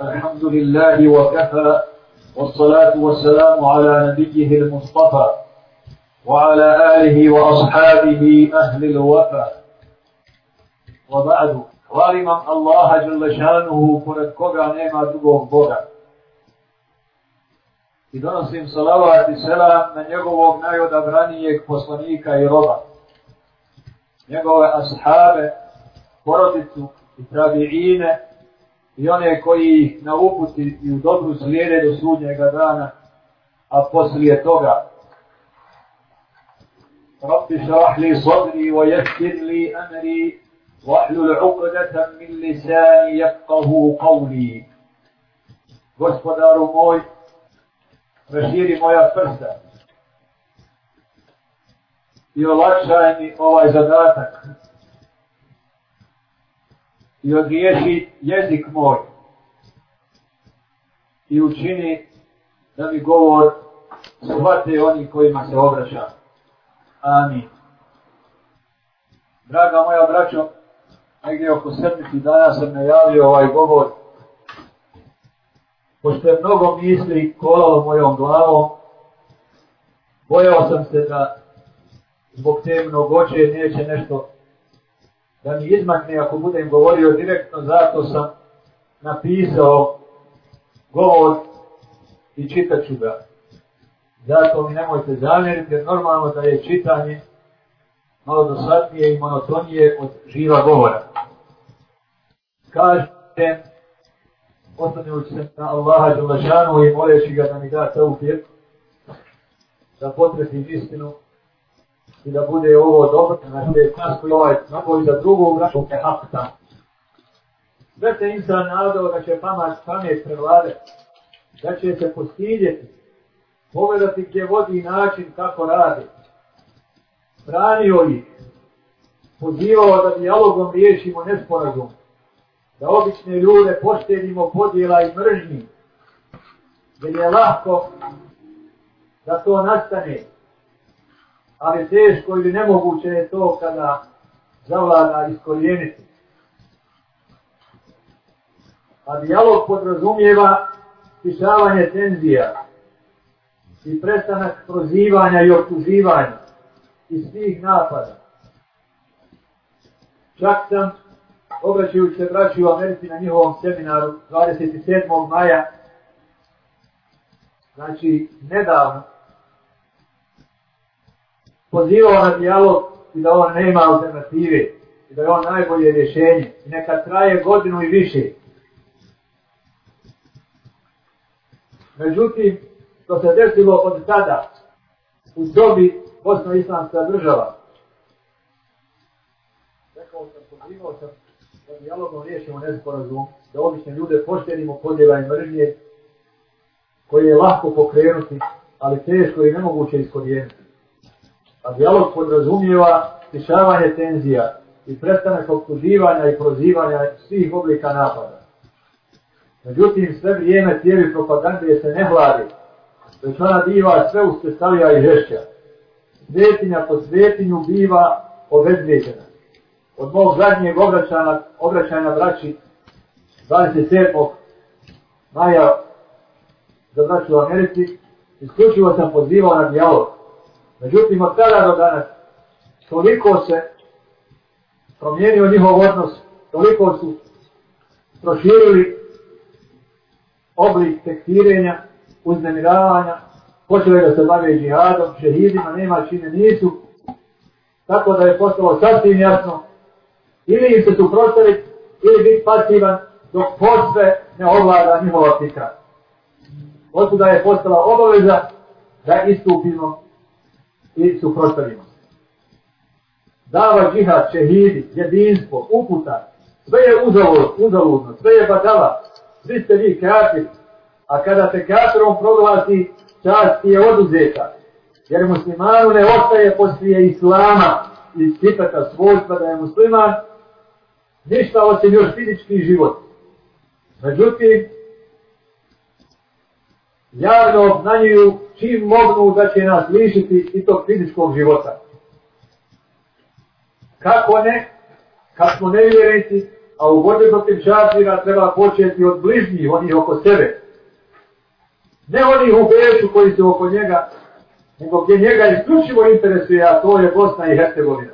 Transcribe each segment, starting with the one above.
الحمد لله وكفى والصلاة والسلام على نبيه المصطفى وعلى آله وأصحابه أهل الوفا وبعد ظالما الله جل شانه pored koga nema drugog Boga. I donosim salavat i selam na njegovog najodabranijeg poslanika i roba. Njegove ashabe, porodicu i tabiine i one koji na uputi i u dobru slijede do sudnjega dana, a poslije toga Rabbi šrah li sadri wa jeskir li amri واحلل عقدة من لساني يفقه قولي Gospodaru moj, raširi moja prsta i olakšaj mi ovaj zadatak i odriješi jezik moj i učini da mi govor shvate oni kojima se obraća. Amin. Draga moja braćo, negdje oko sedmiti dana sam najavio ovaj govor. Pošto je mnogo misli kolalo mojom glavom, bojao sam se da zbog te mnogoće neće nešto da mi izmakne ako budem govorio direktno, zato sam napisao govor i čitat ću ga. Zato mi nemojte zamjeriti, jer normalno da je čitanje malo dosadnije i monotonije od živa govora. Kažete, ostanujući se na Allaha Đulašanu i moleći ga da mi da te da potretim istinu i da bude ovo dobro, da bude kasko i ovaj nakon za drugog te hafta. Sve se insan nadao da će pamet, pamet prevlade, da će se postiljeti, pogledati gdje vodi način kako radi. Branio ih, pozivao da dijalogom riješimo nesporazum, da obične ljude poštedimo podjela i mržnji, jer je lahko da to nastane, ali teško ili nemoguće je to kada zavlada iskorijeniti. A dijalog podrazumijeva stišavanje tenzija i prestanak prozivanja i optuživanja i svih napada. Čak sam, obraćajući se braći u Americi na njihovom seminaru 27. maja, znači nedavno, pozivao na dijalog i da on nema alternative i da je on najbolje rješenje i neka traje godinu i više. Međutim, što se desilo od tada u dobi Bosno-Islamska država. Rekao sam, pozivao sam da dijalogom riješimo nesporazum, da obične ljude poštenimo podjela i mržnje koje je lahko pokrenuti, ali teško i nemoguće iskorijeniti. A dijalog podrazumijeva stišavanje tenzija i prestanak optuživanja i prozivanja svih oblika napada. Međutim, sve vrijeme cijevi propagande se ne hladi, već ona biva sve uspestavija i žešća. Svetinja po svetinju biva obezveđena. Od mog zadnjeg obraćanja, obraćanja braći 27. maja za braću u Americi, isključivo sam pozivao na dijalog Međutim, od tada do danas, toliko se promijenio njihov odnos, toliko su proširili oblik tekstirenja, uznemiravanja, počeli da se bave džihadom, šehidima, nema čine nisu, tako da je postalo sasvim jasno, ili im se suprostaviti, ili biti pasivan, dok posve ne ovlada njihova fikra. Otuda je postala obaveza da istupimo i suprostavimo. Dava džihad, šehidi, jedinstvo, uputa, sve je uzalud, uzaludno, sve je badala, svi ste vi kafir, a kada te kafirom proglasi, čast ti je oduzeta, jer muslimanu ne ostaje poslije islama i sipeta svojstva da je musliman, ništa osim još fizički život. Međutim, javno obznanjuju čim mogu da će nas lišiti i tog fizičkog života. Kako ne? Kad smo nevjernici, A u borbi protiv žazira treba početi od bližnjih, onih oko sebe. Ne onih u Beču koji su oko njega, nego gdje njega isključivo interesuje, a to je Bosna i Hercegovina.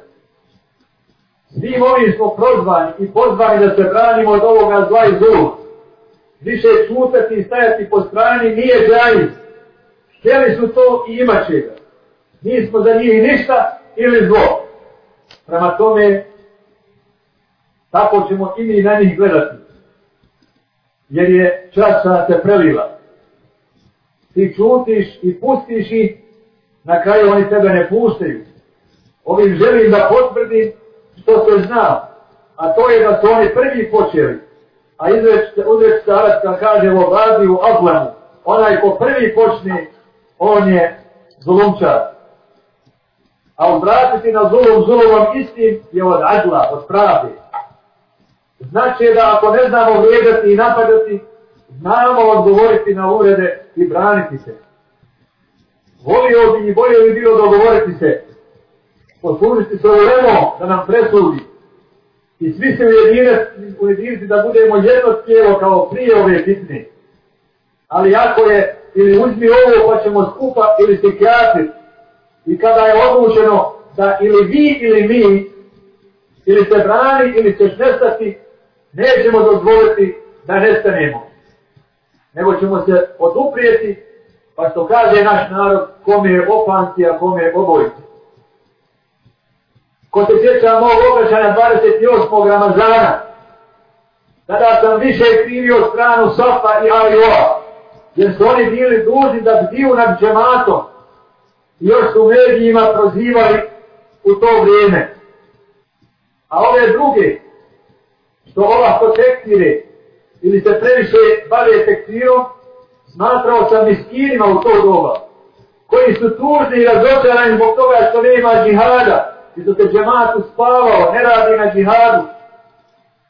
Svim ovim smo prozvani i pozvani da se branimo od ovoga zla i zlu. Više čutati i stajati po strani nije džajiz. Htjeli su to i imat će ga. Nismo za njih ništa ili zlo. Prema tome, tako ćemo i mi na njih gledati. Jer je časa se prelila. Ti čutiš i pustiš ih, na kraju oni tebe ne puštaju. Ovim želim da potvrdim što se zna, a to je da su oni prvi počeli. A izreč staratska kaže u obrazi u Ablanu, onaj ko prvi počne, on je zulumčar. A obratiti na zulum zulumom istim je od adla, od pravde. Znači da ako ne znamo vrijedati i napadati, znamo odgovoriti na urede i braniti se. Volio bi i bolje bi bilo dogovoriti se. Poslužiti se ulemo da nam presudi. I svi se ujediniti da budemo jedno tijelo kao prije ove bitne. Ali ako je, ili uzmi ovo pa ćemo skupa ili se kjati. I kada je odlučeno da ili vi ili mi, ili se brani ili ćeš nestati, nećemo dozvoliti da nestanemo. Nego ćemo se oduprijeti, pa što kaže naš narod, kome je opanci, a kome je obojici. Ko se sjeća mog obraćanja 28. Ramazana, tada sam više krivio stranu Safa i Alioa, jer su oni bili dužni da bdiju nad džematom i još su medijima prozivali u to vrijeme. A ove druge, što ova to tekstire, ili se previše bave tekstirom, smatrao sam miskinima u to doba, koji su tužni i razočarani zbog toga što nema džihada, i što se džemat uspavao, ne radi na džihadu,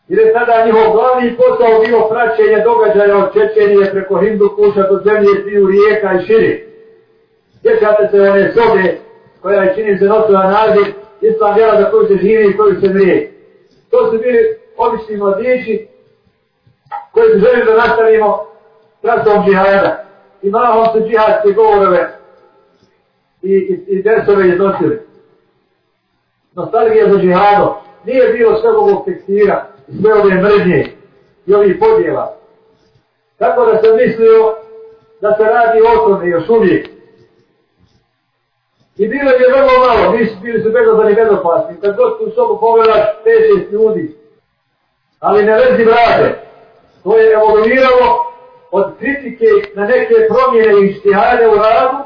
jer je tada njihov glavni posao bio praćenje događaja od Čečenije preko Hindu kuša do zemlje sviju rijeka i širi. Sjećate se one sobe koja je čini se nosila naziv Islam vjera za koju se živi i koju se mrije. To su bili obični mladići koji su želi da nastavimo trasom džihada. I mahom su džihadske govorove i, i, i dersove iznosili nostalgija za džihadom, nije bilo sve ovog tekstira, sve ove mržnje i ovih podjela. Tako da sam mislio da se radi o tome još uvijek. I bilo je vrlo malo, nisu bili su bezazani bezopasni. Kad god tu sobu pogledaš, 5-6 ljudi. Ali ne lezi vrade. To je evoluiralo od kritike na neke promjene i štihade u radu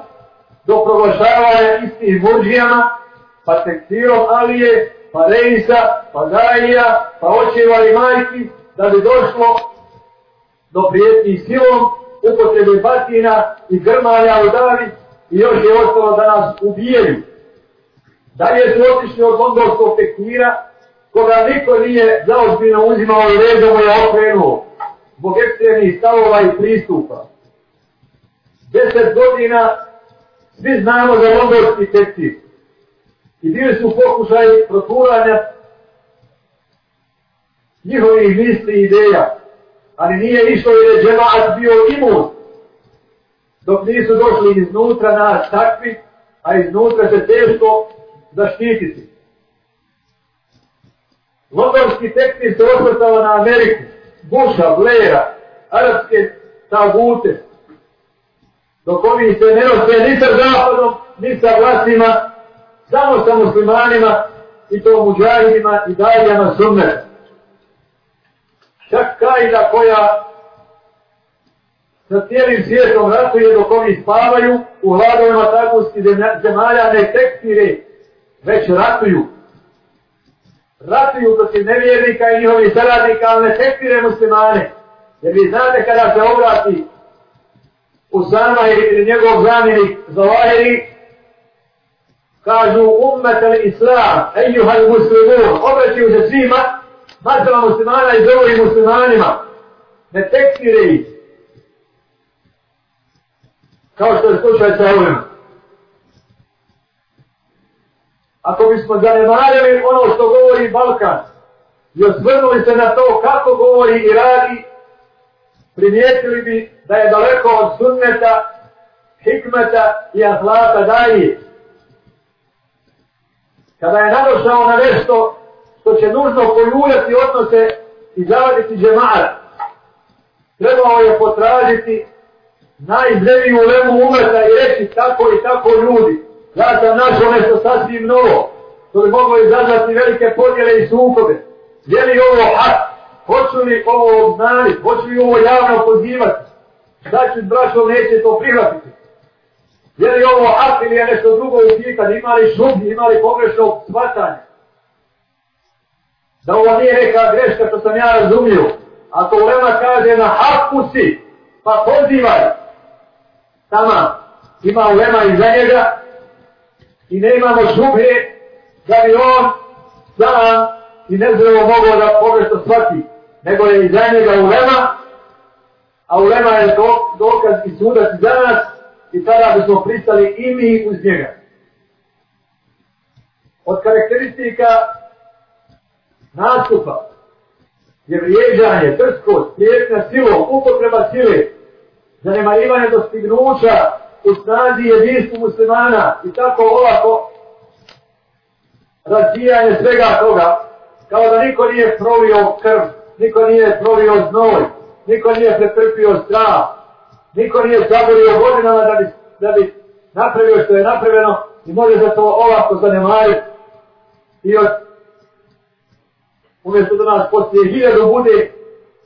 do proglašavanja istih murđijama pa tekstirom Alije, pa Reisa, pa Gajija, pa očeva i majki, da bi došlo do prijetnji silom, upotrebe batina i grmanja u davi i još je ostalo da nas ubijaju. Dalje su otišli od londonskog tekmira, koga niko nije zaozbiljno uzimao i redom je okrenuo, zbog ekstremnih stavova i pristupa. Deset godina svi znamo za londonski tekmir. I bili su pokušaj proturanja njihovih misli i ideja. Ali nije išlo jer je džemaat bio imun. Dok nisu došli iznutra nas takvi, a iznutra se teško zaštititi. Londonski tekst se osvrtao na Ameriku, Busha, Blaira, arapske tagute, dok oni se ne nose ni sa zapadom, ni sa vlastima samo sa muslimanima i to muđahidima i dajljama sunnet. Čak kajda koja sa cijelim svijetom ratuje dok oni spavaju u hladovima takusti zemalja ne tekstire, već ratuju. Ratuju protiv nevjernika i njihovi saradnika, ali ne tekstire muslimane. Jer vi znate kada se obrati Usama ili njegov zamjenik Zavahiri, kažu ummet al-islam, ejuha muslimun, obraćaju se svima, mazala muslimana i zovu muslimanima, ne tekstire ih. Kao što je slučaj sa ovim. Ako bismo zanemarili ono što govori Balkan, i osvrnuli se na to kako govori i radi, primijetili bi da je daleko od sunneta, hikmeta i ahlata daji. Kada je nadošao na nešto što će nužno poljuljati odnose i zavaditi džemara, trebao je potražiti najzreviju lemu umeta i reći tako i tako ljudi. Ja sam našao nešto sasvim novo, što bi moglo izazvati velike podjele i sukobe. Je li ovo hak? Hoću li ovo obznaniti? Hoću li ovo javno pozivati? Znači, ću neće to prihvatiti? Je li ovo art ili je nešto drugo i pitanje? Ima li šubi? Ima li pogrešno shvatanje? Da ovo nije neka greška što sam ja razumio. Ako Ulema kaže na haku si, pa pozivaj. Tama ima Ulema iza njega i ne imamo šubi da bi on sam i nezrevo mogao da pogrešno shvati. Nego je iza njega Ulema, a Ulema je dokaz i sudac za nas i tada bismo pristali i mi uz njega. Od karakteristika nastupa je vrijeđanje, trskost, prijetna silom, upotreba sile, zanemarivanje dostignuća u snazi jedinstvu muslimana i tako ovako razvijanje svega toga, kao da niko nije provio krv, niko nije provio znoj, niko nije pretrpio strah, niko nije zaborio godinama da bi, da bi napravio što je napravljeno i može za to ovako zanemariti i od umjesto da nas poslije hiljadu bude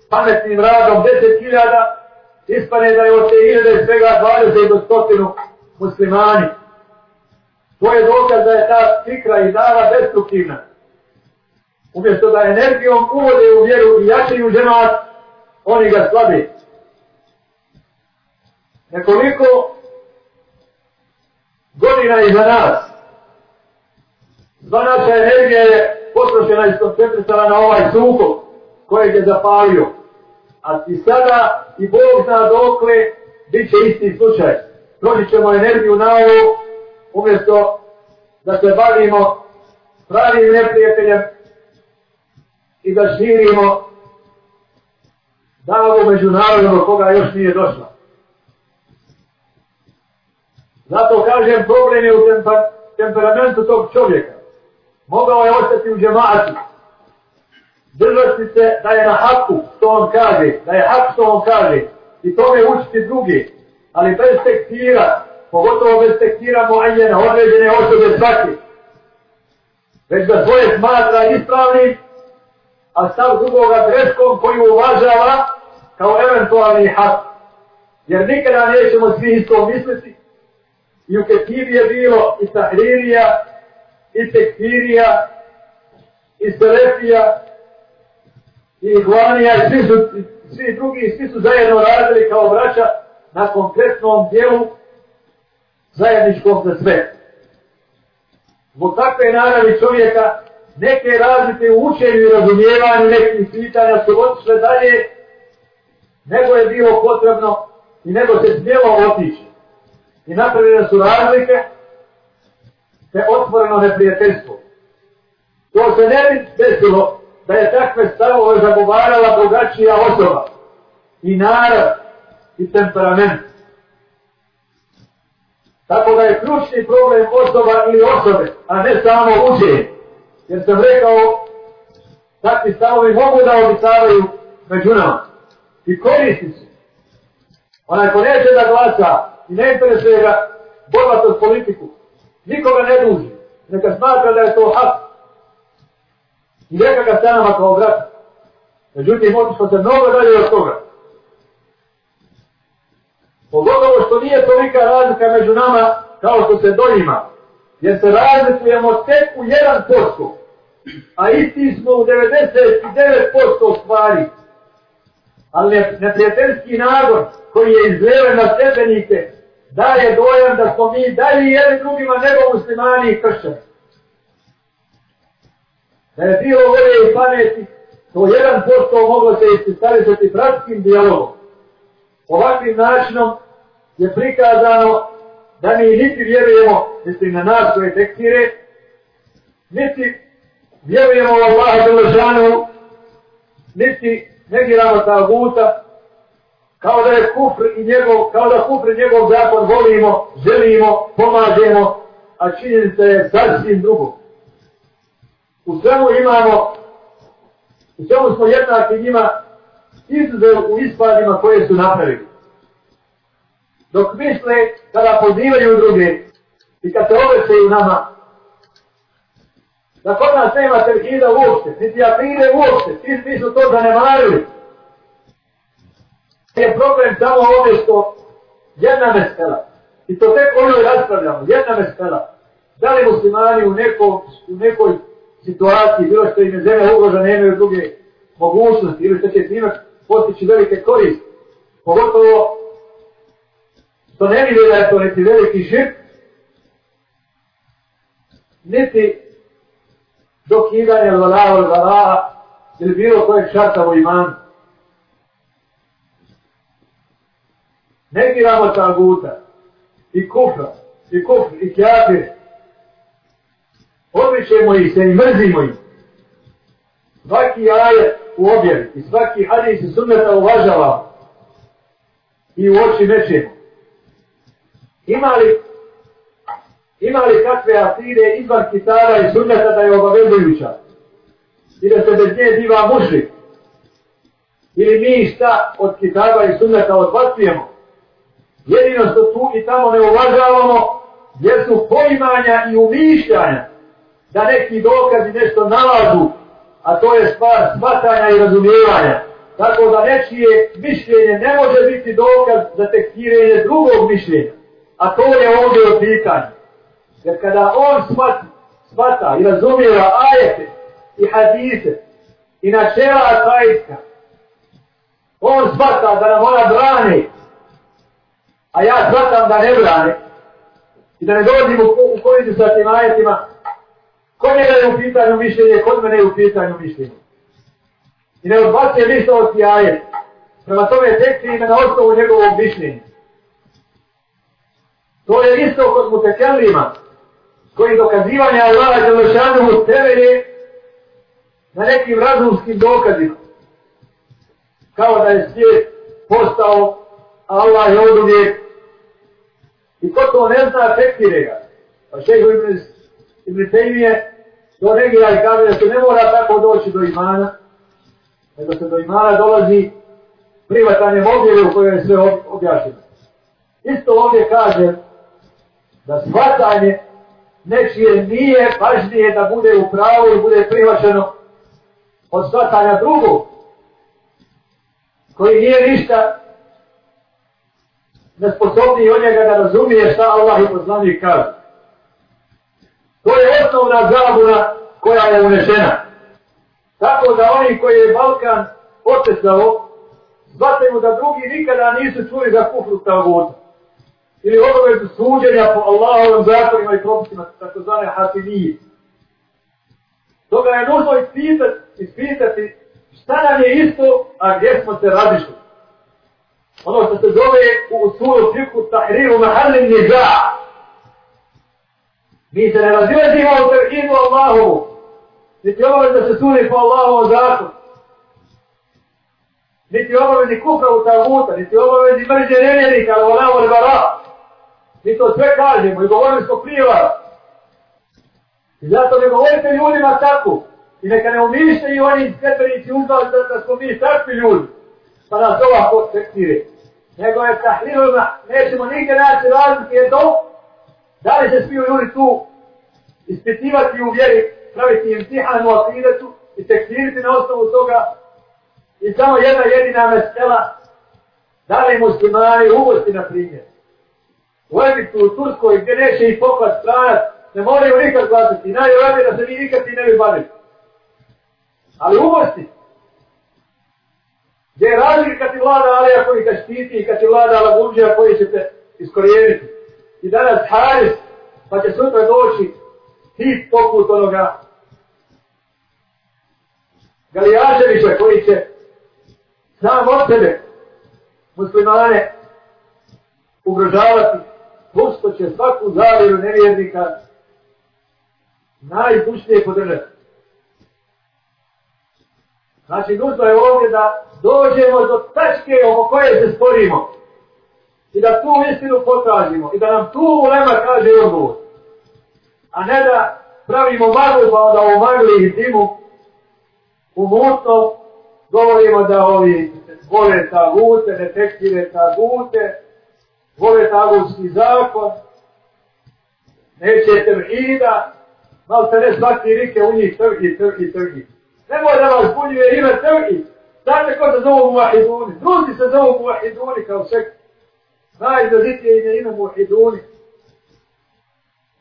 pametnim radom deset hiljada, ispane da je od te hiljade svega 20 do stotinu muslimani. To je dokaz da je ta fikra i dava destruktivna. Umjesto da energijom uvode u vjeru i jačaju džemat, oni ga slabi. Nekoliko godina iza nas, sva naša energija je potrošena i skoncentrisana na ovaj sukob kojeg je zapalio. A ti sada i Bog zna dokle bit će isti slučaj. Trošit ćemo energiju na ovo umjesto da se bavimo pravim neprijateljem i da širimo davu međunarodnog koga još nije došla. Zato kažem problem je u temperamentu tog čovjeka mogao je ostati u džematu. Držati se da je na haku što on kaže, da je hak što on kaže i tome učiti drugi, ali bez tekstira, pogotovo bez tekstira muajena, određene osobe svake. Već da svoje smatra ispravnim, a stav drugoga greškom koju uvažava kao eventualni hak. Jer nikada nećemo svi isto misliti. I u Ketibi je bilo i Tahririja, i tekfirija, i selefija, i iglanija, i svi, su, svi drugi, svi su zajedno radili kao braća na konkretnom dijelu zajedničkom za sve. Zbog takve naravi čovjeka, neke razlike u učenju i razumijevanju nekih pitanja su otišle dalje, nego je bilo potrebno i nego se smjelo otići. I napravljene su razlike, te otvoreno neprijateljstvo. To se ne bi desilo da je takve stavove zagovarala drugačija osoba i narod i temperament. Tako da je ključni problem osoba ili osobe, a ne samo učenje. Jer sam rekao, takvi stavovi mogu da obitavaju među nama. I koristi se. Onaj ko neće da glasa ne interesuje ga borbatost politiku, nikoga ne duži, neka smatra da je to hak. I neka ga stanama kao brat. Međutim, otišlo se mnogo dalje od toga. Pogotovo što nije tolika razlika među nama kao što se dojima. Jer se razlikujemo tek u jedan posto. A isti smo u 99% stvari. Ali neprijateljski nagon koji je izleven na stepenike daje dojam da smo mi dalje jedni drugima nego muslimani i kršćani. Da je bilo volje i pameti, to jedan posto moglo se ististaviti bratskim dijalogom. Ovakvim načinom je prikazano da mi niti vjerujemo, niti na nas koje tekstire, niti vjerujemo u Allaha Đelešanu niti negiramo taguta, kao da je kufr i njegov, kao da kufr i njegov zakon volimo, želimo, pomažemo, a činjenica je sasvim drugo. U svemu imamo, u svemu smo jednaki njima, izuzev u ispadima koje su napravili. Dok misle kada pozivaju druge i kad se obećaju nama, da kod nas nema tevhida uopšte, niti apride uopšte, svi, svi su to zanemarili. Je problem samo ovdje što jedna mesela, i to tek ono raspravljamo, jedna mesela, da li muslimani u, nekom, u nekoj situaciji, bilo što im je zemlja ugrožena, nemaju druge mogućnosti, ili što će time postići velike koriste, pogotovo što ne vidi da je to neki veliki širk, niti dokidanje vladava od vladava ili bilo kojeg šarta u imanu. Negiramo taguta i kufra i kufr i kjafir. Odličemo ih se i mrzimo ih. Svaki ajet u objavi i svaki hadis i sunneta uvažava i u oči nećemo. Ima li ima li kakve asire izvan kitara i sunneta da je obavezujuća? I da se bez nje diva mušlik? Ili mi šta od kitara i sunneta odbacujemo? Jedino što tu i tamo ne uvažavamo, jer su poimanja i umišljanja da neki dokazi nešto nalažu, a to je stvar smatanja i razumijevanja. Tako da nečije mišljenje ne može biti dokaz za tekstirenje drugog mišljenja. A to je ovdje od pitanja. Jer kada on shvati, smata i razumijeva ajete i hadise i načela atajska, on shvata da nam ona brane, a ja smatam da ne brane, i da ne dolazim u, u koridu sa tim ajetima, Kod njega je u pitanju mišljenje, kod mene je u pitanju mišljenje. I ne odbacuje ništa od ti ajet. Prema tome tekst ime na osnovu njegovog mišljenja. To je isto kod mutekelima, koji dokazivanje Allaha Đelešanuhu temelje na nekim razumskim dokazima. Kao da je svijet postao Allah je od uvijek. I ko to ne zna, tekstire ga. Pa šeho Ibn, Ibn Tejmije to negira i kaže da se ne mora tako doći do imana, nego se do imana dolazi privatanjem objeve u kojoj je sve objašnjeno. Isto ovdje kaže da shvatanje nečije nije važnije da bude u pravu i bude prihvaćeno od shvatanja drugog, koji nije ništa nesposobniji od njega da razumije šta Allah i poslanik kaže. To je osnovna zabuna koja je unešena. Tako da oni koji je Balkan otesao, shvataju da drugi nikada nisu čuli za kufru tavuta ili obavezu suđenja po Allahovim zakonima i propisima, tako zvane hatimije. Toga je nužno ispitati, ispitati šta nam je isto, a gdje smo se radišli. Ono što se zove u usulu fiku tahriru mahalin niza. Mi se ne razilazimo u tevhidu Allahu, niti obavez da se sudi po Allahovom zakonu. Niti obavezi kufra u tavuta, niti obavezi mrđe nevjernika, ali volamo li bara. Mi to sve kažemo i govorili smo prije vas. I zato ne govorite ljudima tako. I neka ne umišljaju oni sredbenici uzvali da, da smo mi takvi ljudi. Pa nas ovako tekstire. Nego je tahlilima, nećemo nigdje naći razlike je to. Da li se svi ljudi tu ispitivati u vjeri, praviti im tihanu akidetu i tekstiriti na osnovu toga. I samo jedna jedina mesela, da li muslimani uvosti na primjer u Egiptu, u Turskoj, gdje neće i poklad stranac, ne moraju nikad glasiti, Najvjerojatnije da se mi nikad ti ne bi bavili. Ali umosti. Gdje je razlika kad ti vlada Alija koji te štiti i kad ti vlada Lagunđija koji će te iskorijeniti. I danas Haris, pa će sutra doći tip poput onoga Galijaševića koji će sam od sebe muslimane ugrožavati posto će svaku zavjeru nevjernika najbušnije podržati. Znači, nužno je ovdje da dođemo do tačke oko koje se sporimo. I da tu istinu potražimo. I da nam tu ulema kaže odgovor. A ne da pravimo maglu pa onda u magli i timu u govorimo da ovi vole tagute, detektire ta tagute, vole tagutski zakon, neće tevhida, malo se ne svaki rike u njih tevhid, tevhid, tevhid. Nemoj da vas bunjuje ime tevhid. Znate ko se zove muahiduni? Drugi se zove muahiduni kao sekt. Najizrazitije ime ime muahiduni.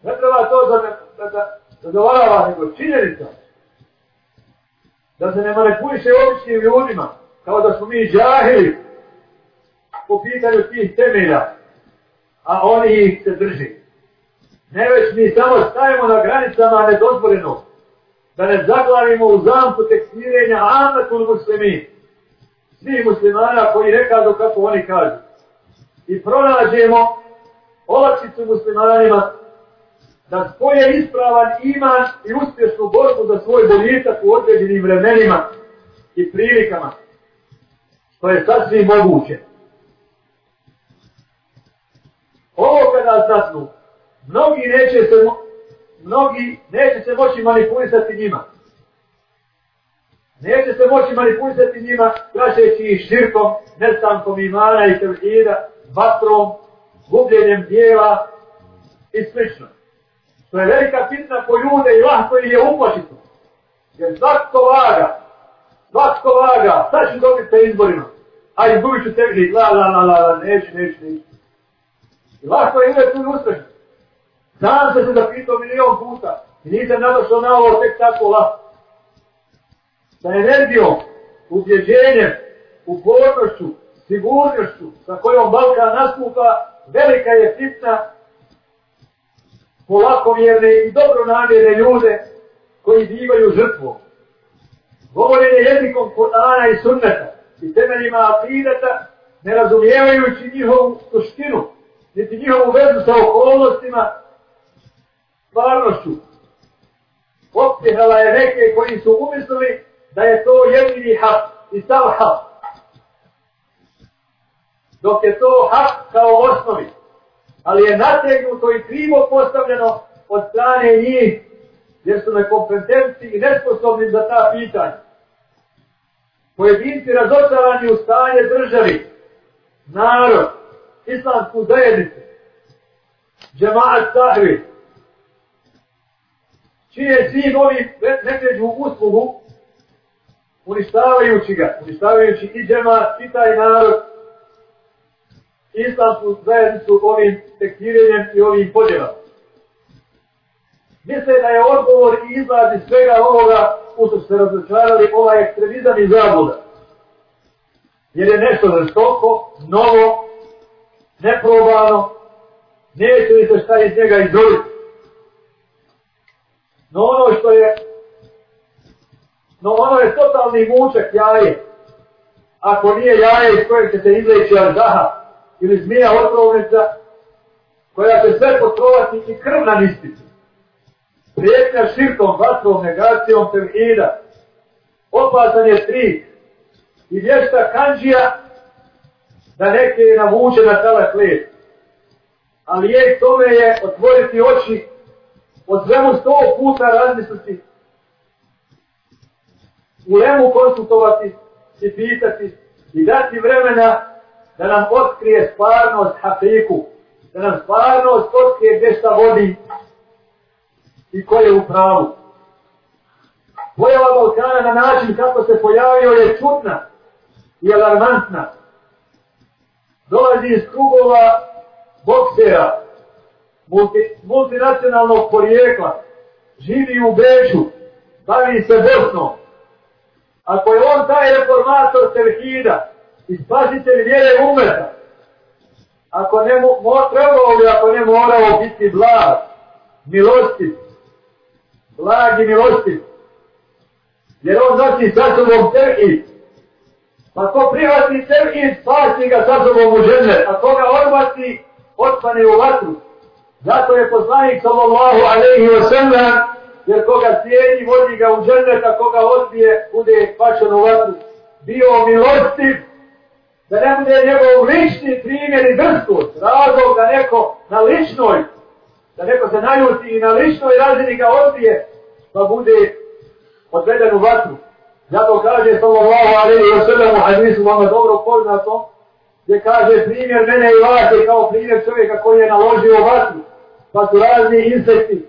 Ne treba to da, da, da, zadovoljava nego činjenica. Da se ne manipuliše običnim ljudima, kao da smo mi džahili po pitanju tih temelja, a oni ih se drži. Ne već mi samo stajemo na granicama nedozvoljenosti da ne zaglavimo u zamku tekstirenja amatul muslimi, svih muslimana koji ne kažu kako oni kažu. I pronađemo olakšicu muslimanima da spoje ispravan iman i uspješnu borbu za svoj boljitak u određenim vremenima i prilikama. To je sasvim moguće. Ovo kada zasnu, mnogi neće se, mnogi neće se moći manipulisati njima. Neće se moći manipulisati njima, prašeći ih širkom, nestankom imana i tevhida, vatrom, gubljenjem dijela i slično. To je velika fitna po ljude i lahko ih je uplašiti. Jer svatko vaga, svatko vaga, sad ću dobiti te izborima. A izgubit ću tevhid, la, la, la, la, la, neću, neću, neću. I lahko je uvijek tu uspešno. Znam se se zapitao milion puta i nisam nadošao na ovo tek tako lako. Sa energijom, ubjeđenjem, upornošću, sigurnošću sa kojom Balkan nastupa, velika je fitna polakovjerne i dobro namjerne ljude koji divaju žrtvom. Govorenje jezikom Kur'ana i sunneta i temeljima akideta, ne razumijevajući njihovu suštinu, niti njihovu vezu sa okolnostima, stvarnošću. Optihala je neke koji su umislili da je to jedini hak i sav hak. Dok je to hak kao osnovi ali je nategnuto i krivo postavljeno od strane njih, jer su nekompetentni i nesposobni za ta pitanja. Pojedinci razočarani u stanje državi, narod, islamsku zajednicu, džemaat sahvi, čije svi novi ne pređu u uslugu, uništavajući ga, uništavajući i džemaat, i taj narod, islamsku zajednicu ovim tekstirenjem i ovim podjelama. Misle da je odgovor i izlaz iz svega ovoga u što se razočarali ovaj ekstremizam i zabluda. Jer je nešto žestoko, novo, neprobano, neće li se šta iz njega izoliti. No ono što je no ono je totalni mučak jaje. Ako nije jaje iz kojeg će se izleći arzaha, ili zmija otrovnica koja će sve potrovati i krv nanistiti. Prijetnja širkom, vatrom, negacijom, tevhida. Opasan je tri. I vješta kanđija da neke je navuče na tala klijed. Ali je tome je otvoriti oči o svemu sto puta razmisliti u lemu konsultovati i pitati i dati vremena da nam otkrije stvarnost hafiku, da nam stvarnost otkrije gdje šta vodi i ko je u pravu. Pojava Balkana na način kako se pojavio je čutna i alarmantna. Dolazi iz krugova boksera, multi, multinacionalnog porijekla, živi u Bežu, bavi se Bosnom. Ako je on taj reformator Selhida, i vjere umeta. Ako ne mo, trebao bi, ako ne morao biti blag, milostiv, blag i milostiv, jer on nosi sa sobom terhid. Pa ko prihvati terhid, spasi ga sa sobom u žene, a koga odbaci, otpane u vatru. Zato je poslanik sallallahu alaihi wa sallam jer koga cijeni, vodi ga u džennet, koga odbije, bude pačan u vatru. Bio milostiv, da ne bude njegov lični primjer i drskost, razlog da neko na ličnoj, da neko se naljuti i na ličnoj razini ga odbije, pa bude odveden u vatru. Zato kaže sallallahu alaihi wa sallam u hadisu vama dobro poznato, gdje kaže primjer mene i vas je kao primjer čovjeka koji je naložio vatru, pa su razni insekti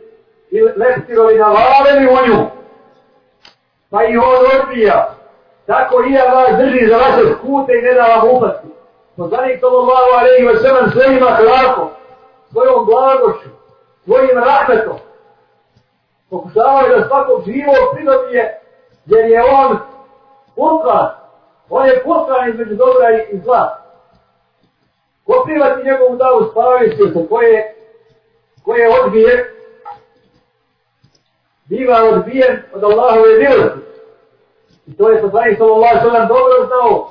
i leptirovi navaleni u nju, pa i on odbija. Tako i ja vas drži za vaše skute i ne da vam upasti. Pa Poslanik sallallahu alaihi wa sallam svojim ahlakom, svojom blagošću, svojim rahmetom, pokušavaju da svakog živog pridobije jer je on putlan, on je putlan između dobra i zla. Ko privati njegovu davu spavaju se, koje, koje odbije, biva odbijen od Allahove milosti. I to je poslanik sallallahu sallam dobro znao.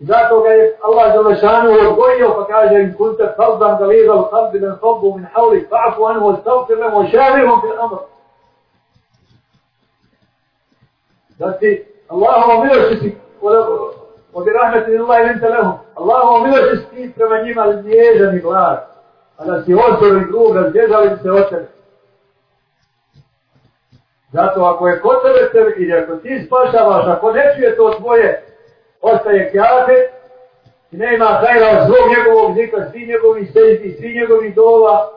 Zato ga je Allah Đalešanu odgojio pa kaže im kunte kalban da lizal kalbi ben sobu min havli fa'fu anhu stavfir lemo šavirhom fil amr. da ti Allahovom milošću si od rahmeti Allah i lente lehum Allahovom milošću si ti prema a da si osor i drug razbježali se od tebe zato ako je kod tebe tebe ili ako ti spašavaš ako ne čuje to tvoje ostaje kjate i ne ima hajra od svog njegovog zika svi njegovi sejti svi njegovi dova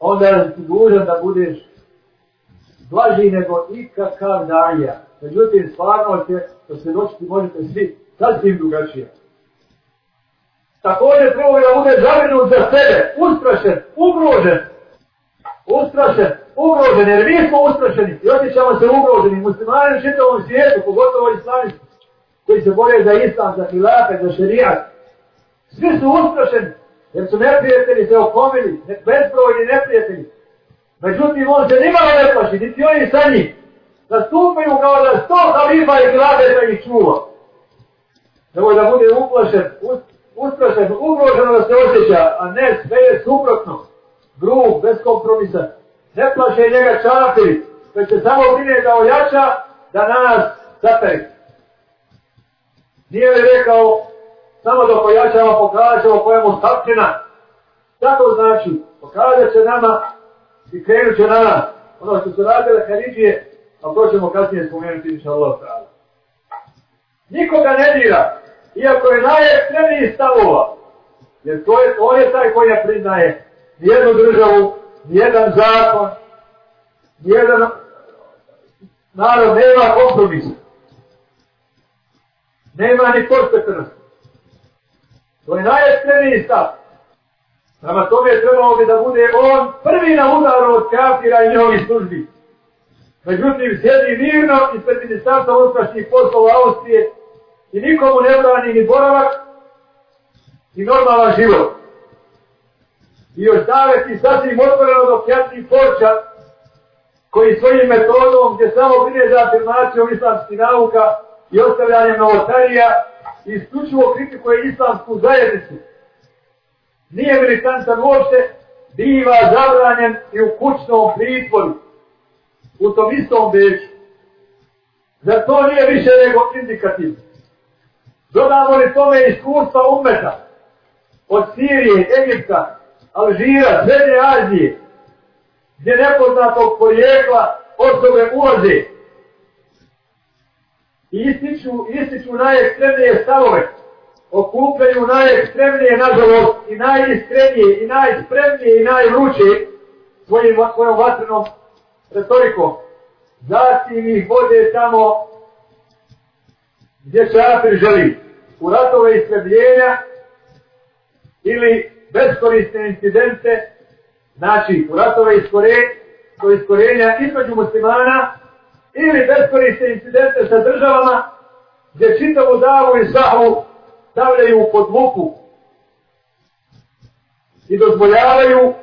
onda si dužan da budeš blaži nego ikakav daja. Međutim, stvarno će, to se doći možete svi, sasvim drugačije. Također prvo da bude zavinut za sebe, ustrašen, ugrožen. Ustrašen, ugrožen, jer mi smo ustrašeni i osjećamo se ugroženi. Muslimani u čitavom svijetu, pogotovo islamisti, koji se bore za islam, za hilafet, za šerijat. Svi su ustrašeni, jer su neprijatelji se okomili, bezbrojni neprijatelji. Međutim, on se nimalo ne plaši, niti oni sa njih. Nastupaju kao da sto halifa i da ih čuva. Evo da bude uplašen, ustrašen, ugroženo da se osjeća, a ne sve je suprotno. Grub, bez kompromisa. Ne plaše njega čafiri, već se samo brine da ojača, da nas zaperi. Nije li rekao, samo da pojačava, pokazat pojemu stavčina. Tako znači? Pokazat će nama i krenut će na nas. Ono što su radile Haridije, a to ćemo kasnije spomenuti, inša Allah. Nikoga ne dira, iako je najekstremniji stavova, jer to je, on je taj koji ne priznaje nijednu državu, nijedan zakon, nijedan narod, nema kompromisa. Nema ni postepenosti. To je najekstremniji stav. Prema tome trebalo bi da bude on prvi na udaru od kafira i njegovih službi. Međutim, sjedi mirno ispred ministarstva unutrašnjih poslova Austrije i nikomu ne brani ni boravak i normalan život. I još staviti sasvim otvoreno do pjatnih porča koji svojim metodom gdje samo brine za afirmacijom islamskih nauka i ostavljanjem novotarija isključivo kritikuje islamsku zajednicu nije militantan uopšte, biva zabranjen i u kućnom pritvoru, u tom istom beću. Zar to nije više nego indikativno? Dodamo li tome iskustva umeta od Sirije, Egipta, Alžira, Srednje Azije, gdje nepoznatog porijekla osobe ulaze i ističu, ističu najekstremnije stavove, okupljaju najekstremnije, nažalost, i najiskrenije, i najspremnije, i najvruće svojim, svojom vatrenom retorikom. Zatim ih vode tamo gdje šafir želi, u ratove istrebljenja ili beskorisne incidente, znači u ratove iskorenja, iskorenja između muslimana ili beskorisne incidente sa državama gdje čitavu davu i sahu stavljaju pod lupu i dozvoljavaju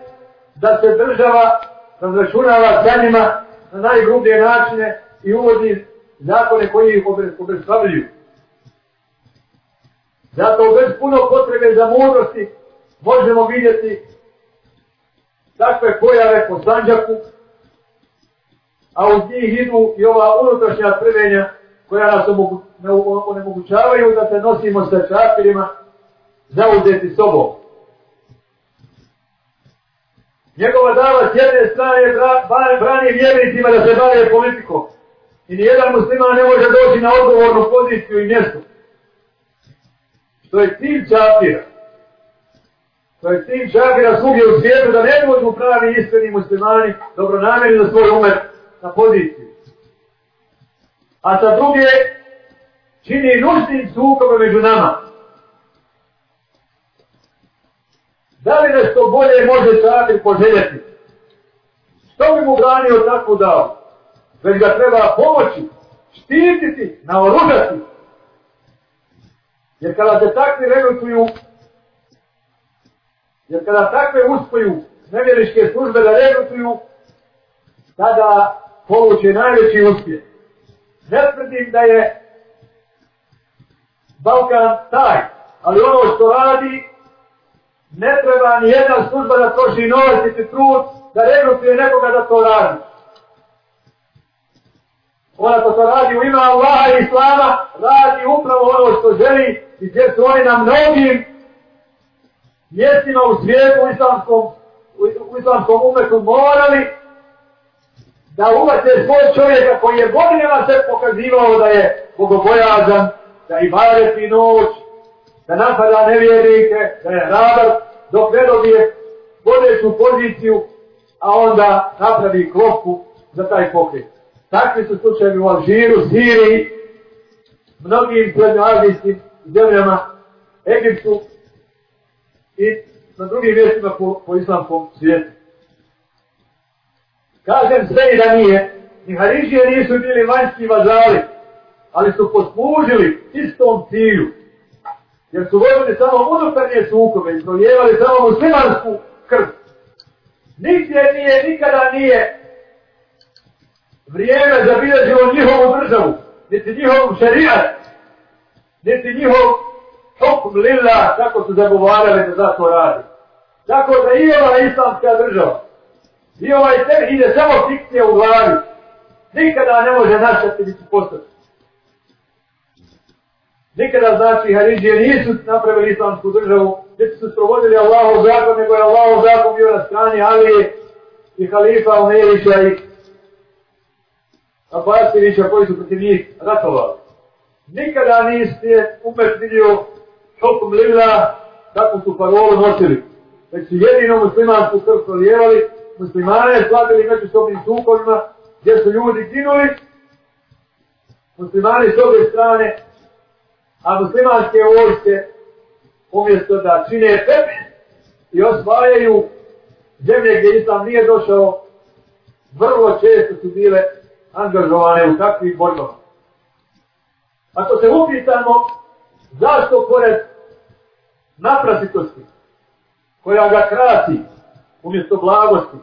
da se država razračunava sa njima na najgrublje načine i uvodi zakone koji ih obezstavljaju. Zato bez puno potrebe za mudrosti možemo vidjeti takve pojave po Sanđaku, a uz njih idu i ova unutrašnja prvenja koja nas onemogućavaju da se nosimo sa čakirima zauzeti sobom. Njegova dava s jedne strane brani vjernicima da se bave politikom. I nijedan musliman ne može doći na odgovornu poziciju i mjesto. To je cilj čafira. To je cilj čafira svugdje u svijetu da ne dođu pravi iskreni muslimani dobronamjeri za svoj umet na poziciju. A sa druge čini nužnim sukobe među nama. Da li nešto bolje može čafir poželjeti? Što bi mu branio tako dao? Već ga treba pomoći, štititi, naoružati. Jer kada se takvi regrutuju, jer kada takve uspoju nevjeriške službe da regrutuju, tada poluče najveći uspjeh. Ne tvrdim da je Balkan taj, ali ono što radi, ne treba ni jedna služba da troši novac i trud da regrutuje nekoga da to radi. Ona to se radi u ima Allaha i Islama, radi upravo ono što želi i gdje su oni na mnogim mjestima u svijetu u islamskom, u islamskom umetu morali da uvate svoj čovjeka koji je godinama se pokazivao da je bogobojazan, da i bareti noć, da napada nevjernike, da je radar, dok ne dobije vodeću poziciju, a onda napravi klopku za taj pokret. Takvi su slučajevi u Alžiru, Siriji, mnogim srednjoazijskim zemljama, Egiptu i na drugim mjestima po, po islamskom svijetu. Kažem sve i da nije, ni Harižije nisu bili vanjski vazali, ali su poslužili istom cilju. Jer su vodili samo unutarnje sukobe i proljevali samo muslimansku krv. Nigdje nije, nikada nije vrijeme zabilježilo njihovu državu, niti njihov šarijat, niti njihov hukm lilla, kako su zagovarali da za to radi. Tako da i ova islamska država, i ovaj teh ide samo fikcija u glavi, nikada ne može nastati biti postati. Nikada znači Haridžije nisu napravili islamsku državu, niti su sprovodili Allahov zakon, nego je Allahov zakon bio na strani Alije i halifa Umerića i Abasivića koji su protiv njih ratovali. Nikada niste umet vidio šokom lila kako su parolu nosili. Već su jedino muslimansku krv prolijevali, muslimane slavili među sobnim sukovima, gdje su ljudi ginuli, muslimani s obje strane, a muslimanske vojske umjesto da čine tebi i osvajaju zemlje gdje islam nije došao, vrlo često su bile angažovane u takvim borbama. Ako se upitamo zašto pored naprasitosti koja ga krati umjesto blagosti,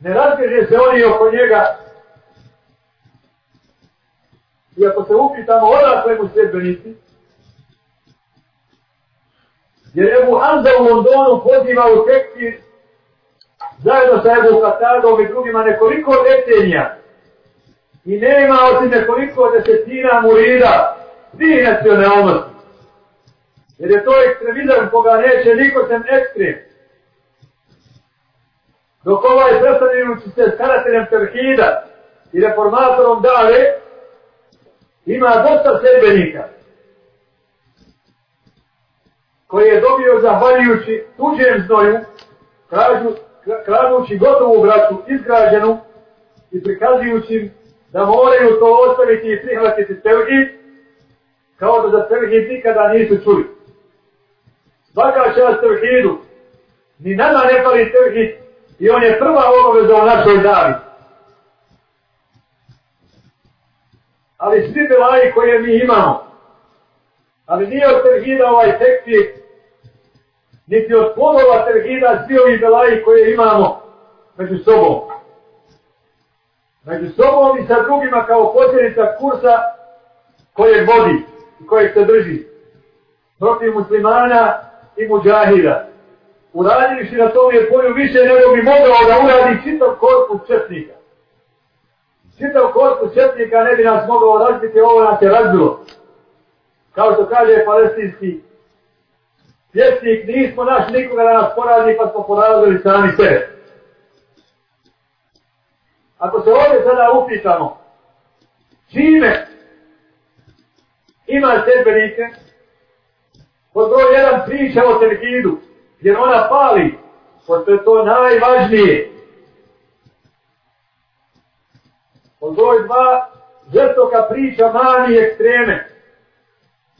ne razbježe se oni oko njega i ako se upitamo odakle mu sljedbenici, jer Ebu Hamza u Londonu poziva u teksti zajedno sa Ebu Katadom i drugima nekoliko decenija I nema osim nekoliko desetina murida svih nacionalnosti. Jer je to ekstremizam koga neće niko sem ekstrem. Dok ovaj predstavljajući se skarateljem Terhida i reformatorom dale, ima dosta sedbenika koji je dobio zahvaljujući tuđem znoju, kradući gotovu braću izgrađenu i prikazujući da moraju to ostaviti i prihvatiti tevhid, kao da za tevhid nikada nisu čuli. Svaka čast tevhidu, ni nama ne pali tevhid i on je prva obaveza u našoj davi. Ali svi belaji koje mi imamo, ali nije od tevhida ovaj tevhid, niti od plodova tevhida svi ovi belaji koje imamo među sobom među sobom i sa drugima kao posljedica kursa kojeg vodi i kojeg se drži protiv muslimana i muđahida. Uradivši na tom je polju više nego bi mogao da uradi čitav korpus četnika. čitav korpus četnika ne bi nas mogao razbiti, ovo nas je razbilo. Kao što kaže palestinski pjesnik, nismo naš nikoga da nas poradi, pa smo poradili sami sebe. Ako se ovdje sada upitamo, čime ima sedbenike, pod broj jedan priča o tevhidu, jer ona pali, pošto je to najvažnije. Pod broj dva, žestoka priča mani ekstreme,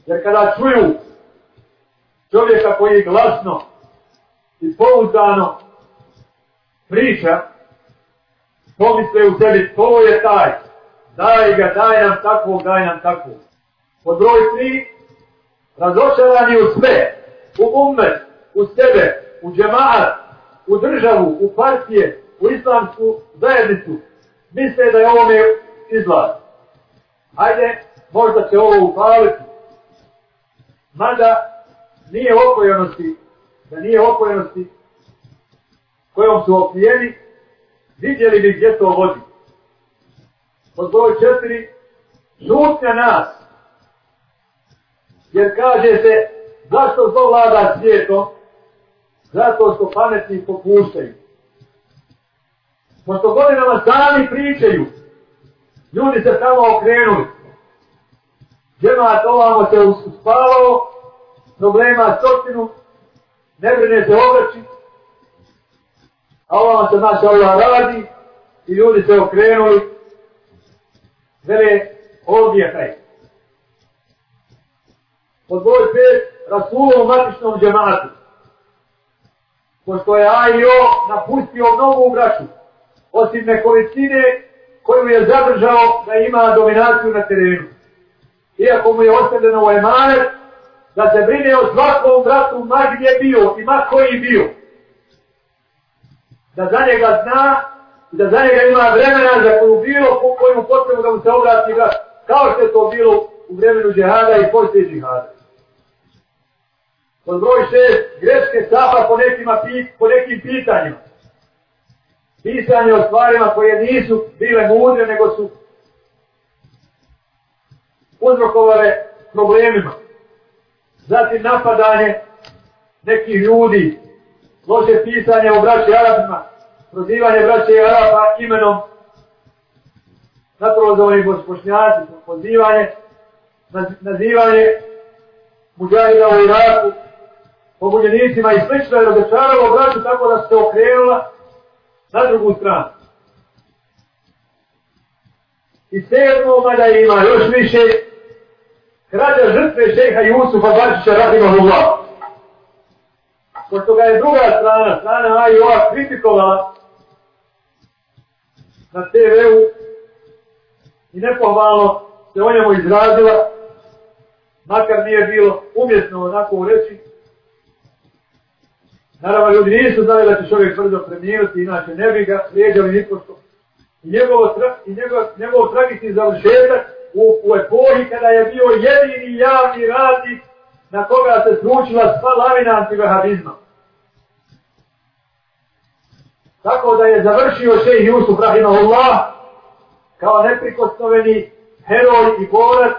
jer kada čuju čovjeka koji glasno i pouzdano priča, pomisle u sebi, to je taj, daj ga, daj nam takvog, daj nam takvog. Pod broj tri, razočarani u sve, u umet, u sebe, u džemaat, u državu, u partije, u islamsku zajednicu, misle da je ovo me izlaz. Hajde, možda će ovo upaliti. Mada nije opojenosti, da nije opojenosti kojom su opijeni, vidjeli bi gdje to vodi. Pod broj četiri, žutnja nas. Jer kaže se, zašto zlo vlada svijetom? Zato što pametni popuštaju. Pošto godinama sami pričaju, ljudi se tamo okrenuli. Džemat ovamo se uspavao, problema stotinu, ne brine se obraći, a ovamo se znači Allah radi i ljudi se okrenuli, vele ovdje je kraj. Pod broj pet, Rasulom matičnom džematu, pošto je Ajo napustio mnogu braću, osim nekolicine koju je zadržao da ima dominaciju na terenu. Iako mu je ostavljeno u emanet, da se brine o svakom bratu, ma gdje bio i ma koji bio. Da za njega zna i da za njega ima vremena za koju bilo po kojemu potrebu da mu se obrati vrat, kao što je to bilo u vremenu džihada i poslije džihada. Pod broj šest, greške safa po, nekima, po nekim pitanjima. Pisanje o stvarima koje nisu bile mudre, nego su uzrokovale problemima. Zatim napadanje nekih ljudi, loše pisanje o braći Arabima, prozivanje braće Araba imenom naturalizovanih bošnjaci, pozivanje, nazivanje muđahida u Iraku, pobunjenicima i slično je razočaralo braću tako da se okrenula na drugu stranu. I sedmo, mada ima još više, krađa žrtve šeha Jusufa Bačića Rahimahullah. Pošto ga je druga strana, strana A i ova kritikovala na TV-u i nepohvalno se o njemu izrazila, makar nije bilo umjesno onako u reći, Naravno, ljudi nisu znali da će čovjek tvrdo preminuti, inače ne bi ga lijeđali nipošto. I njegov, i njegov, njegov tragični završetak u, u epohi kada je bio jedini javni radnik na koga se sručila sva lavina antivahabizma. Tako da je završio šeih Jusuf Rahimahullah kao neprikosnoveni heroj i borac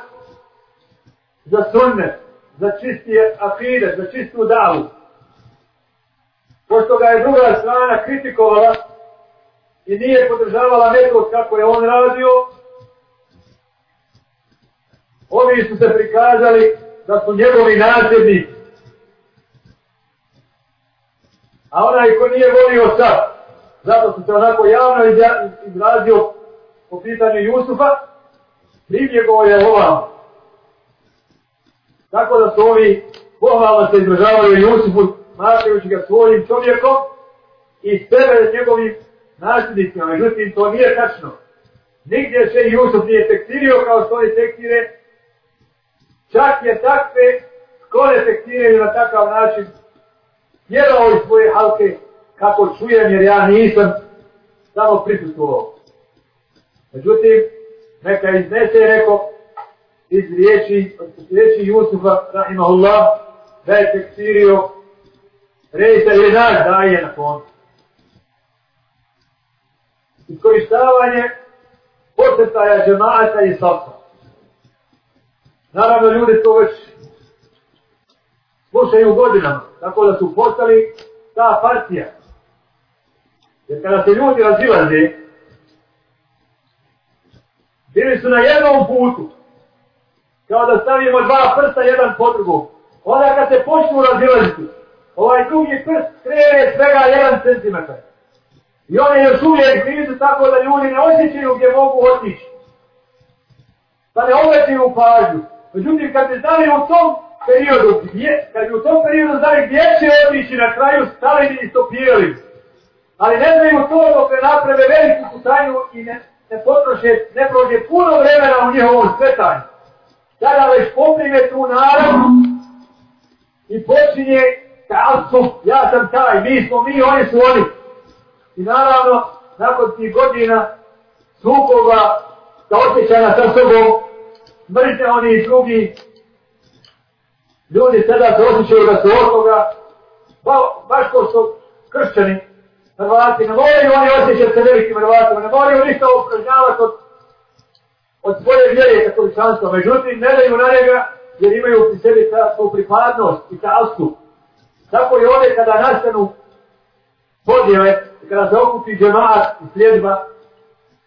za sunnet, za čistije akide, za čistu davu pošto ga je druga strana kritikovala i nije podržavala metod kako je on radio, ovi su se prikazali da su njegovi nasljednici. A onaj ko nije volio sad, zato su se onako javno izrazio po pitanju Jusufa, pribjegao je ovam. Tako da su ovi pohvalno se izražavaju Jusufu smatrajući ga svojim čovjekom i sebe njegovim nasljednicima. Međutim, to nije tačno. Nigdje se Jusuf nije tekstirio kao što oni tekstire. Čak je takve skore tekstiraju na takav način vjerao iz svoje halke kako čujem jer ja nisam samo prisustvovao. Međutim, neka iznese reko, iz riječi, riječi Jusufa, rahimahullah, da je tekstirio rejta li naš daje na koncu. Iskoristavanje posjetaja džemata i safa. Naravno, ljudi to već slušaju godinama, tako da su postali ta partija. Jer kada se ljudi razilaze, bili su na jednom putu, kao da stavimo dva prsta jedan po drugom. Onda kad se počnu razilaziti, ovaj drugi prst krene svega jedan centimetar. I oni još uvijek blizu tako da ljudi ne osjećaju gdje mogu otići. Pa ne obrećaju pažnju. Međutim, kad bi znali u tom periodu, gdje, kad bi u tom periodu znali gdje će otići na kraju, stali bi i stopirali. Ali ne znaju to dok ne naprave veliku putanju i ne, ne potroše, ne prođe puno vremena u njihovom svetanju. Sada već poprime tu naravu i počinje kasu, ja sam taj, mi smo mi, oni su oni. I naravno, nakon tih godina sukoba, sa osjećana sa sobom, mrze oni i drugi, ljudi sada se osjećaju da su od toga, ba, baš ko su kršćani, Hrvati, ne moraju oni osjećati se velikim Hrvatima, ne moraju ništa upražnjavati od, od svoje vjere katoličanstva, međutim, ne daju na njega, jer imaju pri sebi ta, tu pripadnost i talsku. Tako i ovdje kada nastanu podjele, kada se okupi džemaat i sljedba,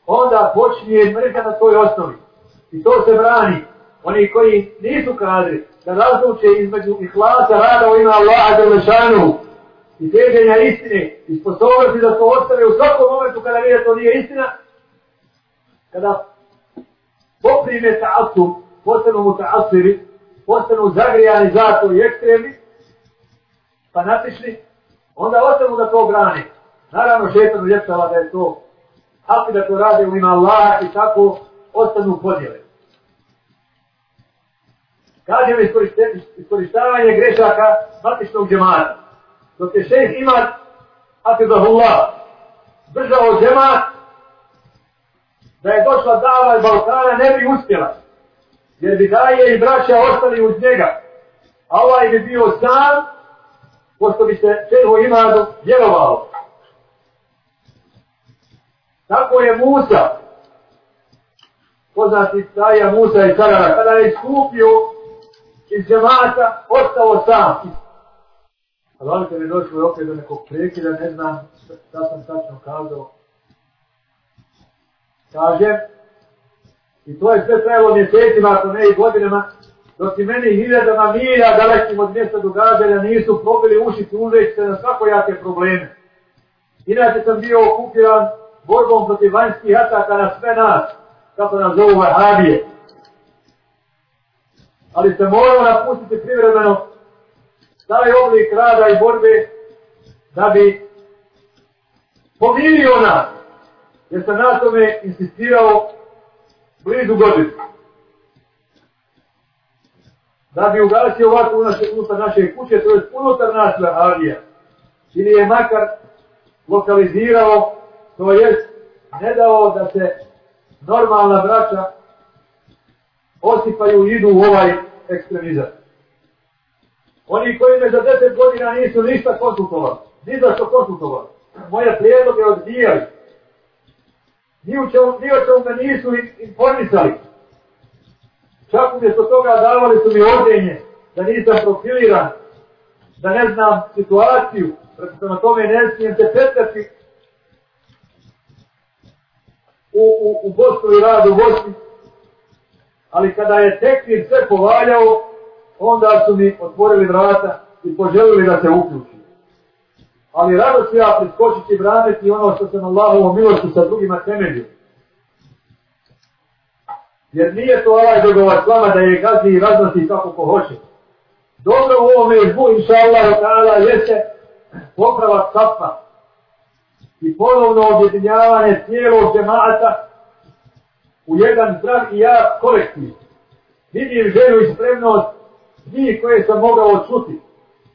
onda počinje mrka na toj osnovi. I to se brani. Oni koji nisu kadri, da razluče između ihlasa rada u ima Allaha Đelešanu i teženja istine i sposobnosti da to ostave u svakom momentu kada vide to nije istina, kada poprime ta'asu, postanu mu ta'asiri, postanu zagrijani zato i ekstremni, pa fanatični, onda ostanu da to brani. Naravno, šetan uljepšava da je to hapi da to rade u ima Allaha i tako ostanu podjele. Kažem iskoristavanje grešaka matičnog džemata. Dok je šejh imat, hafizahullah, držao džemat, da je došla dava iz Balkana, ne bi uspjela. Jer bi daje i braća ostali uz njega. A ovaj bi bio sam, pošto bi se šejho imadu vjerovao. Tako je Musa, poznati staja Musa i Sarara, kada je skupio iz džemata, ostao sam. A valite mi došlo opet do nekog prekida, ne znam šta sam tačno kazao. Kaže, i to je sve trajalo mjesecima, ako ne i godinama, dok i meni hiljadama milja dalekim od mjesta događanja nisu probili uši uveć se na svakojake probleme. Inače sam bio okupiran borbom protiv vanjskih ataka na sve nas, kako nas zovu Vahabije. Ali se morao napustiti privremeno taj oblik rada i borbe da bi pomirio nas. Jer sam na tome insistirao blizu godinu. Da bi ugasio ovako unutar naše kuće, to je unutar naša avija, Ili je makar lokalizirao to jest ne dao da se normalna braća osipaju i idu u ovaj ekstremizam. Oni koji me za deset godina nisu ništa konsultovali, ni za što konsultovali, moje prijedloge odbijali, ni o čemu me nisu informisali. Čak umjesto toga davali su mi ordenje da nisam profiliran, da ne znam situaciju, prema tome ne smijem se petati u, u, u Bosnu i radu u Bosni. Ali kada je tekvir sve povaljao, onda su mi otvorili vrata i poželili da se uključim. Ali rado ću ja priskočiti i braniti ono što sam Allahovom milošću sa drugima temeljio. Jer nije to ovaj dogovor s vama da je gazi i raznosi kako ko hoće. Dobro u ovome zbu, inša Allah, ta'ala, jeste popravak safa i ponovno objedinjavanje cijelog džemata u jedan zdrav i jak kolektiv. Vidim želju i spremnost njih koje sam mogao čuti.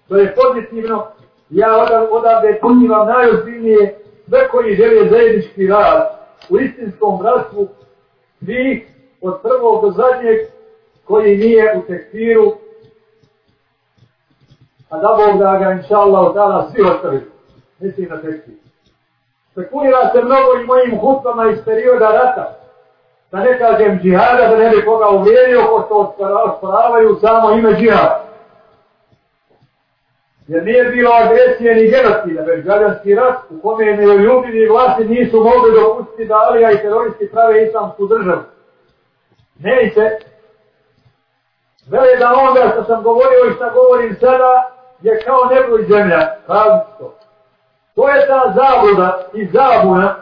To je pozitivno. Ja odavde pozivam najozbiljnije sve koji žele zajednički rad u istinskom bratstvu svi od prvog do zadnjeg koji nije u tekstiru a da Bog da ga inša Allah dana svi ostavi. Mislim na tekstiru spekulira se mnogo i mojim hutbama iz perioda rata da ne kažem džihada, da ne bi koga uvrijedio, ko što osporavaju samo ime džihada. Jer nije bilo agresije ni genocida, već građanski rat u kome je neoljubivi vlasti nisu mogli dopustiti da Alija i teroristi prave islamsku državu. Ne i se. Vele da onda što sam govorio i što govorim sada je kao nebo i zemlja. Pravito. To je ta zabluda i zabuna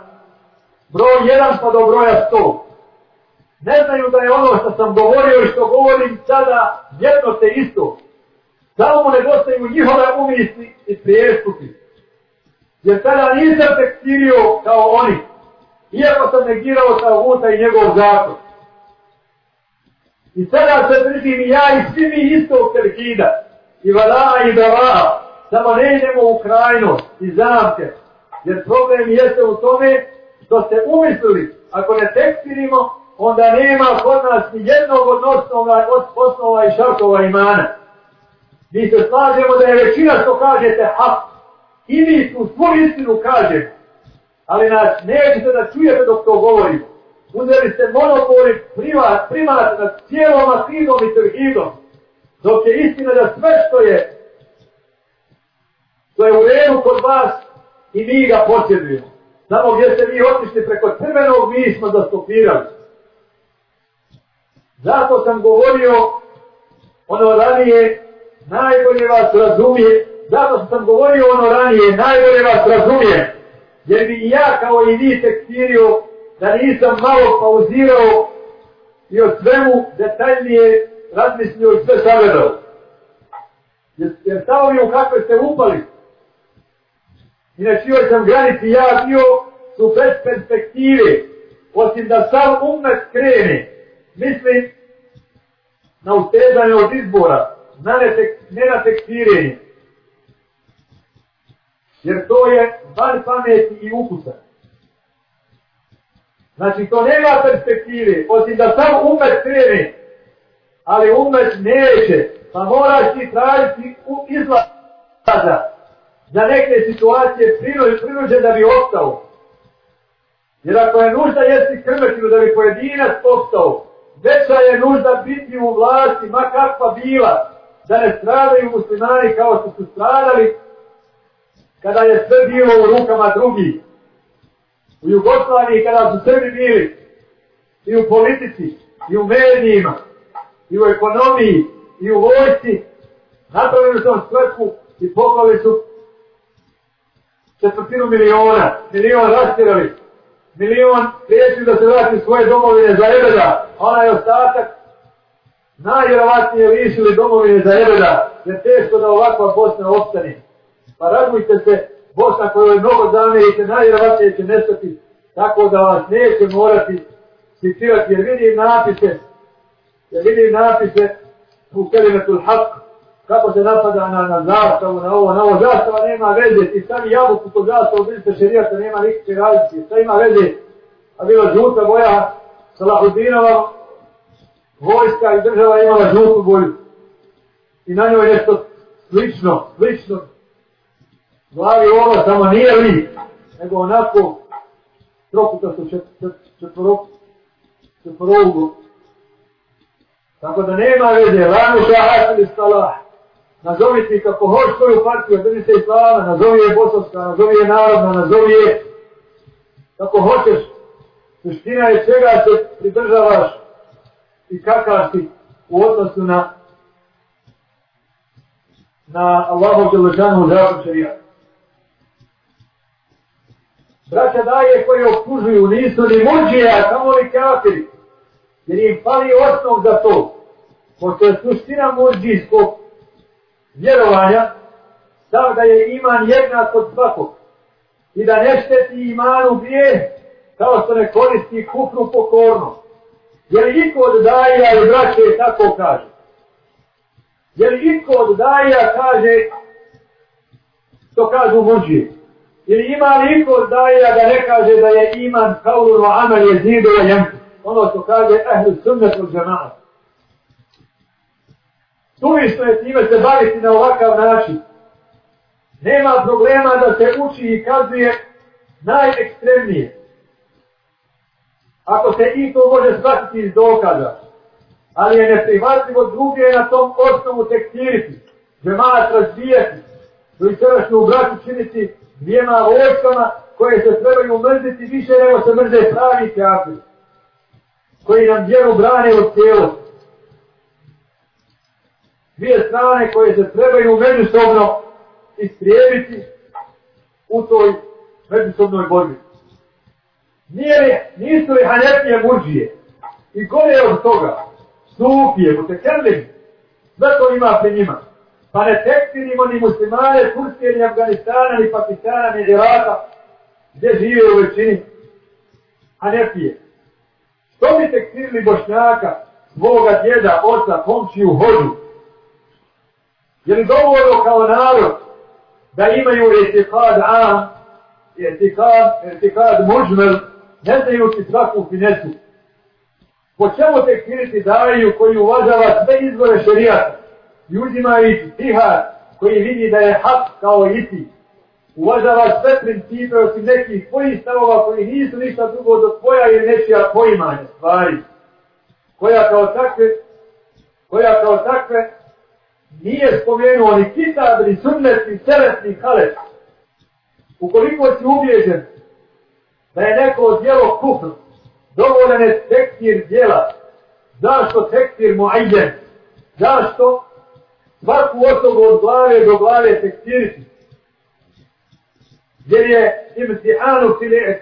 broj 1 pa do broja 100. Ne znaju da je ono što sam govorio i što govorim sada jedno te isto. Samo mu nedostaju njihove umisli i prijestupi. Jer tada nisam tekstirio kao oni. Iako sam negirao sa vuta i njegov zakon. I sada se držim i ja i svi mi istog telkida. I vala i bela. Samo ne idemo u krajnost i zamke. Jer problem jeste u tome što ste umislili. Ako ne tekstirimo, onda nema kod nas ni jednog od osnova, od osnova i šartova imana. Mi se slažemo da je većina što kažete hak. I mi tu svu istinu kažemo. Ali nas nećete da čujete dok to govorimo. Uzeli ste monopoli primat, primat nad cijelom akidom i trhidom. Dok je istina da sve što je što je u redu kod vas i mi ga posjedujemo. Samo gdje ste vi otišli preko crvenog, mi smo zastopirali. Zato sam govorio ono ranije, najbolje vas razumije, zato sam govorio ono ranije, najbolje vas razumije, jer bi ja kao i vi tekstirio da nisam malo pauzirao i o svemu detaljnije razmislio i sve savjedao. Jer, jer samo mi u kakve ste upali, i na čijoj sam granici ja bio, su bez perspektive, osim da sam umet krene, mislim na ustezanje od izbora, na ne, ne na tekstirenje. Jer to je van pameti i ukusa. Znači, to nema perspektive, osim da sam umet krene, ali umet neće, pa moraš ti tražiti izlaza za neke situacije prinuđen da bi ostao. Jer ako je nužda jesti krmetinu da bi pojedinac ostao, veća je nužda biti u vlasti, ma kakva bila, da ne stradaju muslimani kao što su stradali, kada je sve bilo u rukama drugih. U Jugoslaviji kada su Srbi bili i u politici, i u medijima, i u ekonomiji, i u vojci, napravili su svrhu i poklali su četvrtinu miliona, milion rastirali, milion priječili da se vrati svoje domovine za Ebeda, a onaj ostatak najvjerovatnije lišili domovine za Ebeda, jer teško da ovakva Bosna ostane. Pa razmujte se, Bosna koju je mnogo zamjerite, najvjerovatnije će nestati, tako da vas neće morati citirati, jer vidim napise, jer vidim napise u Kelimetul Haq, kako se napada na, na zastavu, na ovo, na ovo, zastava nema veze, ti stavi jabuku kod zastavu, vidite šerijata, nema nikakve različite, šta ima veze, a bila žuta boja, Salahudinova, vojska i država imala žutu boju. I na njoj nešto slično, slično, glavi ovo, samo nije li, nego onako, trokuta su čet, čet, četvoro, četvorogu. Tako da nema veze, lanu šahat ili salah, nazovi ti kako hoš svoju partiju, drži se islama, nazovi je bosanska, nazovi je narodna, nazovi je kako hoćeš. Suština je čega se pridržavaš i kakav si u odnosu na na Allahu Đelešanu zakon šarija. Braća daje koji optužuju nisu ni muđije, a samo li kafiri. Jer im pali osnov za to. Pošto je suština muđijskog vjerovanja, stav da je iman jednak od svakog i da ne šteti imanu grije kao što ne koristi kufru pokorno. Je li iko od daja i braće tako kaže? Je li iko od daja kaže što kažu muđi? Ili ima li iko od daja da ne kaže da je iman kao uro amal je zidova jemku? Ono što kaže ehlu sunnetu od džemata. Suvišno je time se baviti na ovakav način. Nema problema da se uči i kazuje najekstremnije. ako se i to može shvatiti iz dokaza, ali je neprihvatljivo druge na tom osnovu tekstiriti, džemat razbijati, do ičerašnju braću činiti dvijema vojskama koje se trebaju mrziti više nego se mrze pravi kafir, koji nam vjeru brane od cijelosti. Dvije strane koje se trebaju međusobno istrijebiti u toj međusobnoj borbi. Nije li, nisu li hanefije murđije i gore od toga, sufije, mutekerlim, sve to ima pri njima. Pa ne tekstinimo ni muslimane, Turske, ni Afganistana, ni Pakistana, ni Iraka, gdje žive u većini hanefije. Što bi tekstinili bošnjaka, svoga djeda, oca, komčiju, hođu? Je li dovoljno kao narod da imaju etikad A, etikad, etikad mužmel, ne znajući svaku finesu. Po čemu te kiriti daju koji uvažava sve izvore šerijata i uzima i tihar koji vidi da je hak kao isti. Uvažava sve principe osim nekih tvojih stavova koji nisu ništa drugo do tvoja ili nečija poimanja stvari. Koja kao takve, koja kao takve nije spomenuo ni kitab, ni sunnet, ni seret, ni halet. Ukoliko si ubijeđen da je neko djelo kufr, dovoljen je tekstir djela. Zašto tekstir muajjen? Zašto svaku osobu od glave do glave tekstiriti? Jer je imtihanu fili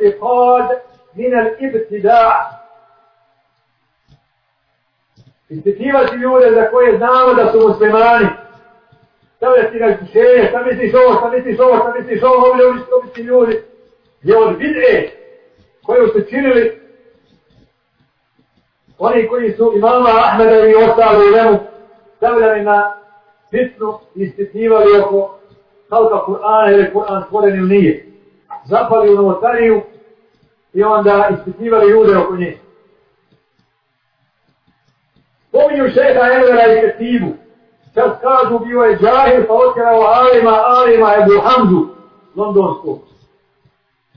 min al-ibtida' Ispitivati ljude za koje znamo da su muslimani. Stavljati na iskušenje, šta misliš ovo, šta misliš ovo, šta misliš ovo, ovdje ovi što misli ljudi. Je od bid'e koju su činili oni koji su imama Ahmeda i ostali u Lemu stavljali na fitnu i ispitivali oko halka Kur'ana ili Kur'an stvoren ili nije. Zapali u novotariju i onda ispitivali ljude oko njih. Pominju šeha Envera i Ketibu. Kad kažu bio je džahir pa otkrao Alima, Alima Ebu Hamzu, londonskog.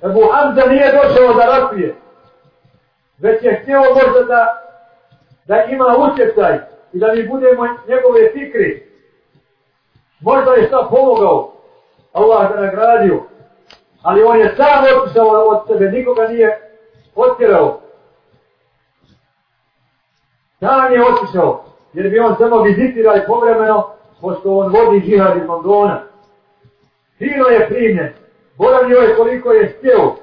Ebu Hamza nije došao da ratuje, već je htio možda da, da ima utjecaj i da mi budemo njegove fikri. Možda je šta pomogao, Allah ga nagradio, ali on je sam otišao od sebe, nikoga nije otjerao. Dan je otišao, jer bi on samo vizitirali povremeno, pošto on vodi džihad iz Londona. Fino je primjen, boravio je koliko je stjeo,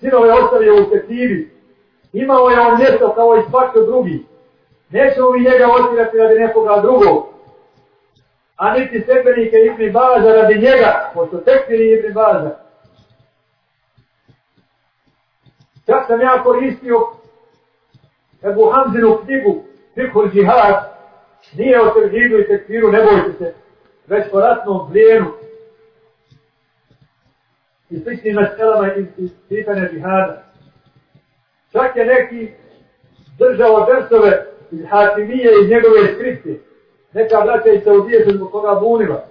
Sinove ostavio u Tetivi. Imao je on mjesto kao i svako drugi. Nećemo mi njega otirati radi nekoga drugog. A niti sebenike Ibn Baza radi njega, pošto tekstili Ibn Baza. Čak sam ja koristio Ebu Hamzinu knjigu Fikhul Džihad, nije o tevhidu i tekfiru, ne bojte se, već o ratnom plijenu, i sličnim naselama iz, iz pitanja džihada. Čak je neki držao drsove iz Hatimije iz njegove skripte. Neka braća i Saudije se zbog koga bunila.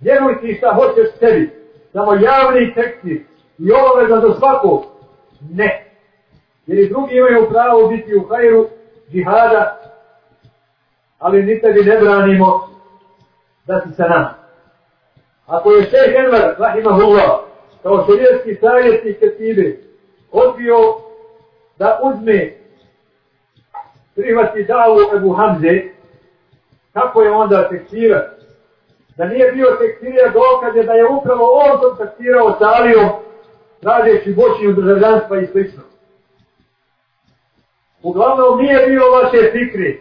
Vjeruj ti šta hoćeš sebi. Samo javni teksti i obaveza za svakog. Ne. Jer i drugi imaju pravo biti u hajru džihada, ali ni tebi ne branimo da si sa nama. Ako je šeh Enver, rahimahullah, kao šarijetski savjetnik Ketibe, odbio da uzme prihvati davu Ebu Hamze, kako je onda tekstirat? Da nije bio tekstirija dokaze da je upravo on kontaktirao sa Alijom, tražeći bočnju državljanstva i sl. Uglavnom nije bilo vaše fikri,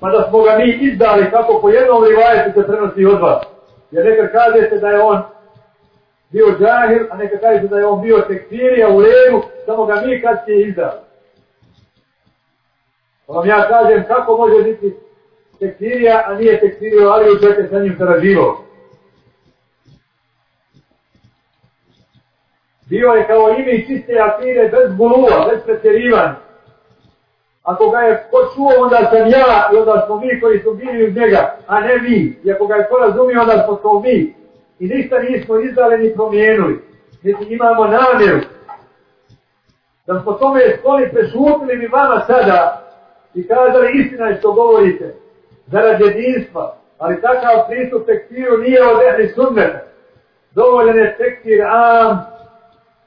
pa da smo ga mi izdali kako po jednom rivajetu se prenosi od vas. Jer nekad kažete da je on bio džahil, a nekad kažete da je on bio tekstirija u redu, samo ga mi kad će izdali. Pa vam ja kažem kako može biti tekstirija, a nije tekstirija, ali u čete sa njim saraživo. Bio je kao ime čiste akire bez bulua, bez pretjerivanja. Ako ga je ko čuo, onda sam ja i onda smo mi koji su bili uz njega, a ne vi. I ako ga je ko razumio, onda smo to mi. I ništa nismo izdali ni promijenili. Niti imamo namjeru Da smo tome skloni prešutili mi vama sada i kazali istina je što govorite, zarad jedinstva, ali takav pristup tekstiru nije od ehli sunneta. Dovoljen je tekstir am,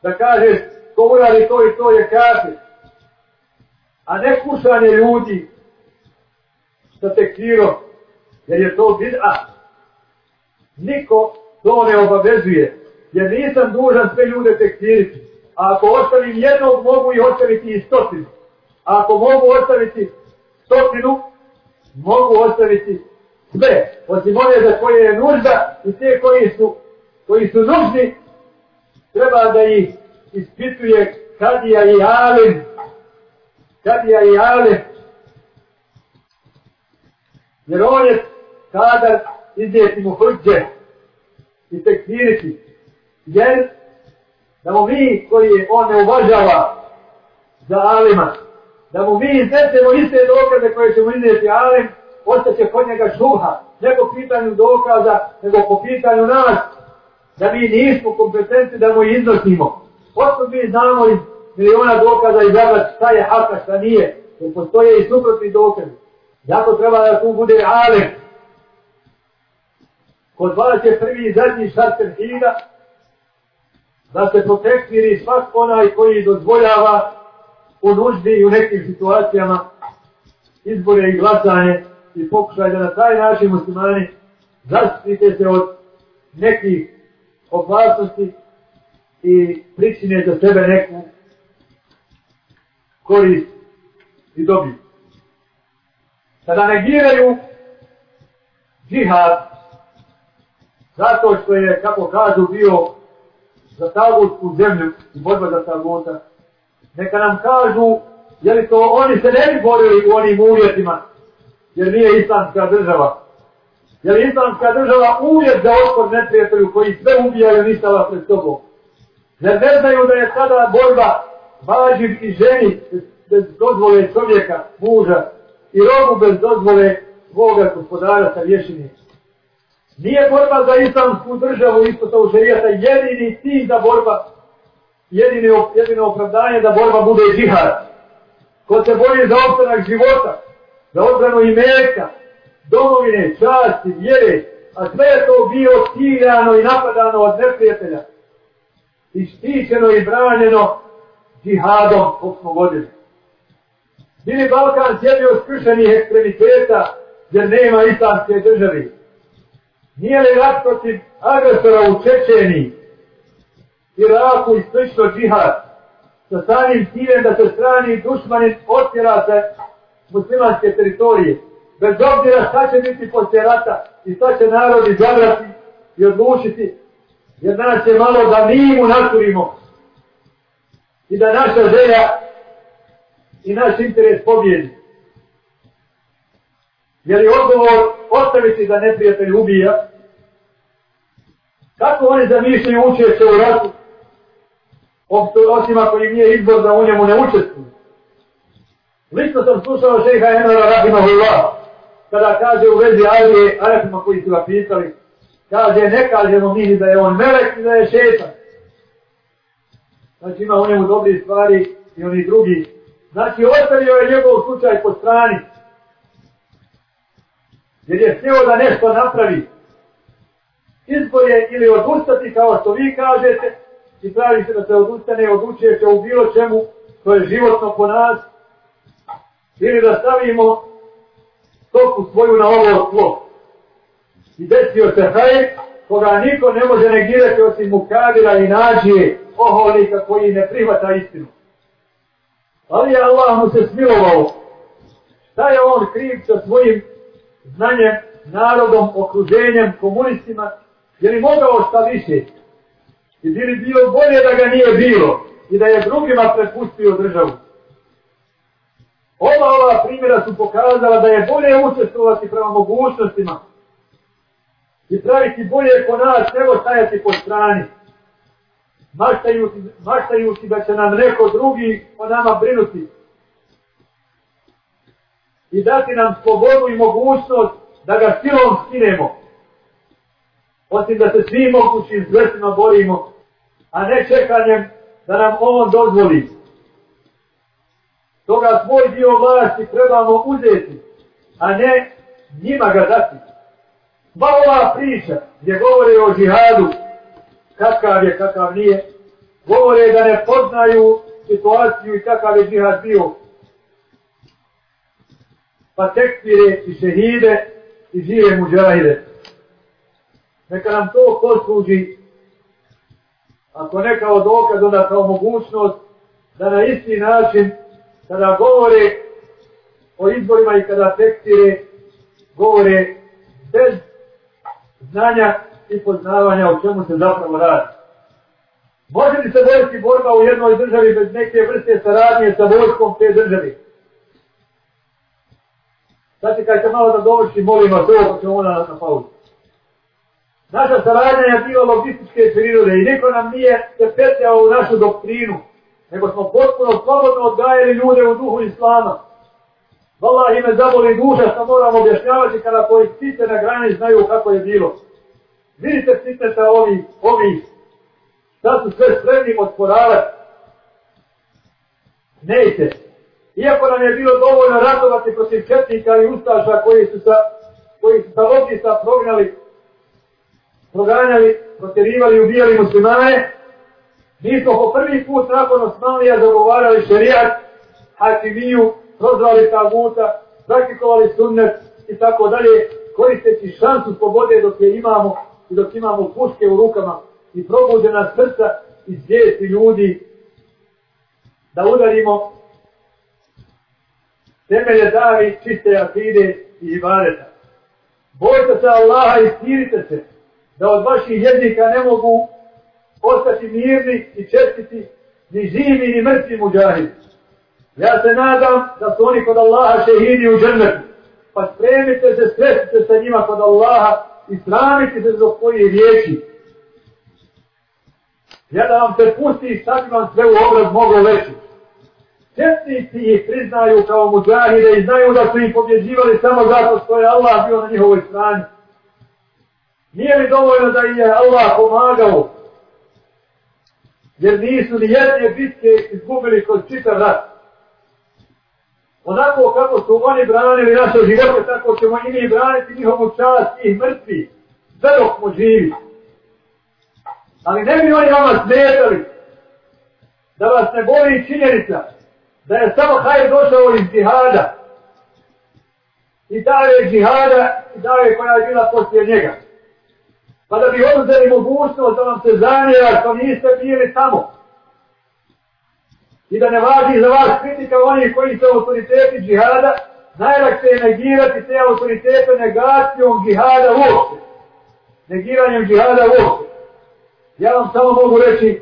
da kažeš ko uradi to i to je kafir. A ne kušanje ljudi sa tekfirom, jer je to bid'a. Niko to ne obavezuje, jer nisam dužan sve ljude tekfiriti. A ako ostavim jednog, mogu i ostaviti i stotinu. A ako mogu ostaviti stotinu, mogu ostaviti sve. Osim one za koje je nužda i te koji su, koji su nužni, treba da ih ispituje kadija i alim. Kadija i alim. Jer on je kadar izdjeti mu hrđe i tekstiriti. Jer da mu mi koji on ne uvažava za alima, da mu mi iznesemo iste dokaze koje ćemo iznijeti alim, ostaće kod njega šuha, ne po pitanju dokaza, nego po pitanju nas, da mi nismo kompetenti da mu iznosimo. Otkud mi znamo iz miliona dokaza i zabrat šta je haka, šta nije, jer postoje i suprotni dokazi. Zato treba da tu bude alem. Kod vas je prvi i zadnji šarter hida, da se protekviri svak onaj koji dozvoljava u nuždi i u nekim situacijama izbore i glasanje i pokušaj da na taj način muslimani zaštite se od nekih opasnosti i pričine za sebe neku korist i dobi. Kada negiraju džihad, zato što je, kako kažu, bio za tagutsku zemlju i borba za taguta, neka nam kažu, je li to oni se ne bi borili u onim uvjetima, jer nije islamska država. Je islamska država uvjet za otpor neprijatelju koji sve ubijaju vas pred sobom? Jer ne znaju da je sada borba vađiv i ženi bez dozvole čovjeka, muža i robu bez dozvole svoga gospodara sa vješinim. Nije borba za islamsku državu isto to u šarijata jedini cilj da borba, jedino, jedino opravdanje da borba bude džihad. Ko se bori za opstanak života, za odbranu imeka, domovine, časti, vjere, a sve je to bio ciljano i napadano od neprijatelja. I štićeno i branjeno džihadom, kog. Bili Balkan sjedio skršenih ekstremiteta, jer nema islamske državi. Nije li rat protiv agresora u Čečeni, Iraku i slično džihad, sa samim ciljem da se strani dušmanin otjera se muslimanske teritorije, bez obzira šta će biti poslije rata i šta će narod izabrati i odlučiti, jer nas je malo da mi mu naturimo i da naša želja i naš interes pobjedi. Jer je odgovor ostaviti da neprijatelj ubija, kako oni zamišljaju učešće u ratu, osim ako im nije izbor da u njemu ne učestvuju. Lično sam slušao šeha Enora Rahimahullah, kada kaže u vezi Alije, Arafima koji su ga pitali, kaže, ne kažemo mi da je on melek i da je šetan. Znači ima u njemu dobri stvari i oni drugi. Znači ostavio je njegov slučaj po strani. Jer je htio da nešto napravi. Izbor je ili odustati kao što vi kažete i pravi se da se odustane odlučuje se u bilo čemu to je životno po nas ili da stavimo stopu svoju na ovo tlo. I desio se hajek koga niko ne može negirati osim mukavira i nađije oholika koji ne prihvata istinu. Ali je Allah mu se smilovao. Šta je on kriv sa svojim znanjem, narodom, okruženjem, komunistima? Je li mogao šta više? I bi li bilo bolje da ga nije bilo i da je drugima prepustio državu? Ova ova primjera su pokazala da je bolje učestvovati prema mogućnostima i praviti bolje po nas nego stajati po strani. Maštajući, maštajući da će nam neko drugi o nama brinuti. I dati nam slobodu i mogućnost da ga silom skinemo. Osim da se svi mogućim zlestima borimo, a ne čekanjem da nam on dozvoli. Toga svoj dio vlasti trebamo uzeti, a ne njima ga dati. Ba ova priča gdje govore o džihadu, kakav je, kakav nije, govore da ne poznaju situaciju i kakav je džihad bio. Pa tekstire i šehide i žive muđahide. Neka nam to posluži, ako ne kao dokaz, onda kao mogućnost da na isti način, kada govore o izborima i kada tekstire, govore bez znanja i poznavanja o čemu se zapravo radi. Može li se vojski borba u jednoj državi bez neke vrste saradnje sa vojskom te države? Sačekajte malo da dovrši, molim vas, ovo ćemo onda na pauzu. Naša saradnja je bila logističke prirode i niko nam nije se petljao u našu doktrinu, nego smo potpuno slobodno odgajali ljude u duhu Islama. Vala ime zaboli duša što moram objašnjavati kada koji ptice na grani znaju kako je bilo. Vidite ptice sa ovi, ovi, da su sve spremni odporavati. Nejte. Iako nam je bilo dovoljno ratovati protiv četnika i ustaša koji su sa, koji su sa lobista prognali, proganjali, protjerivali i ubijali muslimane, mi smo po prvi put nakon Osmanlija zagovarali šerijat, hakimiju, prozvali taguta, praktikovali sunnet i tako dalje, koristeći šansu slobode dok je imamo i dok imamo puške u rukama i probuđena srca i svijesti ljudi da udarimo temelje davi čiste akide i ibadeta. Bojte se Allaha i stirite se da od vaših jednika ne mogu ostati mirni i čestiti ni živi ni mrtvi muđahidi. Ja se nadam da su oni kod Allaha šehidi u džennetu. Pa spremite se, sretite sa njima kod Allaha i sramite se zbog svoje riječi. Ja da vam se pusti i sad vam sve u obraz mogu reći. Četnici ih priznaju kao muđahide i znaju da su ih pobjeđivali samo zato što je Allah bio na njihovoj strani. Nije li dovoljno da je Allah pomagao? Jer nisu ni jedne bitke izgubili kod čitav rat. Onako kako su oni branili naše živote, tako ćemo i mi braniti njihovu čast i mrtvi. Sve dok smo živi. Ali ne bi oni vama smetali da vas ne boli činjenica da je samo hajr došao iz džihada i da je džihada i da je koja je bila poslije njega. Pa da bi oduzeli mogućnost da vam se zanjeva što niste bili tamo. I da ne važi za vas kritika onih koji su autoriteti džihada, najlakše je negirati te autoritete negacijom džihada uopće. Negiranjem džihada uopće. Ja vam samo mogu reći,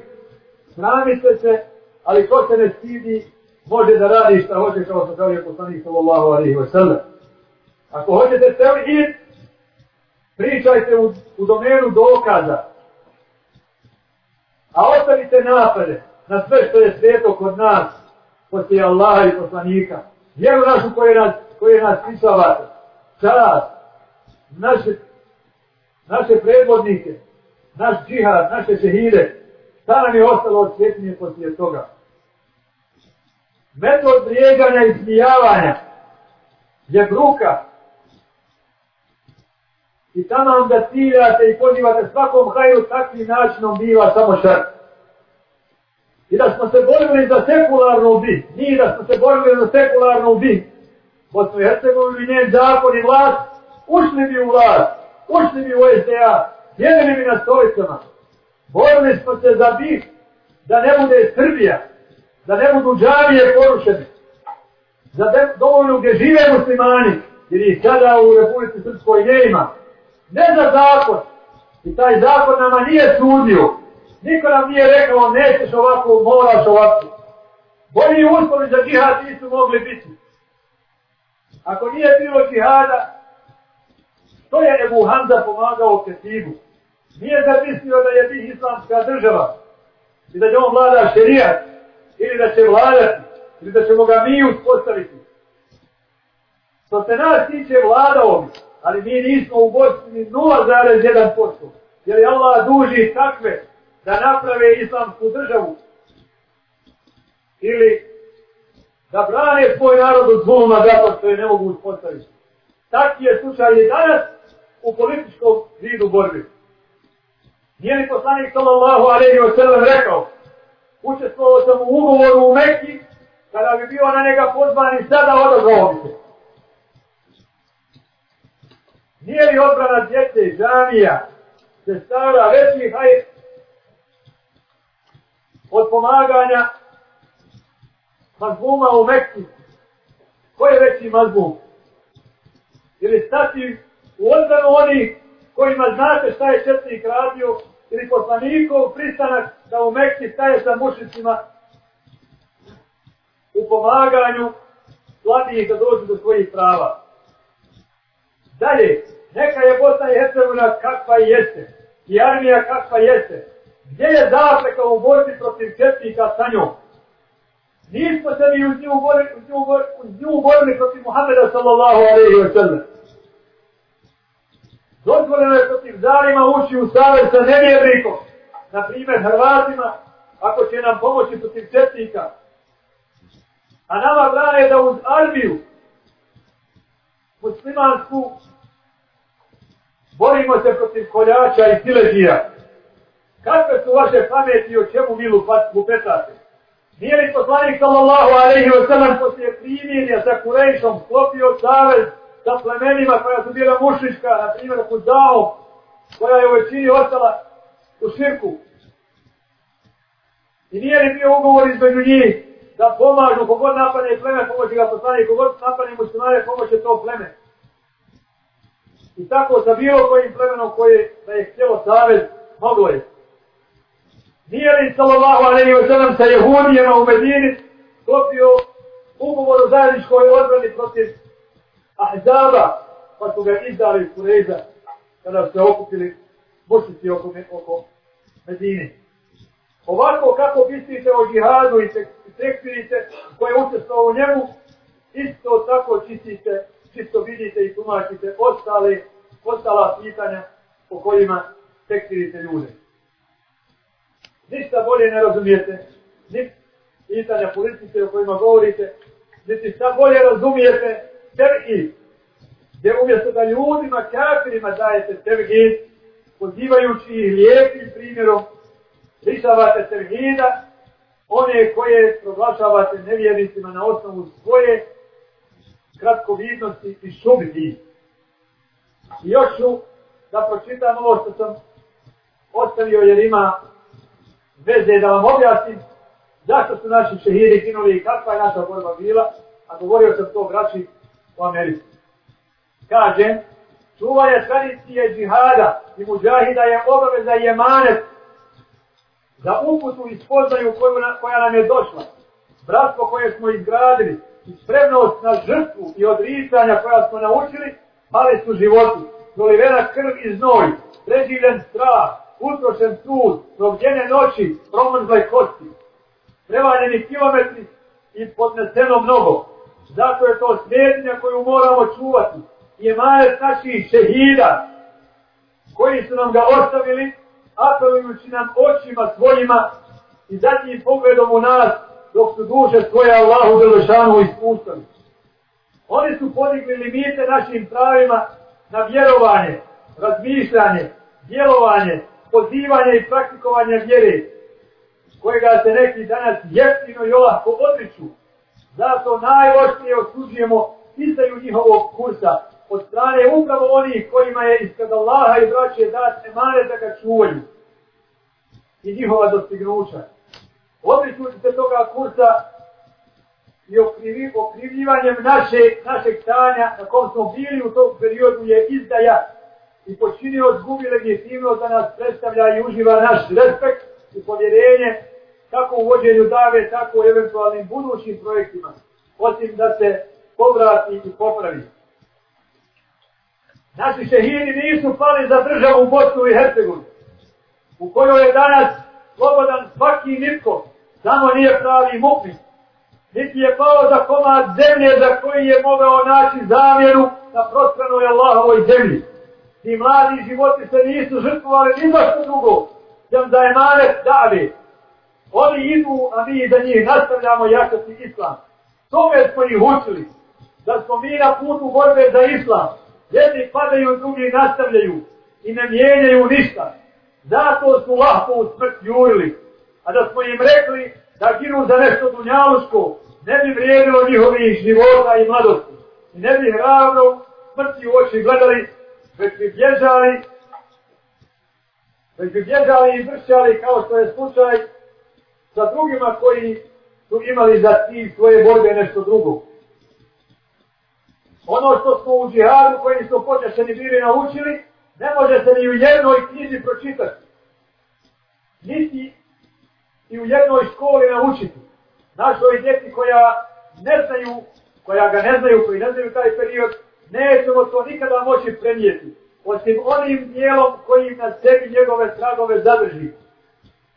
sramite se, ali ko se ne stidi, može da radi šta hoće kao što kao je poslanik sallallahu alaihi wa sallam. Ako hoćete cijeli id, pričajte u, u domenu dokaza. A ostavite napade na sve što je sveto kod nas, poslije Allaha i poslanika. Vjeru našu koju nas, koje nas pisavate. Sada, naše, naše predvodnike, naš džihad, naše šehide. Šta nam je ostalo od svjetinje poslije toga? Metod rijeganja i smijavanja je bruka. I tamo vam da ciljate i pozivate svakom hajru takvim načinom biva samo šrt. I da smo se borili za sekularnu bit, mi da smo se borili za sekularnu bit. Bosnu i Hercegovini njen zakon i vlast, ušli bi u vlast, ušli bi u SDA, jedini bi na stolicama. Borili smo se za bit, da ne bude Srbija, da ne budu džavije porušene, za dovoljno gdje žive muslimani, jer ih sada u Republici Srpskoj ne ima. Ne za zakon, i taj zakon nama nije sudio, Niko nam nije rekao, nećeš ovako, moraš ovako. Bolji uslovi za džihad nisu mogli biti. Ako nije bilo džihada, što je Ebu Hamza pomagao Ketibu. Nije zapisnio da je bih islamska država i da će on vlada šerijat ili da će vladati ili da ćemo ga mi uspostaviti. Što se nas tiče vladao bi, ali mi nismo u Bosni 0,1%. Jer je Allah duži takve da naprave islamsku državu ili da brane svoj narod od zvoma zato što je ne mogu uspostaviti. Takvi je slučaj i danas u političkom vidu borbi. Nije li poslanik sallallahu alaihi wa sallam rekao, učestvovao sam u ugovoru u Mekki, kada bi bio na njega pozvan i sada odazvao bi se. Nije li odbrana djece, džamija, sestara, veći hajt od pomaganja mazbuma u Mekki? Ko je veći mazbum? Ili stati u odbranu onih kojima znate šta je četnik radio ili poslanikov pristanak da u Mekki staje sa mušicima u pomaganju slabijih da dođu do svojih prava. Dalje, neka je Bosna i Hercegovina kakva jeste i armija kakva jeste. Gdje je zapreka u borbi protiv četnika sa njom? Nismo se mi uz nju borili, uz nju borili, uz nju borili protiv Muhammeda sallallahu alaihi wa sallam. Dozvoljeno je protiv zalima ući u savez sa nevjernikom. Na primjer, Hrvatima, ako će nam pomoći protiv četnika. A nama brane da uz armiju muslimansku borimo se protiv koljača i sileđija. Kakve su vaše pameti o čemu vi lupetate? Nije li poslanik sallallahu alaihi wa sallam poslije primjenja sa Kurejšom sklopio savez sa plemenima koja su bila mušička, na primjer Kuzao, koja je u većini ostala u širku. I nije li bio ugovor između njih da pomažu kogod napadne pleme, pomoći ga poslanik, kogod napadne muslimane, pomoće to pleme. I tako sa bilo kojim plemenom koje da je htjelo savez, moglo je. Nije li sallallahu alaihi wa sallam sa jehudijama u Medini sklopio ugovor o zajedničkoj odbrani protiv Ahzaba, pa su ga izdali iz Kureza, kada se okupili mušici oko, oko Medine. Ovako kako mislite o džihadu i tekfirite koje učestvo u njemu, isto tako čistite, čisto vidite i tumačite ostale, ostala pitanja po kojima tekfirite ljude. Ništa bolje ne razumijete, ni pitanja politike o kojima govorite, niti šta bolje razumijete tevhid, gdje umjesto da ljudima, kafirima dajete tevhid, pozivajući ih lijepim primjerom, lišavate tevhida, one koje proglašavate nevjernicima na osnovu svoje kratkovidnosti i šubiti. I još ću da pročitam ovo što sam ostavio jer ima veze da vam objasnim zašto su naši šehiri ginuli i kakva je naša borba bila, a govorio sam to braći u Americi. Kaže, čuvanje tradicije džihada i muđahida je obaveza i emanet za uputu i spoznaju koju na, koja nam je došla. Bratstvo koje smo izgradili i spremnost na žrtvu i odricanja koja smo naučili, pali su životi. Dolivena krv i znoj, preživljen strah, utrošen trud, provdjene noći, promrzle kosti, prevaljeni kilometri i podneseno mnogo. Zato je to svjetljenja koju moramo čuvati. Je majet naših šehida koji su nam ga ostavili, apelujući nam očima svojima i zatim pogledom u nas dok su duše svoje Allahu Belešanu ispustali. Oni su podigli limite našim pravima na vjerovanje, razmišljanje, djelovanje, pozivanje i praktikovanje vjere, kojega se neki danas jeftino i olahko odriču, Zato najoštije osuđujemo istaju njihovog kursa od strane upravo onih kojima je iskad Allaha i braće dat mare da ga čuvaju i njihova dostignuća. Odličujući se toga kursa i okrivi, okrivljivanjem naše, našeg stanja na kom smo bili u tom periodu je izdaja i počinio zgubi legitimnost da nas predstavlja i uživa naš respekt i povjerenje kako u vođenju dave, tako u eventualnim budućim projektima, osim da se povrati i popravi. Naši šehiri nisu pali za državu Bosnu i Hercegovini, u kojoj je danas slobodan svaki nitko, samo nije pravi mukni. Niti je pao za komad zemlje za koji je mogao naći zamjeru na prostranoj Allahovoj zemlji. Ti mladi životi se nisu žrtvovali ni za što drugo, sem da je manet dave, Oni idu, a mi za njih nastavljamo jačati islam. Tome smo ih učili. Da smo mi na putu borbe za islam. Jedni padaju, drugi nastavljaju. I ne mijenjaju ništa. Zato su lahko u smrt jurili. A da smo im rekli da ginu za nešto dunjaluško, ne bi vrijedilo njihovih života i mladosti. I ne bi hrabro smrti u oči gledali, već bi bježali, već bi bježali i vršali kao što je slučaj sa drugima koji su imali za cilj svoje borbe nešto drugo. Ono što smo u džihadu koji su počešeni bili naučili, ne može se ni u jednoj knjizi pročitati. Niti i u jednoj školi naučiti. Našoj djeci koja ne znaju, koja ga ne znaju, koji ne znaju taj period, nećemo to nikada moći prenijeti. Osim onim dijelom koji na sebi njegove tragove zadrži.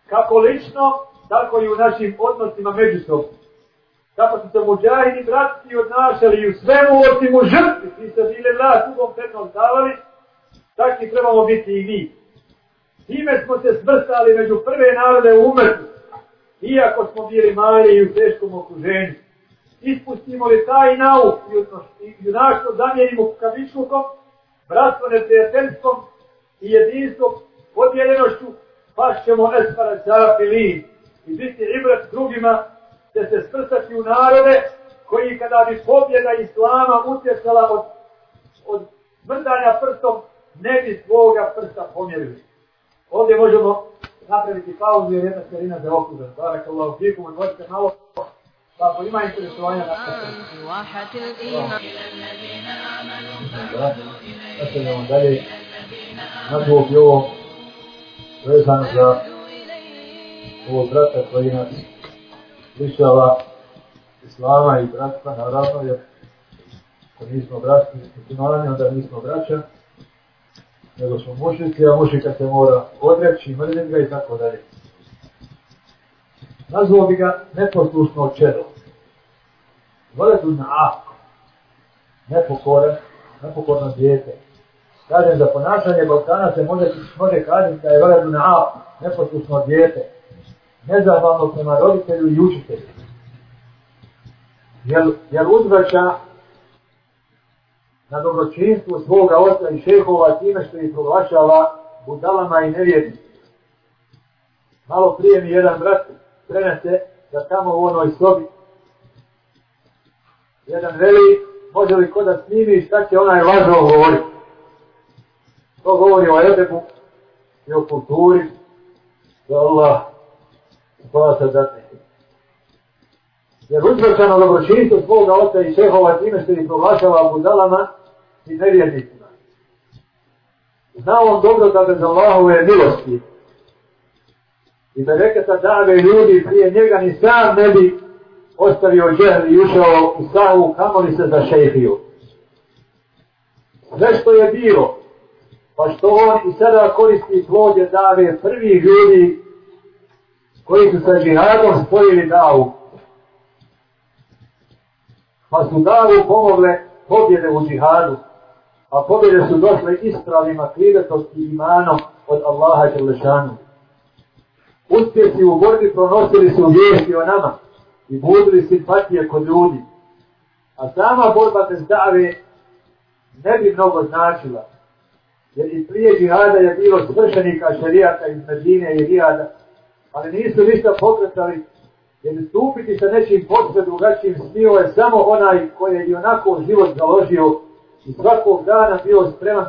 Kako lično, tako i u našim odnosima međusobno. Kako su se muđahini bratski odnašali i u svemu osim u žrtvi, ti se bile vlast ugom petnom davali, takvi trebamo biti i mi. Time smo se svrstali među prve narode u umrtu, iako smo bili mali i u teškom okruženju. Ispustimo li taj nauk i junaštvo zamijenimo kavičlukom, bratstvo neprijateljstvom i jedinstvom, podjeljenošću, pa ćemo espara zarapili i biti ibrat drugima, te se svrstati u narode koji kada bi pobjeda Islama utjecala od, od mrdanja prstom, ne bi svoga prsta pomjerili. Ovdje možemo napraviti pauzu jer jedna starina za okuža. Barakallahu fikum, odvojite malo. Pa ako ima interesovanja na Nastavljamo dalje. Nadvog je ovo vezano za ovog brata koji nas lišava islama i bratstva, na naravno, jer ako nismo braći, muslimani, onda nismo braća nego smo mušnici, a mušnika se mora odreći, mrzim ga i tako dalje. Nazvao bi ga neposlušno čedo. Voledu na ako. Nepokoran, nepokorno djete. Kažem, za ponašanje Balkana se može, može kažem da je voledu na ako. Neposlušno djete. Nezahvalno prema roditelju i učitelju. Jer, jer uzvraća na dobročinstvu svoga oca i šehova time što ih proglašava budalama i nevjernicima. Malo prije mi jedan brat prenese da tamo u onoj sobi jedan veli, može li ko da snimi šta će onaj lažo govoriti. To govori o Edebu i o kulturi, da Allah spasa dati. Jer uzvršano dobročinstvo svoga oca i šehova time što ih proglašava budalama i nevjernicima. Zna on dobro da bez Allahove milosti i da dave ljudi prije njega ni sam ne bi ostavio džehl i ušao u sahu kamo li se zašehio. Sve što je bilo, pa što on i sada koristi plodje dave prvih ljudi koji su sa džihadom spojili davu. Pa su davu pomogle pobjede u džihadu a pobjede su došle ispravima krivetosti imanom od Allaha Đelešanu. Uspjesi u borbi pronosili su vijesti o nama i budili simpatije kod ljudi. A sama borba bez dave ne bi mnogo značila. Jer i prije džihada je bilo svršenika šarijata iz Medine i Rijada, ali nisu ništa pokretali jer stupiti sa nečim posve drugačijim smio je samo onaj koji je i onako život založio i svakog dana bio spreman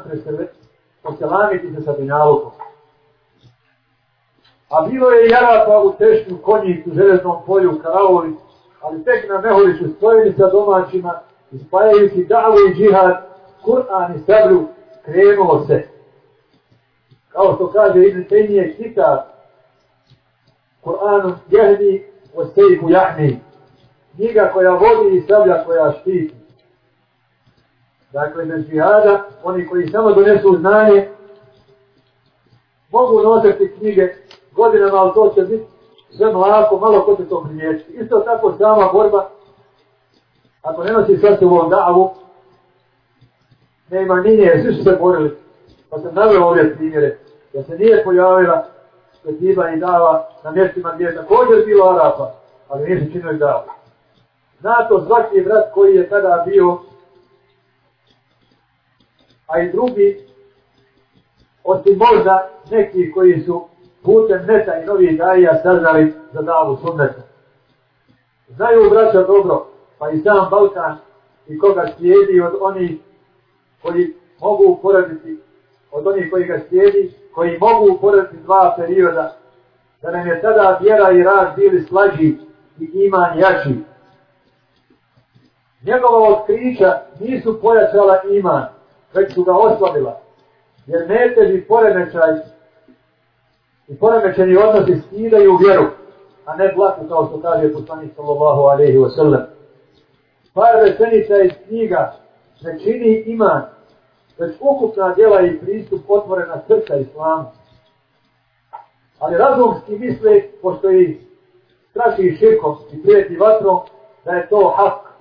preselamiti se sa Dunjalukom. A bilo je i u tešnju konjih u železnom polju Karavovi, ali tek na Meholiću stojili sa domaćima, ispajajući davu i džihad, Kur'an i Sabru, krenulo se. Kao što kaže Ibn Tejnije kita, Kur'anu jehni o sejku jahni, knjiga koja vodi i sablja koja štiti. Dakle, bez džihada, oni koji samo donesu znanje, mogu nositi knjige godinama, ali to će biti sve mlako, malo ko će to primijeti. Isto tako sama borba, ako ne nosi srce u ovom davu, nema nije, svi su se borili. Pa sam navio ove primjere, da se nije pojavila petiba i dava na mjestima gdje je također bilo Arapa, ali nisu činili davu. Zna to svaki brat koji je tada bio, a i drugi, osim možda neki koji su putem neta i novih daija saznali za davu sunneta. Znaju braća dobro, pa i sam Balkan i koga slijedi od onih koji mogu uporaditi, od onih koji ga slijedi, koji mogu uporaditi dva perioda, da nam je tada vjera i rad bili slađi i iman jači. Njegova otkrića nisu pojačala iman, već su ga oslabila, jer neteži poremećaj i poremećeni odnosi skidaju vjeru, a ne blaku kao što kaže poslanik sallallahu alaihi wa sallam. Par rečenica iz knjiga ne čini iman, već ukupna djela i pristup otvorena srca islamu. Ali razumski misle, postoji straši širkom i prijeti vatrom, da je to hak.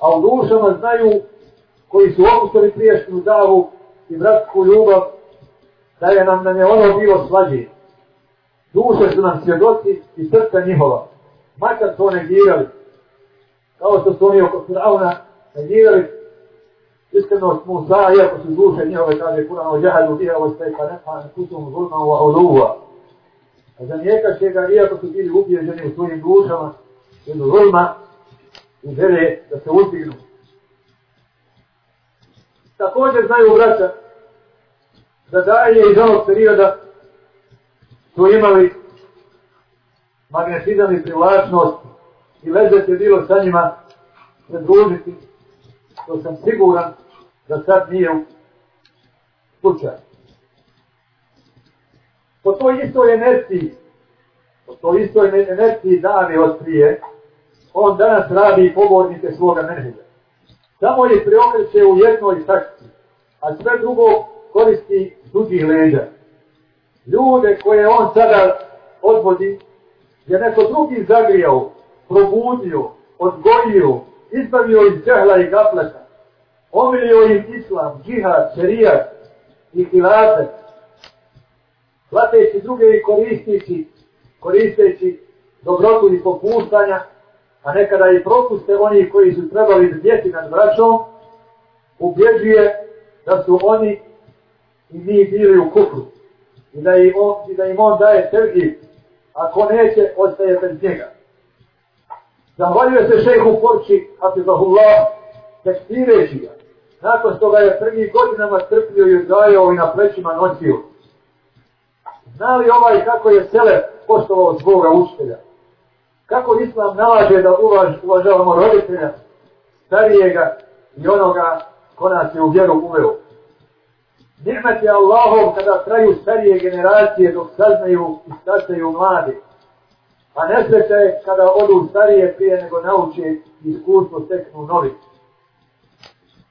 A u dušama znaju, koji su opustili priješnju davu i bratsku ljubav, da je nam na ne ono bilo slađe. Duše su nam svjedoci i srca njihova. Makar to negirali, kao što su oni oko Firauna negirali iskrenost Musa, iako su duše njihove, kaže Kur'an, o džahadu biha, o stekha nefa, kutum zulma, wa uluva. A za nijekaše ga, iako su bili ubijeđeni u svojim dušama, jednu zulma, i žele da se uzdignu. Također znaju braća, da daje iz onog perioda su imali magnetizam i privlačnost i vezet bilo sa njima se družiti, to sam siguran da sad nije u slučaju. Po toj istoj energiji, po toj istoj energiji dane od on danas radi pobornike svoga menedža. Samo je preokreće u jednoj sakci, a sve drugo koristi tuđih leđa. Ljude koje on sada odvodi, je neko drugi zagrijao, probudio, odgojio, izbavio iz džehla i gapleta, omilio im islam, džihad, šerijat i hilazet, plateći druge i koristeći, koristeći dobrotu i popuštanja, a nekada i propuste oni koji su trebali zdjeti nad braćom, ubjeđuje da su oni i mi bili u kufru i da im on, i da im on daje tergi, ako neće, ostaje bez njega. Zahvaljuje se šejhu Porči, Hafizahullah, tekstireći ga. Nakon što ga je prvi godinama strpio i uzgajao i na plećima nosio. Zna li ovaj kako je Sele poštovao svoga učitelja? Kako Islam nalaže da uvaž, uvažavamo roditelja, starijega i onoga ko nas je u vjeru uveo? Nimet je Allahov kada traju starije generacije dok saznaju i stasaju mladi. A nesreća je kada odu starije prije nego nauče iskustvo steknu novi.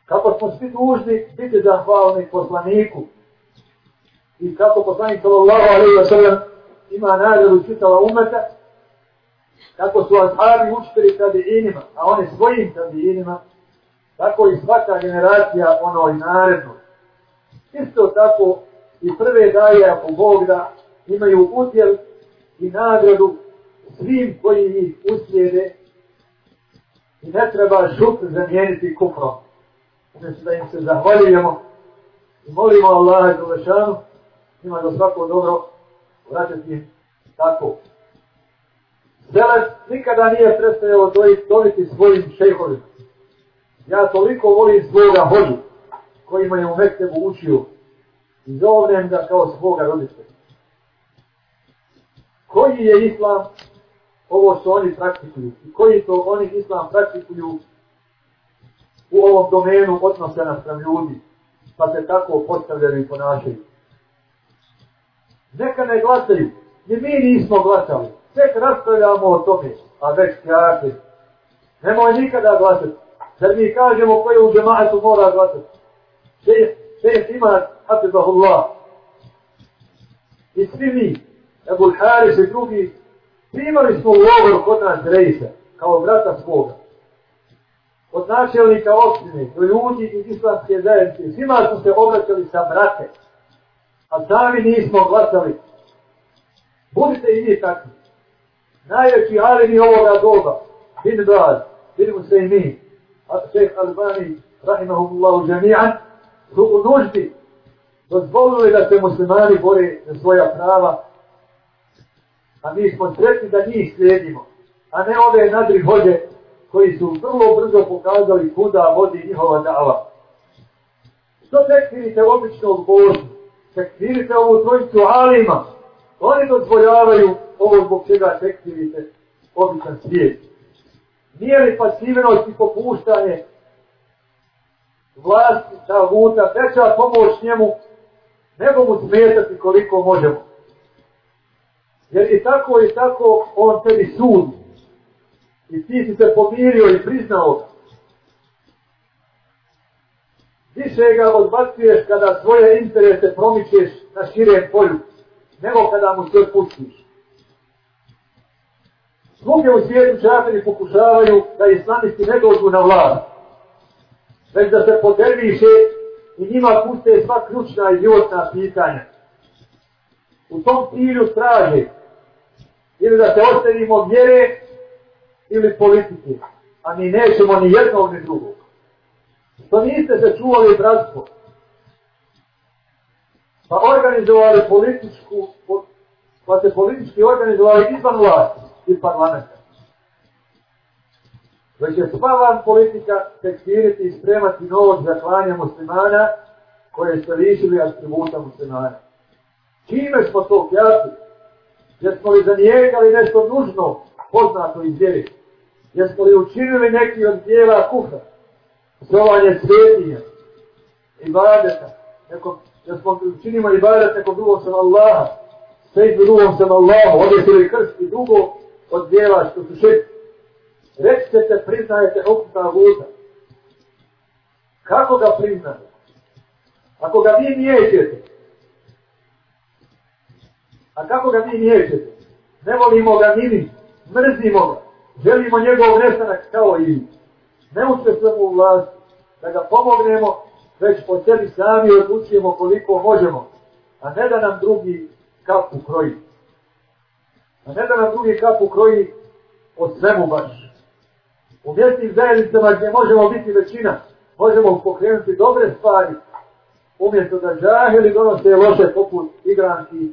Kako smo svi dužni biti zahvalni poslaniku i kako poslanik sallallahu alaihi wa sallam ima nagradu čitala umeta, kako su ashabi učitelji tabiinima, a oni svojim tabiinima, tako i svaka generacija onoj i. Isto tako i prve daje, ako Bog da, imaju udjel i nagradu svim koji ih uslijede i ne treba žut zamijeniti kufrom. Znači da im se zahvaljujemo i molimo Allaha i Zalešanu, ima da svako dobro vraćati im tako. Zeles nikada nije prestajao dobiti svojim šejhovima. Ja toliko volim svoga hođu, kojima je u Mektebu učio i zovnem ga kao svoga roditelja. Koji je islam ovo što oni praktikuju i koji to oni islam praktikuju u ovom domenu odnose na prema ljudi, pa se tako postavljaju i ponašaju. Neka ne glasaju, jer mi nismo glasali. Tek raspravljamo o tome, a već kjake. Nemoj nikada glasati. Jer mi kažemo koji u džematu mora glasati. Šeht ima, hafizahullah. I svi mi, Ebul Haris i drugi, primali smo u logor kod nas rejsa, kao brata svoga. Od načelnika opštine, do ljudi iz islamske zajednice, svima su se obraćali sa brate. A sami nismo glasali. Budite i vi takvi. Najveći alimi ovoga doba, Bin Baz, vidimo se i mi, šeh Albani, rahimahumullahu džami'an, su u nuždi dozvolili da se muslimani bore za svoja prava, a mi smo sretni da njih slijedimo, a ne ove nadri hođe koji su vrlo brzo pokazali kuda vodi njihova dava. Što tekvirite običnog Božu? Tekvirite ovu trojicu alima. Oni dozvoljavaju ovo zbog čega tekvirite običan svijet. Nije li pasivenost i popuštanje vlasti taguta, veća pomoć njemu, nego mu smetati koliko možemo. Jer i tako i tako on tebi sud. I ti si se pomirio i priznao Više ga odbacuješ kada svoje interese promičeš na širem polju, nego kada mu se pustiš. Sluge u svijetu čafiri pokušavaju da islamisti ne dođu na vlast već da se poderviše i njima puste sva ključna i životna pitanja. U tom cilju traže ili da se ostavimo vjere ili politike, a mi nećemo ni jednog ni drugog. Što niste se čuvali bratstvo? Pa organizovali političku, pa se politički organizovali izvan vlasti i parlamenta. Već je sva vam politika tekstiriti i spremati novog zaklanja muslimana koje ste lišili atributa muslimana. Čime smo to kjati? Jesmo li zanijegali nešto nužno poznato iz vjeri? Jesmo li učinili neki od dijela kuha? Zovanje svetinja, ibadeta, neko, jesmo smo učinimo ibadet nekom drugom sam Allaha, sve drugom sam Allaha, ovdje se li krst i drugo od dijela što su šeći Recite, priznajete okuta taguta. Kako ga priznate? Ako ga vi niječete. a kako ga vi niječete? Ne volimo ga ni mi, mrzimo ga, želimo njegov nestanak kao i mi. Ne učestvujemo u vlasti, da ga pomognemo, već po sebi sami odlučujemo koliko možemo, a ne da nam drugi kapu kroji. A ne da nam drugi kapu kroji od svemu baš. U mjestnim zajednicama gdje možemo biti većina, možemo pokrenuti dobre stvari, umjesto da žahili donose loše poput igranki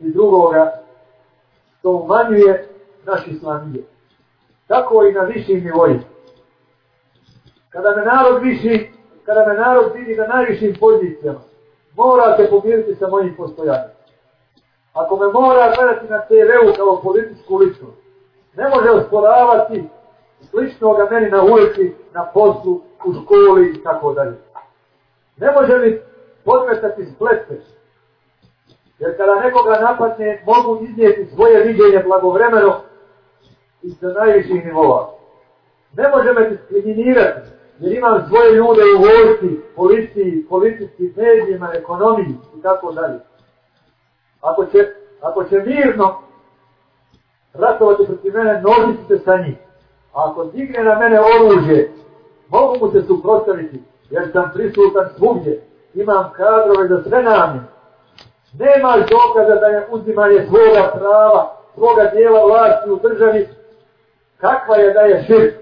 i drugoga, što umanjuje naš islamije. Tako i na višim nivojima. Kada me narod viši, kada me narod vidi na najvišim pozicijama, morate pomiriti sa mojim postojanjem. Ako me mora gledati na TV-u kao političku ličnost, ne može osporavati sličnoga meni na ulici, na poslu, u školi i tako dalje. Ne može mi podmetati splete. Jer kada nekoga napadne, mogu iznijeti svoje viđenje blagovremeno i sa najviših nivova. Ne može me diskriminirati jer imam svoje ljude u vojci, policiji, policijskim medijima, ekonomiji i tako dalje. Ako će, ako će mirno ratovati protiv mene, nožiti se sa njih. Ako digne na mene oružje, mogu mu se suprostaviti, jer sam prisutan svugdje. Imam kadrove za sve namjene. Nema dokaza da je uzimanje svoga prava, svoga dijela vlasti u državi, kakva je da je širk.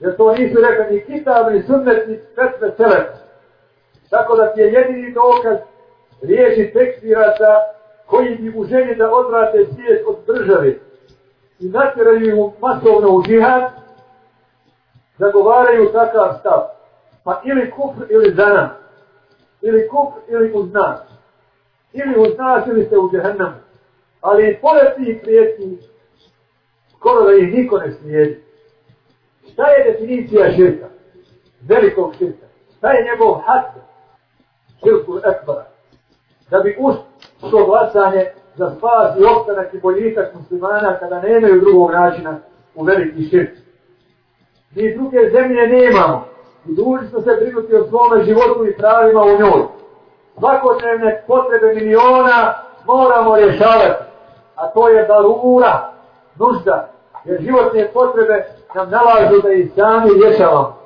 Jer to nisu rekli ni kitab, ni sunnet, ni petve selek. Tako da ti je jedini dokaz riječi tekstiraca koji bi u želji da odvrate svijet od države i natjeraju im masovno u džihad, zagovaraju takav stav. Pa ili kufr ili zana. Ili kufr ili uz nas. Ili uz nas ili ste u džehennamu. Ali pored tih prijetni, skoro da ih niko ne slijedi. Šta je definicija širka? Velikog širka. Šta je njegov had? Širku ekbara. Da bi ušto glasanje za spas i opstanak i boljitak muslimana kada nemaju drugog načina u veliki širk. Mi druge zemlje nemamo. I duži smo se brinuti o svome životu i pravima u njoj. Svakodnevne potrebe miliona moramo rješavati. A to je darura, nužda. Jer životne potrebe nam nalažu da ih sami rješavamo,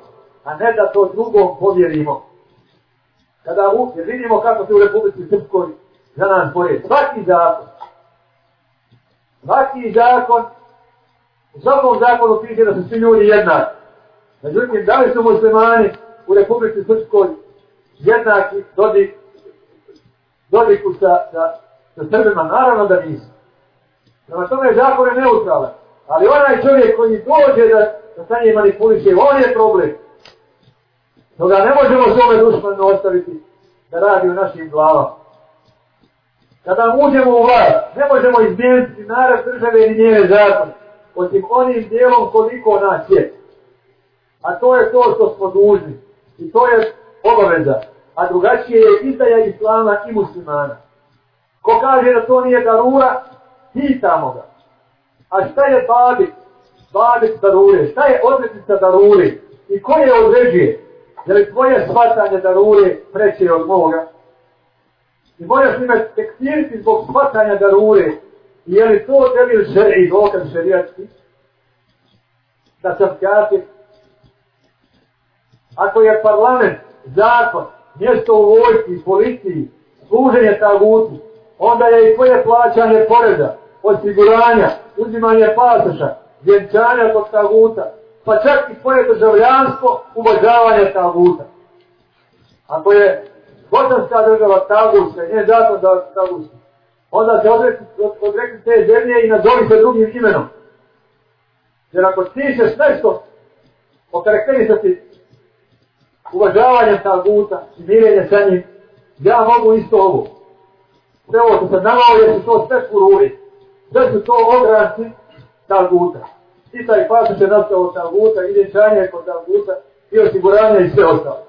a ne da to drugom povjerimo. Kada u, jer vidimo kako se u Republici Srpskoj za nas bore. Svaki zakon, svaki zakon, u svakom zakonu piše da su svi ljudi jednaki. Međutim, da li su muslimani u Republici Srpskoj jednaki dodik, dodiku sa, sa, sa Srbima? Naravno da nisu. Prema tome zakon je neutralan. Ali onaj čovjek koji dođe da, da sa njim manipuliše, on je problem. Toga ne možemo svome dušmanu ostaviti da radi u našim glavama. Kada uđemo u vlast, ne možemo izmijeniti narav države ni njene zakone, osim onim dijelom koliko nas je. A to je to što smo dužni. I to je obaveza. A drugačije je izdaja islama i muslimana. Ko kaže da to nije darura, pitamo ga. A šta je babit? Babit darure. Šta je odrednica darure? I ko je određuje? Je li tvoje shvatanje darure preće od moga? I moraš njima tekstiriti zbog shvatanja darure. I je li to tebi žeri dokaz šerijatski? Da sam kafir? Ako je parlament, zakon, mjesto u vojci, policiji, služenje tagutu, onda je i tvoje plaćanje poreza, osiguranja, uzimanje pasoša, vjenčanja kod taguta, pa čak i tvoje državljanstvo, ubožavanje taguta. Ako je bosanska država se nije zato da tagutska, onda se odrekli, odrekli te zemlje i nazovi se drugim imenom. Jer ako ti ćeš nešto okarakterisati uvažavanjem taguta i mirenje sa njim, ja mogu isto ovo. Sve ovo što sam navao, jer su to sve kururi. Sve su to ogranci taguta. I taj pasu će nastao taguta, i dječanje kod taguta, i osiguranje i sve ostalo.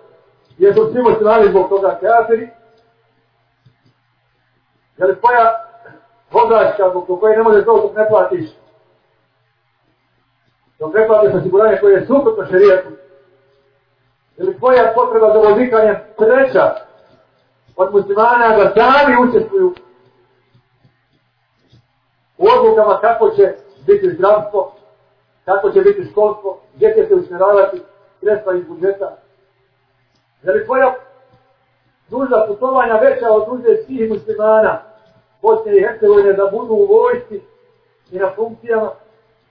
Jer su svi muslimani zbog toga kafiri, jer tvoja vozačka zbog koje ne može to dok ne platiš, dok ne platiš osiguranje koje je suprotno šerijetu, ili tvoja potreba za vozikanje treća od muslimana da sami učestvuju u odlukama kako će biti zdravstvo, kako će biti školstvo, gdje će se usmjeravati sredstva iz budžeta. Je li tvoja duža putovanja veća od duže svih muslimana Bosne i Hercegovine da budu u vojsci i na funkcijama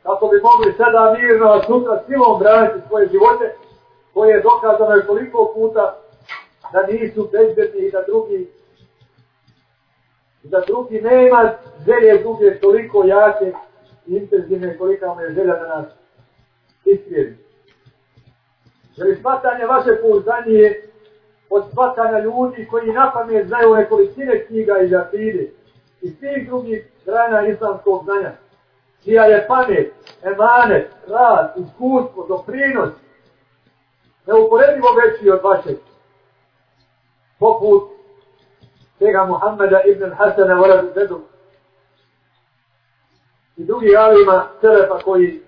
kako bi mogli sada mirno, a sutra silom braniti svoje živote, koje je dokazano je koliko puta da nisu bezbedni i da drugi i da drugi nema želje duge toliko jake i intenzivne kolika mu je želja da nas istrijedi. Jer shvatanje vaše pouzdanje od shvatanja ljudi koji na pamet znaju nekolicine knjiga i zakide i svih drugih grana islamskog znanja, čija je pamet, emanet, rad, iskustvo, doprinos, neuporedivo veći od vašeg, poput tega Muhammeda ibn Hasana Varadu Zedu i drugi alima Selefa koji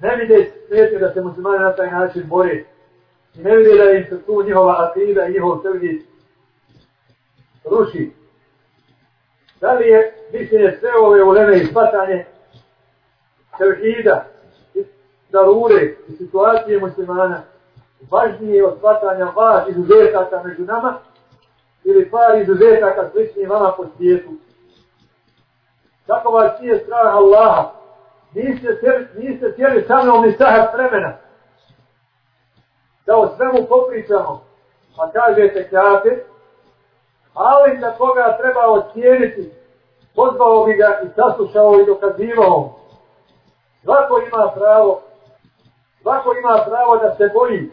ne vide svijete da se muslimani na taj način bore i ne vide da im se tu njihova akida i njihov srdi ruši. Da li je mišljenje sve ove uleme i shvatanje tevhida, darure i situacije muslimana važnije od shvatanja vas izuzetaka među nama ili par izuzetaka slični vama po svijetu. Kako vas nije strah Allaha? Niste, niste tjeli sa mnom ni sahar vremena. Da o svemu popričamo. Pa kažete kjate, ali na koga treba ocijeniti, pozvao bi ga i saslušao i dokazivao. Svako ima pravo, svako ima pravo da se boji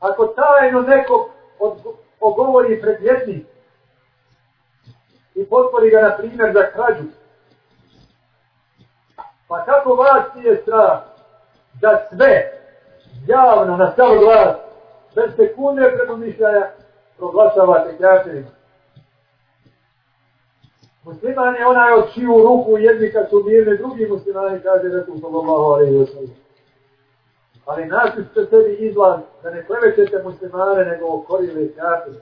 ako tajno nekog ogovori pred jednim i potpori ga, na primjer, za krađu, pa kako vas nije strah da sve javno na sav glas, bez sekunde predomišljaja, proglašavate kraćerima? Musliman je onaj od čiju ruku jedni kad su mirni, drugi muslimani kaže da su sallallahu alaihi wa sallam. Ali napište sebi izlaz da ne klevećete muslimane nego okorile kafir.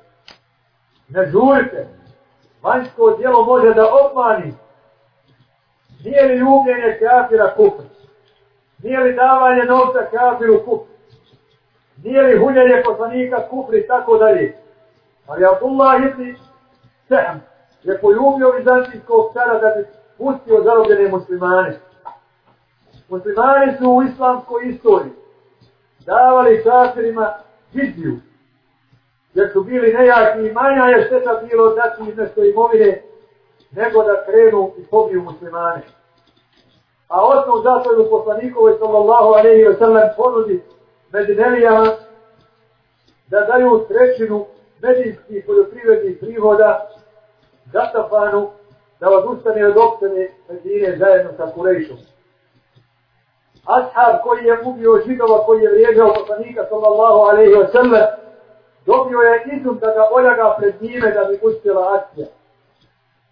Ne žurite. Vanjsko djelo može da obmani. Nije li ljubljenje kafira kufr? Nije li davanje novca kafiru kufr? Nije li huljenje poslanika kufr i tako dalje? Ali Abdullah ibn Sehm je poljubio vizantijskog cara da bi pustio zarobljene muslimane. Muslimani su u islamskoj istoriji davali kafirima viziju, jer su bili nejaki i manja je šteta bilo dati im nešto imovine, nego da krenu i pobiju muslimane. A osnovu zato je u poslanikovoj sallallahu alaihi wa sallam ponudi Medinelijama da daju trećinu medijskih poljoprivrednih prihoda Gatafanu da odustane od opštene Medine zajedno sa Kurejšom. Ashab koji je ubio židova koji je vrijeđao poslanika sallallahu alaihi wa sallam dobio je izum da ga oljaga pred njime da bi uspjela akcija.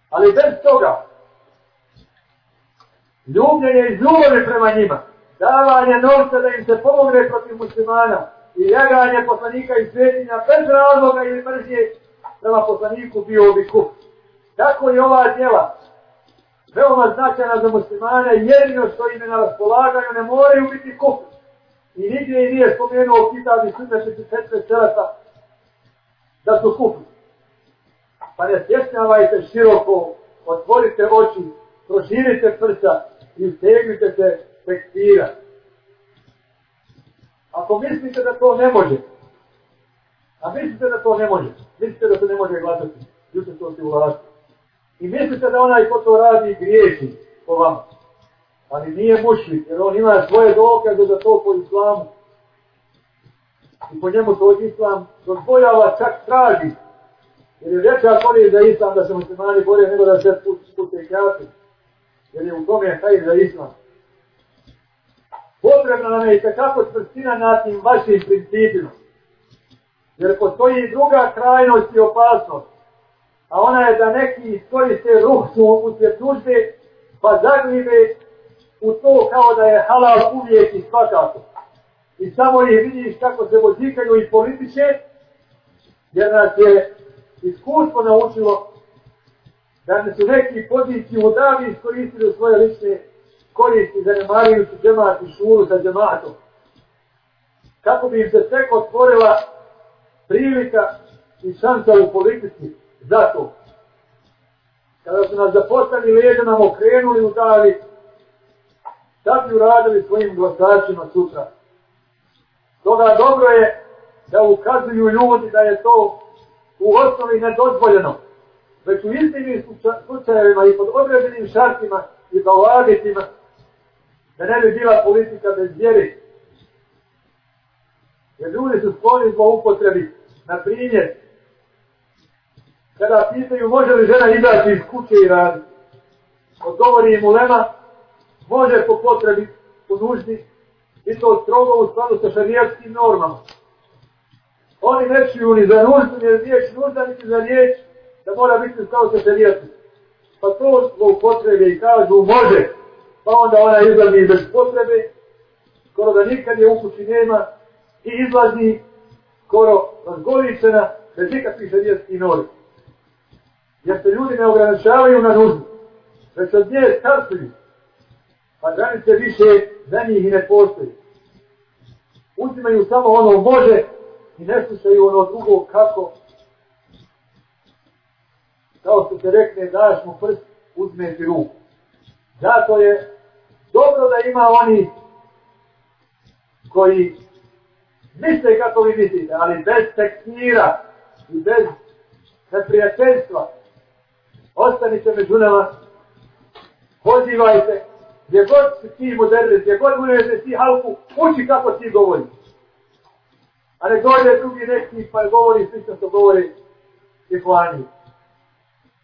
Ali bez toga, ljubljenje i ljubove prema njima, davanje novca da im se pomogne protiv muslimana i jaganje poslanika i svetinja bez razloga ili mržnje prema poslaniku bio bi kup. Tako i ova djela, veoma značajna za muslimane, jedino što im je na raspolaganju, ne moraju biti kup. I nigdje i nije spomenuo kitab i sunnet i selata da su kup. Pa ne stjesnjavajte široko, otvorite oči, proširite prsa i stegnite se tekstira. Ako mislite da to ne može, a mislite da to ne može, mislite da se ne može glasati, ljuče to se ulažite. I mislite da onaj ko to radi griješi po vama. Ali nije mušlik, jer on ima svoje dokaze za to po islamu. I po njemu to islam dozvoljava čak traži. Jer je veća korist za islam da se muslimani bolje nego da se pute i kjati. Jer je u tome hajde za islam. Potrebno nam je kako čvrstina na tim vašim principima. Jer postoji druga krajnost i opasnost. A ona je da neki iskoriste ruhnu uslijed tužbe, pa zaglive u to kao da je halal uvijek i svakako. I samo ih vidiš kako se vozikaju i političe, jer nas je iskustvo naučilo da ne su neki poziciju u iskoristili u svoje lične koristi zanemarujući džemat i šuru sa džematom. Kako bi im se tek otvorila prilika i šansa u politici. Zato, kada su nas zaposlani leđa nam okrenuli u davi, šta bi uradili svojim glasačima sutra? Toga dobro je da ukazuju ljudi da je to u osnovi nedozvoljeno. Već u istim slučajevima i pod određenim šartima i zalagitima da ne bi bila politika bez vjeri. Jer ljudi su skloni zbog upotrebi. Na primjer, kada pitaju može li žena izaći iz kuće i raditi, odgovori im ulema, može po potrebi, po nuždi, i to strogo u skladu sa šarijetskim normama. Oni ne čuju ni za nuždu, ni za riječ nužda, ni za riječ da mora biti u sa šarijatom. Pa to zbog potrebe i kažu može, pa onda ona izlazi bez potrebe, skoro da nikad je u kući nema, i izlazi skoro razgoličena, bez nikakvih šarijetskih nori. Jer se ljudi ne ograničavaju na nuždu, već od nje startuju, pa granice više za njih i ne postoji. Uzimaju samo ono može i ne slušaju ono drugo kako. Kao što se rekne, daš mu prst, uzme ti ruku. Zato je dobro da ima oni koji misle kako vi mislite, ali bez tekstira i bez neprijateljstva. Ostanite među nama, pozivajte, gdje god si ti moderni, gdje god budete ti halku, uči kako ti govori. A ne dođe drugi neki pa govori slično što govori i hvani.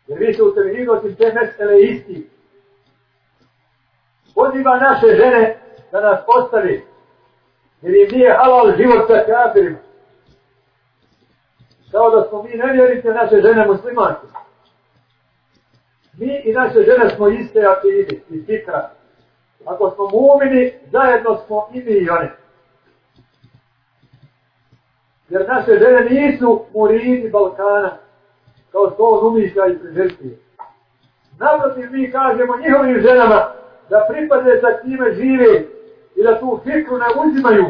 Jer vi ste u televiziju te mesele isti. Poziva naše žene da nas postavi. Jer im nije halal život sa kafirima. Kao da smo mi nevjerice naše žene muslimanke. Mi i naše žene smo iste akidi i fitra. Ako smo mumini, zajedno smo i mi i one. Jer naše žene nisu muridi Balkana, kao što on umišlja i priželjstuje. Naprotiv, mi kažemo njihovim ženama da pripade sa time žive i da tu fikru ne uzimaju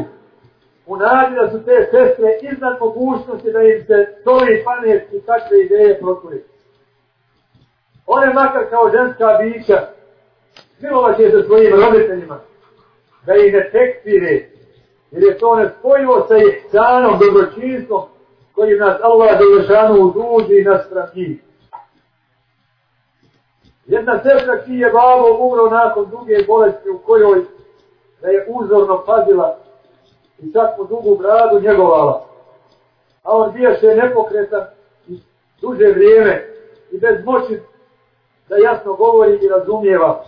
u nadi da su te sestre iznad mogućnosti da im se toli pamet i takve ideje proturi. One makar kao ženska bića smilovat će se svojim roditeljima, da ih ne tekstire Jer je to nespojivo sa ihsanom, dobročinstvom, koji nas Allah Đelešanu uduži na njih. Jedna sestra čiji je babo umro nakon duge bolesti u kojoj da je uzorno pazila i čak po dugu bradu njegovala. A on bijaše nepokretan i duže vrijeme i bez moći da jasno govori i razumijeva.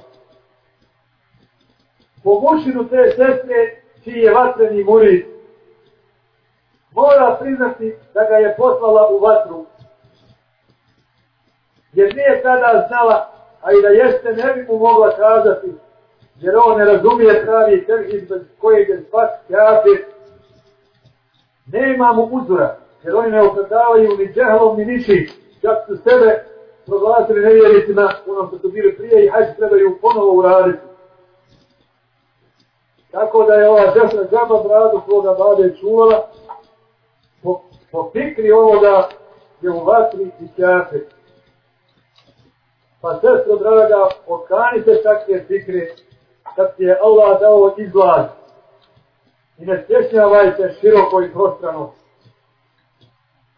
Po mušinu te sestre, čiji je vatreni murid, mora priznati da ga je poslala u vatru. Jer nije tada znala, a i da jeste ne bi mu mogla kazati, jer on ne razumije pravi tevhid bez kojeg je svak kafir. Ne imamo uzora, jer oni ne opravdavaju ni džehlom ni niči, čak su sebe proglasili nevjericima, onom što su bili prije i hajde trebaju ponovo uraditi. Tako da je ova žesna džaba bradu svoga bade čuvala, po, fikri ovoga je u vatri i kjafe. Pa sestro draga, okanite takve fikre, kad ti je Allah dao izlaz i ne stješnjavajte široko i prostrano.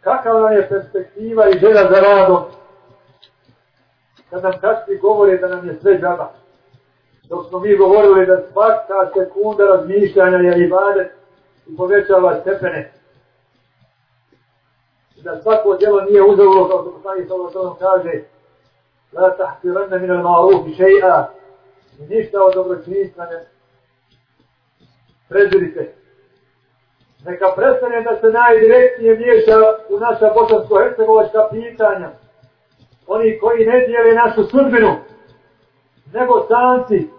Kakav nam je perspektiva i žena za radom, kad nam kakvi govore da nam je sve džaba. Dok smo mi govorili da svaka sekunda razmišljanja je ibadet i povećava stepene. Da svako djelo nije uzelo, kao što poslani sa ovo kaže, la tahtirana min al-ma'ruf shay'a ništa od dobročinstva ne prezirite. Neka prestane da se najdirektnije miješa u naša bosansko-hercegovačka pitanja. Oni koji ne dijele našu sudbinu, nego sanci,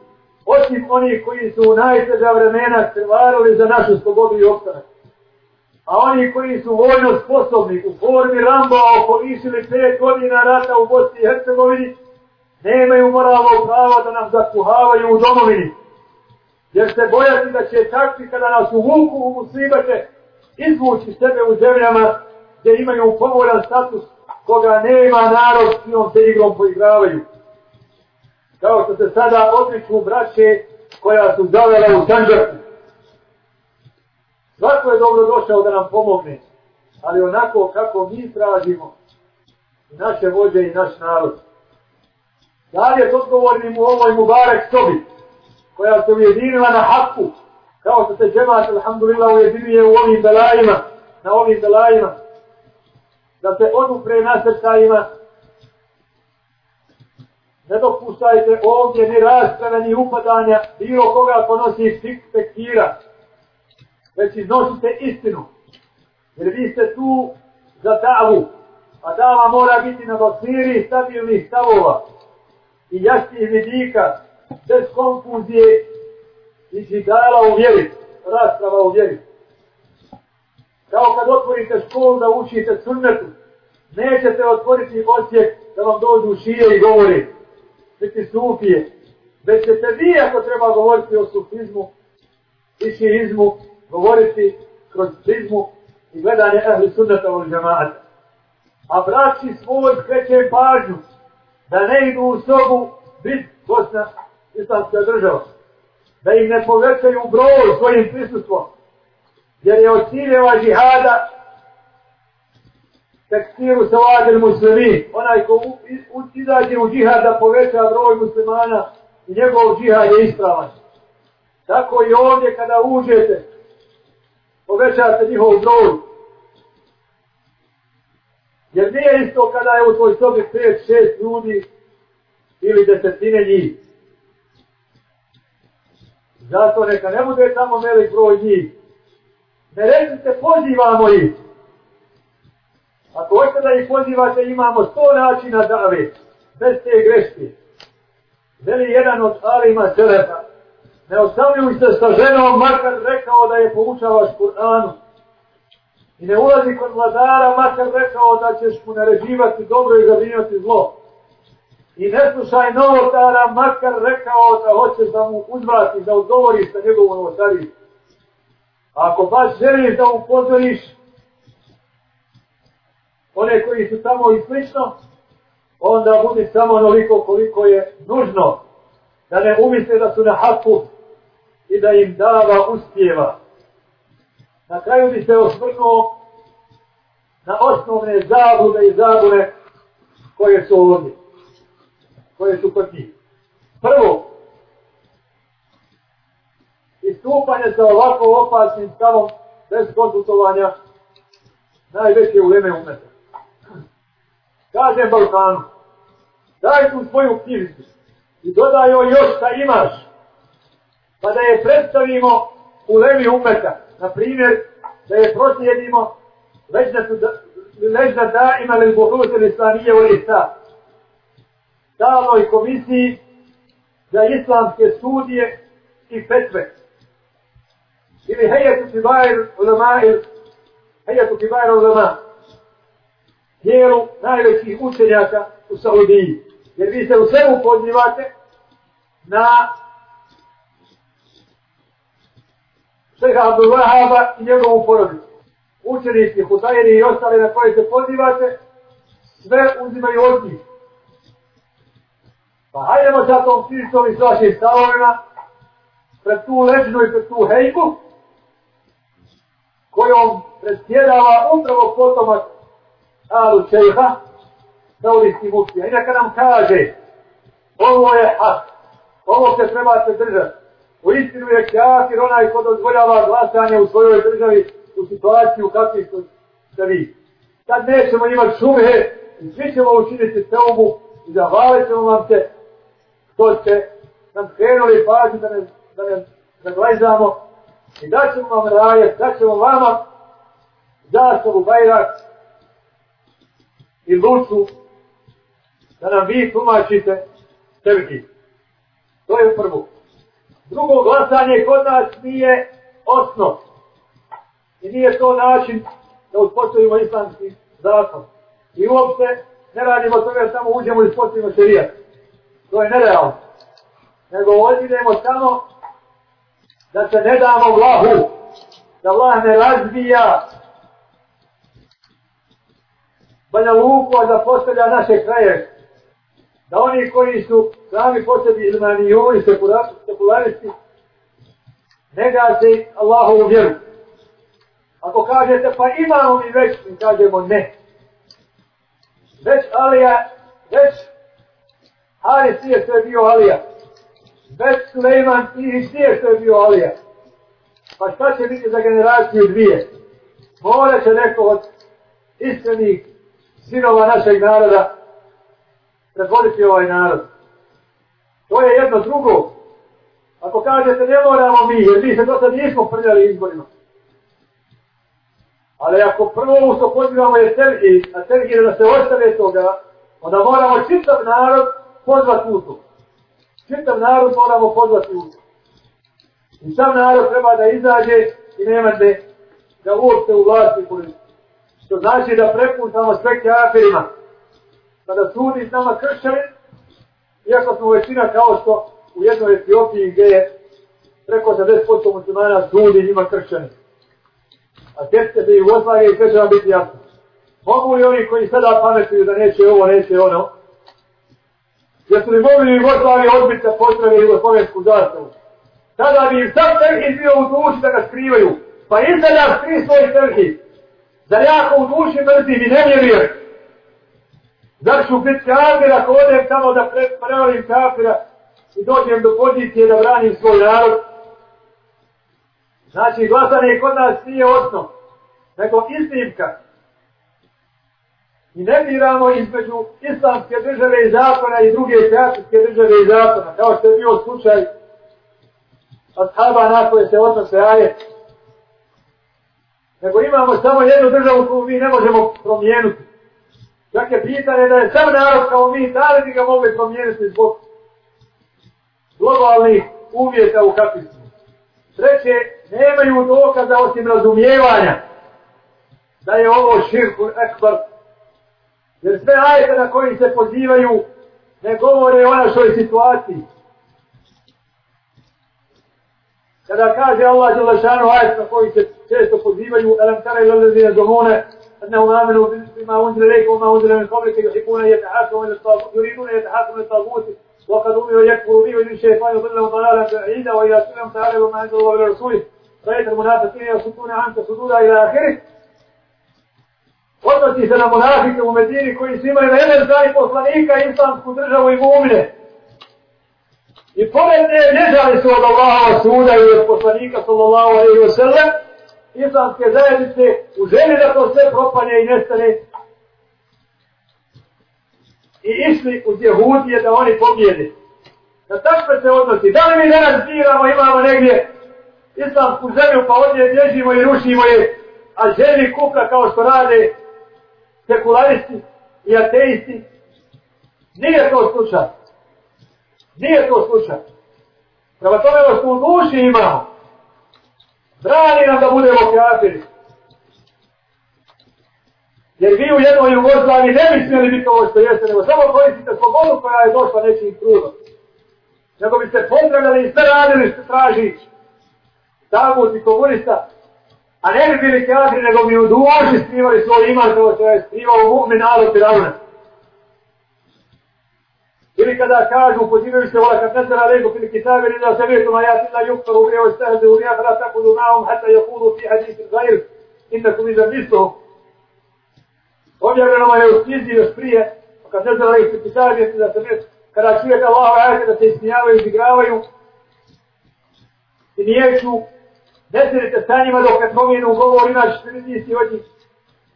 osim oni koji su u najteža vremena krvarili za našu slobodu i opstanak. A oni koji su vojno sposobni u formi Rambo okolišili pet godina rata u Bosni i Hercegovini, nemaju moralno prava da nam zakuhavaju u domovini. Jer se bojati da će takvi kada nas u vuku u muslibače izvući sebe u zemljama gdje imaju povoljan status koga nema narod s njom se igrom poigravaju. Kao što se sada odliču braće koja su zavela u Sanđarku. Svako je dobro došao da nam pomogne, ali onako kako mi tražimo naše vođe i naš narod. Da li je to odgovorni mu ovoj Mubarek sobi, koja se ujedinila na haku, kao što se džemat, alhamdulillah, ujedinuje u ovim belajima, na ovim belajima, da se odupre nasrtajima, ne dopuštajte ovdje ni rasprave, ni upadanja, bilo koga ponosi spekira, već iznosite istinu, jer vi ste tu za davu, a dava mora biti na basiri stabilnih stavova, i jasnih vidika, bez konfuzije i žigala u vjeri, rasprava u vjeri. Kao kad otvorite školu da učite sunnetu, nećete otvoriti osjek da vam dođu šije i govori, biti sufije, već ćete vi ako treba govoriti o sufizmu i širizmu govoriti kroz prizmu i gledanje ehli sunnata u džamaata. A braći svoj skreće pažnju, da ne idu u sobu bit Bosna islamska država. Da im ne povećaju broj svojim prisutstvom. Jer je od ciljeva džihada tekstiru sa vadil muslimi. Onaj ko izađe u džihad da poveća broj muslimana i njegov džihad je ispravan. Tako i ovdje kada uđete, povećate njihov broj. Jer nije isto kada je u tvoj sobi 5-6 ljudi ili desetine njih. Zato neka ne bude tamo velik broj njih. Ne recite, pozivamo ih. Ako hoćete da ih pozivate, imamo sto načina dave, bez te greške. Veli jedan od alima Selefa, ne ostavljuj se sa ženom, makar rekao da je poučavaš Kur'anu. I ne ulazi kod vladara, makar rekao da ćeš mu naređivati dobro i zabrinjati zlo. I ne slušaj novotara, makar rekao da hoćeš da mu uzvrati, da odgovoriš sa njegovom novotari. Ako baš želiš da upozoriš one koji su tamo i slično, onda budi samo onoliko koliko je nužno da ne umisle da su na haku i da im dava uspjeva. Na kraju bi se osvrnuo na osnovne zabude i zabune koje su ovdje. Koje su kod njih. Prvo, istupanje sa ovako opasnim stavom bez konsultovanja najveće uleme umeta. Kažem Balkanu, daj tu svoju knjižicu i dodaj joj još šta imaš, pa da je predstavimo u levi umeta. Na primjer, da je proslijedimo već da da ima li buhruze islamije u lista. Stalnoj komisiji za islamske studije i fetve. Ili hejetu kibair ulema ili hejetu kibair ulema. Tijelu najvećih učenjaka u Saudiji. Jer vi se u svemu pozivate na Šeha Abdul Vahaba i njegovu porodicu. Učenici, Hudajni i ostale na koje se pozivate, sve uzimaju od njih. Pa hajdemo sa tom pričom i s vašim stavovima pred tu ležnu i pred tu hejku kojom predsjedava upravo potomak Alu Čeha Saudijski muftija. I neka nam kaže ovo je hak, ovo se trebate držati. U istinu je kafir onaj ko dozvoljava glasanje u svojoj državi u situaciji u kakvi ste vi. Sad nećemo imati šume svi ćemo učiniti teumu i zahvalit ćemo vam se što ste nam skrenuli pažnju da ne, da ne zaglezamo i da ćemo vam raje, da ćemo vama zastavu Bajrak i Lucu da nam vi tumačite Srbiji. To je prvo. Drugo glasanje kod nas nije osnov. I nije to način da uspostavimo islamski zakon. I uopšte ne radimo toga jer samo uđemo i uspostavimo šerijat. To je nerealno. Nego odidemo samo da se ne damo vlahu. Da vlah ne razbija Banja Luku, a da postavlja naše kraje. Da oni koji su sami po sebi ilmanijoni, sekularisti, ne gaze Allahovu vjeru. Ako kažete, pa imamo mi već, mi kažemo ne. Već Alija, već Haris nije što je bio Alija. Već Suleiman nije što je bio Alija. Pa šta će biti za generaciju dvije? Mora će neko od iskrenih sinova našeg naroda predvoditi ovaj narod. To je jedno drugo. Ako kažete ne moramo mi, jer mi se do sad nismo prljali izborima. Ali ako prvo u što pozivamo je Sergi, a Sergi da se ostave toga, onda moramo čitav narod pozvati u to. Čitav narod moramo pozvati u to. I sam narod treba da izađe i nema da uopšte u vlasti politiku. Što znači da prepuštamo sve kafirima. Kada sudi s nama kršćani, iako smo većina kao što u jednoj Etiopiji gdje je preko 10% muslimana ljudi njima kršćani. A tjeste da ih oslage i sve će vam biti jasno. Mogu li oni koji sada pametuju da neće ovo, neće ono? Jesu li mogli Jugoslavije odbiti da potrebe Jugoslovensku zastavu? Tada bi im sam terhid bio u duši da ga skrivaju. Pa izdalja tri svoj terhid. Zar jako u duši mrzim i ne vjerujem? Zar ću biti kafir ako odem tamo da prevarim kafira i dođem do pozicije da branim svoj narod? Znači, glasanje kod nas nije osnov, nego istimka. I ne biramo između islamske države i zakona i druge kafirske države i zakona, kao što je bio slučaj ashaba na koje se odnose ajet. Nego imamo samo jednu državu koju mi ne možemo promijenuti. Čak je pitanje da je sam narod kao mi, da li bi ga mogli promijeniti zbog globalnih uvjeta u kapitlu. Treće, nemaju dokaza osim razumijevanja da je ovo širkun ekbar. Jer sve ajete na koji se pozivaju ne govore o našoj situaciji. Kada kaže Allah Đelešanu ajet na koji se često pozivaju, elem kara ili lezine domone, أنهم آمنوا بما أنزل اليك وما أنزل من قبلك يحبون أن يتحاكموا إلى الطاغوت يريدون أن يتحاكموا إلى الطاغوت وقد امنوا ان يكفروا به ويريد الشيطان يضلهم ضلالا بعيدا واذا قيل لهم تعالى وما أنزل الله إلى رسوله. رأيت المنافقين يصدون عنك صدودا إلى آخره. Poznati se na monahike u Medini koji su imali na jedan zdaj poslanika islamsku državu i mumine. I pomerne ne žali su od Allahova suda i od poslanika sallallahu alaihi wa sallam, islamske zajednice u želji da to sve propane i nestane i išli uz Jehudije da oni pobjede. Na takve se odnosi. Da li mi danas biramo, imamo negdje islamsku zemlju, pa ovdje bježimo i rušimo je, a želi kuka kao što rade sekularisti i ateisti? Nije to slučaj. Nije to slučaj. Prema tome ono što u duši imamo, brani nam da budemo kafiri. Jer vi u jednoj Jugoslavi ne bi smjeli biti ovo što jeste, nego samo koristite slobodu koja je došla nečim trudom. Nego biste pozdravljali i sve radili što traži Davut i komunista, a ne bi bili kafiri, nego bi u duši skrivali svoj iman kao što je skrivao u mu'min narod Firavuna. Ili kada kažu, pozivaju se vola, kad ne zara lego fil kitabe, ne da se vjetu na jati na yuktaru, uvijeo i stahze u i tako du naum, hata je kudu fi hadisi zair, innakum izam isto, objavljeno je u knjizi još prije, kad ne zna ih pitanje, da se vjetu, kada čujete Allahove ajte da se ismijavaju, izigravaju, i nijeću, ne sjedite sa njima dok ne promijenu govor, inače se vidi od njih.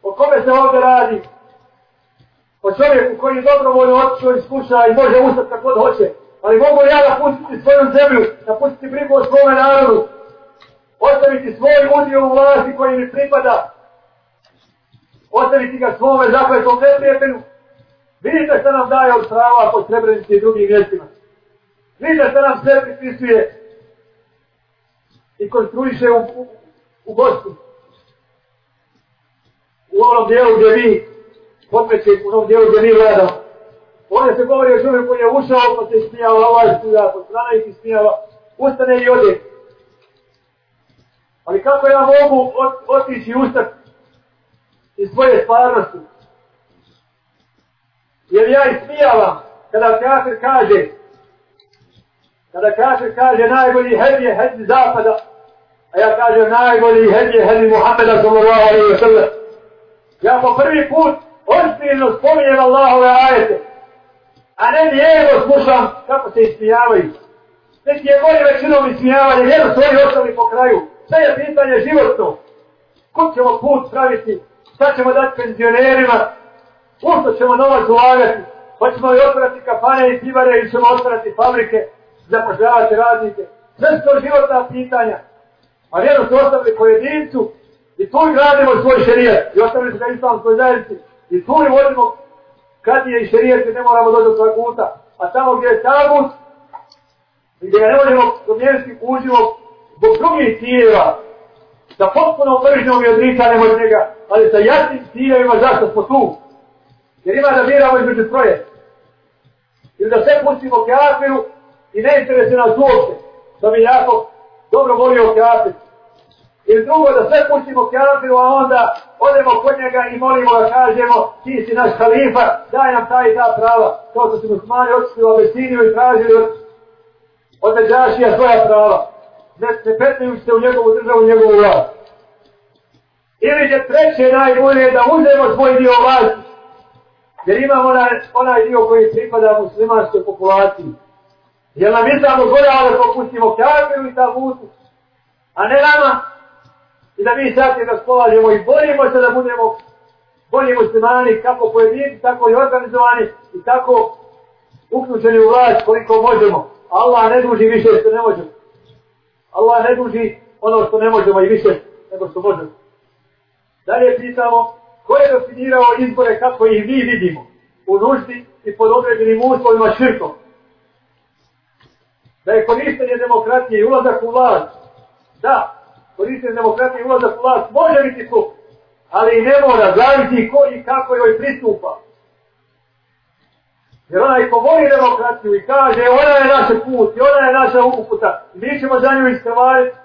O kome se ovdje radi? O čovjeku koji je dobrovoljno otišao iz kuća i može ustati kako hoće. Ali mogu ja da pustiti svoju zemlju, da pustiti brigu o svome narodu, ostaviti svoj udio u vlasti koji mi pripada, ostaviti ga svome zakletom neprijatelju. Vidite što nam daje od prava po Srebrenici i drugim mjestima. Vidite što nam sve pripisuje i konstruiše u, u, u Bosnu. U onom dijelu gdje mi se u onom dijelu gdje mi gledamo. Ovdje se govori o čovjeku koji je ušao, pa se smijava, ovaj stuja, po strana ih smijava. ustane i ode. Ali kako ja mogu otići i ustati iz svoje stvarnosti. Jer ja ismijavam kada kafir kaže kada kafir kaže najbolji hed je hed zapada a ja kažem najbolji hed je hed Muhammeda sallallahu alaihi wa sallam. Ja po prvi put ozbiljno spominjem Allahove ajete a ne lijevo slušam kako se ismijavaju. Neki je bolje većinom ismijavanje, jedno su oni ostali po kraju. Sve je pitanje životno. Kud ćemo put praviti šta ćemo dati penzionerima, u što ćemo novac ulagati, hoćemo li otvorati kafane i pivare ili ćemo otvorati fabrike, zapošljavati radnike. Sve su to životna pitanja. A vjerno su ostavili pojedincu i tu gradimo svoj šerijat i ostavili su ga islamskoj zajednici i tu i vodimo kad je i šerijete ne moramo doći do svoj puta. A tamo gdje je tabut, gdje ga ne možemo domijeniti kuđivo zbog drugih tijeva, sa potpuno mržnjom i odricanjem od njega, ali sa jasnim ciljevima zašto smo tu. Jer ima da biramo između troje. Ili da sve pustimo kafiru i ne interese nas uopće, da bi jako dobro volio kafir. Jer drugo da sve pustimo kafiru, a onda odemo kod njega i molimo da kažemo ti si naš halifa, daj nam taj i ta prava. Kao što su musmani otišli u Abesiniju i tražili od, od Međašija svoja prava ne, ne petnujući se u njegovu državu, u njegovu vlast. Ili je treće najbolje da uzemo svoj dio vlasti, jer imamo onaj, onaj dio koji pripada muslimanskoj populaciji. Jer nam islam dozvoljava da popustimo kafiru i tabutu, a ne nama, i da mi sad raspolažemo i borimo se da budemo bolji muslimani, kako pojedinci, tako i organizovani, i tako uključeni u vlast koliko možemo. Allah ne duži više što ne možemo. Allah ne duži ono što ne možemo i više nego što možemo. Dalje pitamo, ko je definirao izbore kako ih mi vidimo u nuždi i pod određenim uslovima širkom? Da je korištenje demokratije i ulazak u vlast, da, korištenje demokratije ulazak u vlast može biti kup, ali i ne mora, zaviti ko i kako joj pristupa. Jer onaj ko voli demokraciju i kaže ona je naš put i ona je naša uputa, mi ćemo za nju iskrvariti,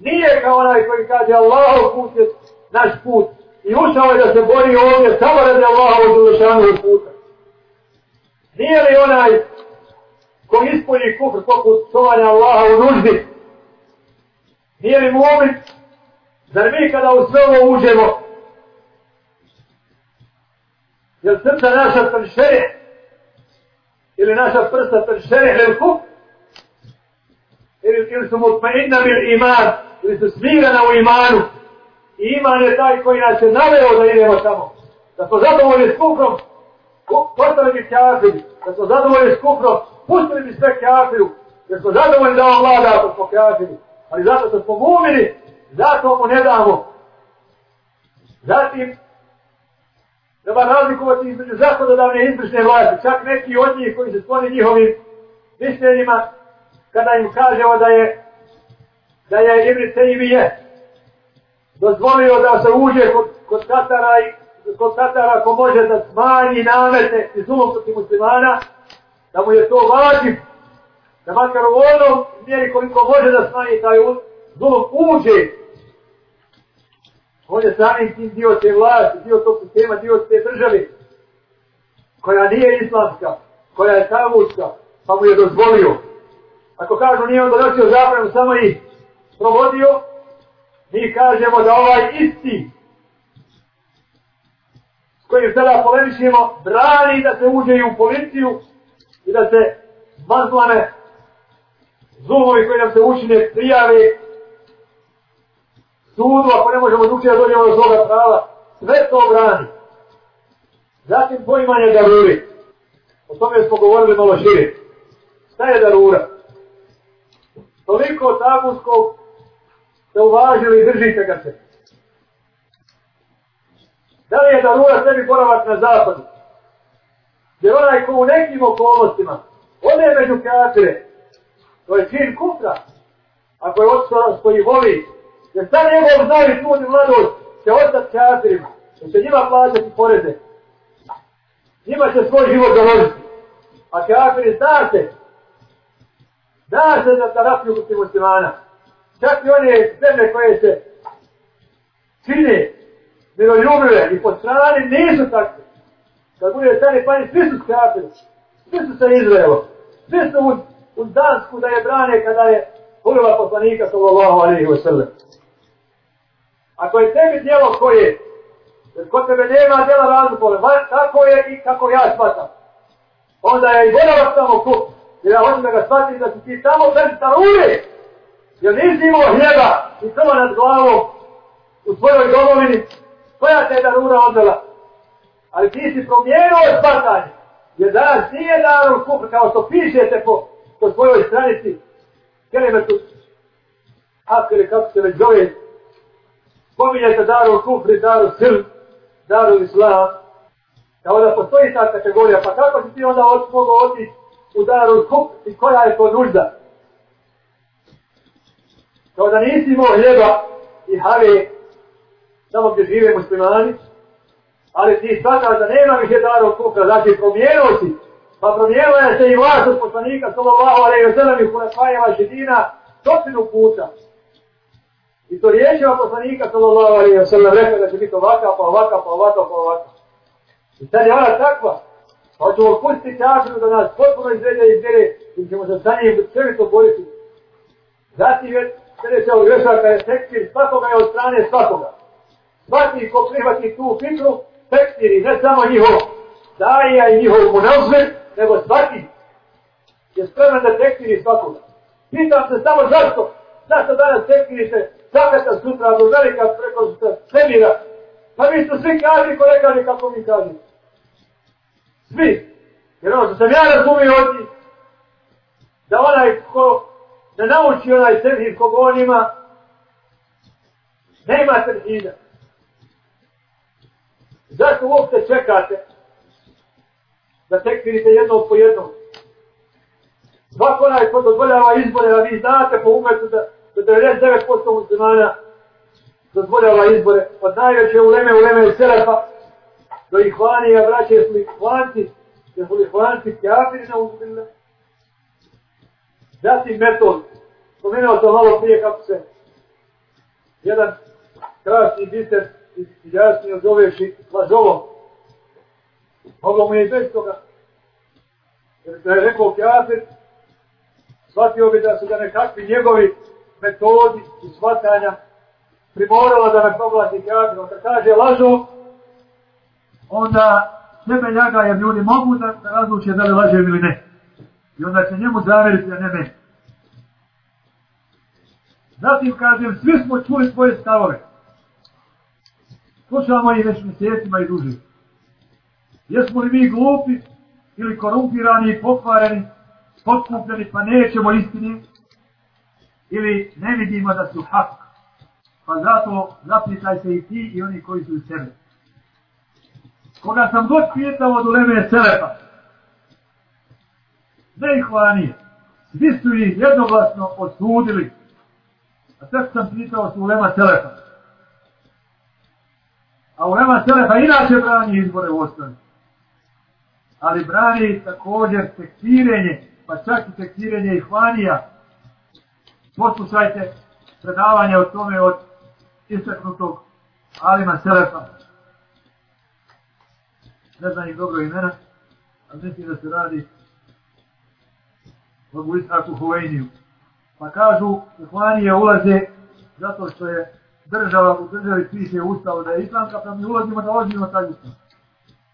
nije kao onaj koji kaže Allahov put je naš put i ušao je da se bori ovdje samo radi Allahov završanog puta. Nije li onaj koji ispolji kufr poput čovanja Allaha u nuždi Nije li mu'min? Zar mi kada u sve ovo uđemo? Jel srca naša pršere? Ili naša prsta pršere? Ili kup? Ili, ili su mutmainna bil iman? Ili su smirana u imanu? I iman je taj koji nas je naveo da idemo tamo. Da smo zadovoljni s kufrom, postali bi kafiri. Da smo zadovoljni s kufrom, pustili bi sve kafiru. Da smo zadovoljni da on vlada ako smo kafiri. Ali zato što smo mumini, zato mu ne damo. Zatim, treba razlikovati između zakonodavne i izvršne vlasti. Čak neki od njih koji se skloni njihovim mišljenjima, kada im kažemo da je da je Ibn Tejmije dozvolio da se uđe kod, kod Katara i kod Tatara ko može da smanji namete i zulom protiv muslimana, da mu je to važno da makar u onom mjeri koliko može da smanji taj zulom uđe, on je samim tim dio te vlasti, dio tog sistema, dio te države, koja nije islamska, koja je tavuska, pa mu je dozvolio. Ako kažu nije on donosio zapravo, samo ih provodio, mi kažemo da ovaj isti kojim sada polemišimo, brani da se uđe i u policiju i da se mazlane zumovi koji nam se učine prijave sudu, ako ne možemo dući da dođemo do svoga prava, sve to brani. Zatim poimanje daruri. O tome smo govorili malo šire. Šta je darura? Toliko tabuskog se uvažili i držite ga se. Da li je darura sebi boravak na zapadu? Jer onaj ko u nekim okolnostima ode među kafire, to je čin kufra, ako je otac koji voli, jer sad njegov znaju sud i mladost će ostati kafirima, jer će njima plaćati poreze. Njima će svoj život založiti. A kafiri zna se, zna se za terapiju kod muslimana. Čak i one zemlje koje se čine miroljubive i po strani nisu takve. Kad bude stani pani, svi su skapili. Svi su sa Izraelom, Svi su u, Dansku da je brane kada je hurva poslanika sallallahu alaihi wa sallam. Ako je tebi djelo koje, jer kod tebe nema djela razlikove, tako je i kako ja shvatam. Onda je i boravak tamo kup. Jer ja hoćem da ga shvatim da si ti tamo bez tarure. Jer nisi imao hljeba i crva nad glavom u svojoj domovini, koja te je darura odvela. Ali ti si promijenuo shvatanje. Jer danas nije darur kup kao što pišete po, po svojoj stranici. Kelimetu Akele, kako se već zove. Spominjete daru kufri, daru sil, daru islam. Kao da postoji ta kategorija. Pa kako si ti onda od, mogao otići u daru kufr i koja je to nužda? Kao da nisi imao hljeba i have samo gdje žive muslimani, ali ti shvataš da nema više daru kufra, znači promijenio si, pa promijenio je se i vlast od poslanika, sallallahu alaihi wa sallam, i hulefajeva židina, stotinu puta. I to riječeva poslanika, sallallahu alaihi wa sallam, rekao da će biti ovaka, pa ovaka, pa ovaka, pa ovaka. I sad je ona takva, pa ćemo pustiti kafiru da nas potpuno izvede i izvede, i ćemo se za njim sve to boriti. Zatim je, sljedeća od grešaka je tekstir svakoga je od strane svakoga svaki ko prihvati tu fitru, tekstiri, ne samo njihovo. daja i njihov munazmer, nego svaki je spreman da tekstiri svakoga. Pitam se samo zašto, zašto danas tekstirite zakata sutra do velika preko svemira, pa vi ste svi kaži ko ne kako mi kaži. Svi. Jer ono što sam ja razumio od njih, da onaj ko ne nauči onaj tevhid kog on ima, ne ima tevhida. Zašto uopšte čekate da tekfirite jednog po jednom. Svako onaj ko dozvoljava izbore, a vi znate po umetu da, da 99% muslimana dozvoljava izbore od najveće uleme, uleme i selefa do ihvanija, braće, jesu li ihvanci, jesu li ihvanci kjafiri na uzbile? Zatim metod, spomenuo to malo prije kako se jedan krasni biser jasnije zoveš lazovom, Moglo mu je i bez toga. Jer da je rekao kjafir, shvatio bi da su ga nekakvi njegovi metodi i shvatanja primorala da me proglasi kafirom. Kad kaže lažo, onda sebe ljaga jer ljudi mogu da razluče da li lažem ili ne. I onda će njemu zaveriti, a ne meni. Zatim kažem, svi smo čuli svoje stavove. Slušamo ih već mjesecima i dužimo. Jesmo li mi glupi ili korumpirani i pokvareni, potkupljeni pa nećemo istini ili ne vidimo da su hak. Pa zato zapitaj se i ti i oni koji su u sebe. Koga sam god pitao od uleme Selepa, ne ih vanije, svi su ih jednoglasno osudili. A tek sam pitao su ulema Selepa. A ulema Selepa inače brani izbore u osnovi. Ali brani također tekfirenje, pa čak i tekstirenje ihvanija. Poslušajte predavanje o tome od istaknutog Alima Selefa. ne znam ih dobro imena, a mislim da se radi o Abu Isaku Huvejniju. Pa kažu, Ihvanije ulaze zato što je država u državi piše ustav da je islamka, pa mi ulazimo da ulazimo taj ustav.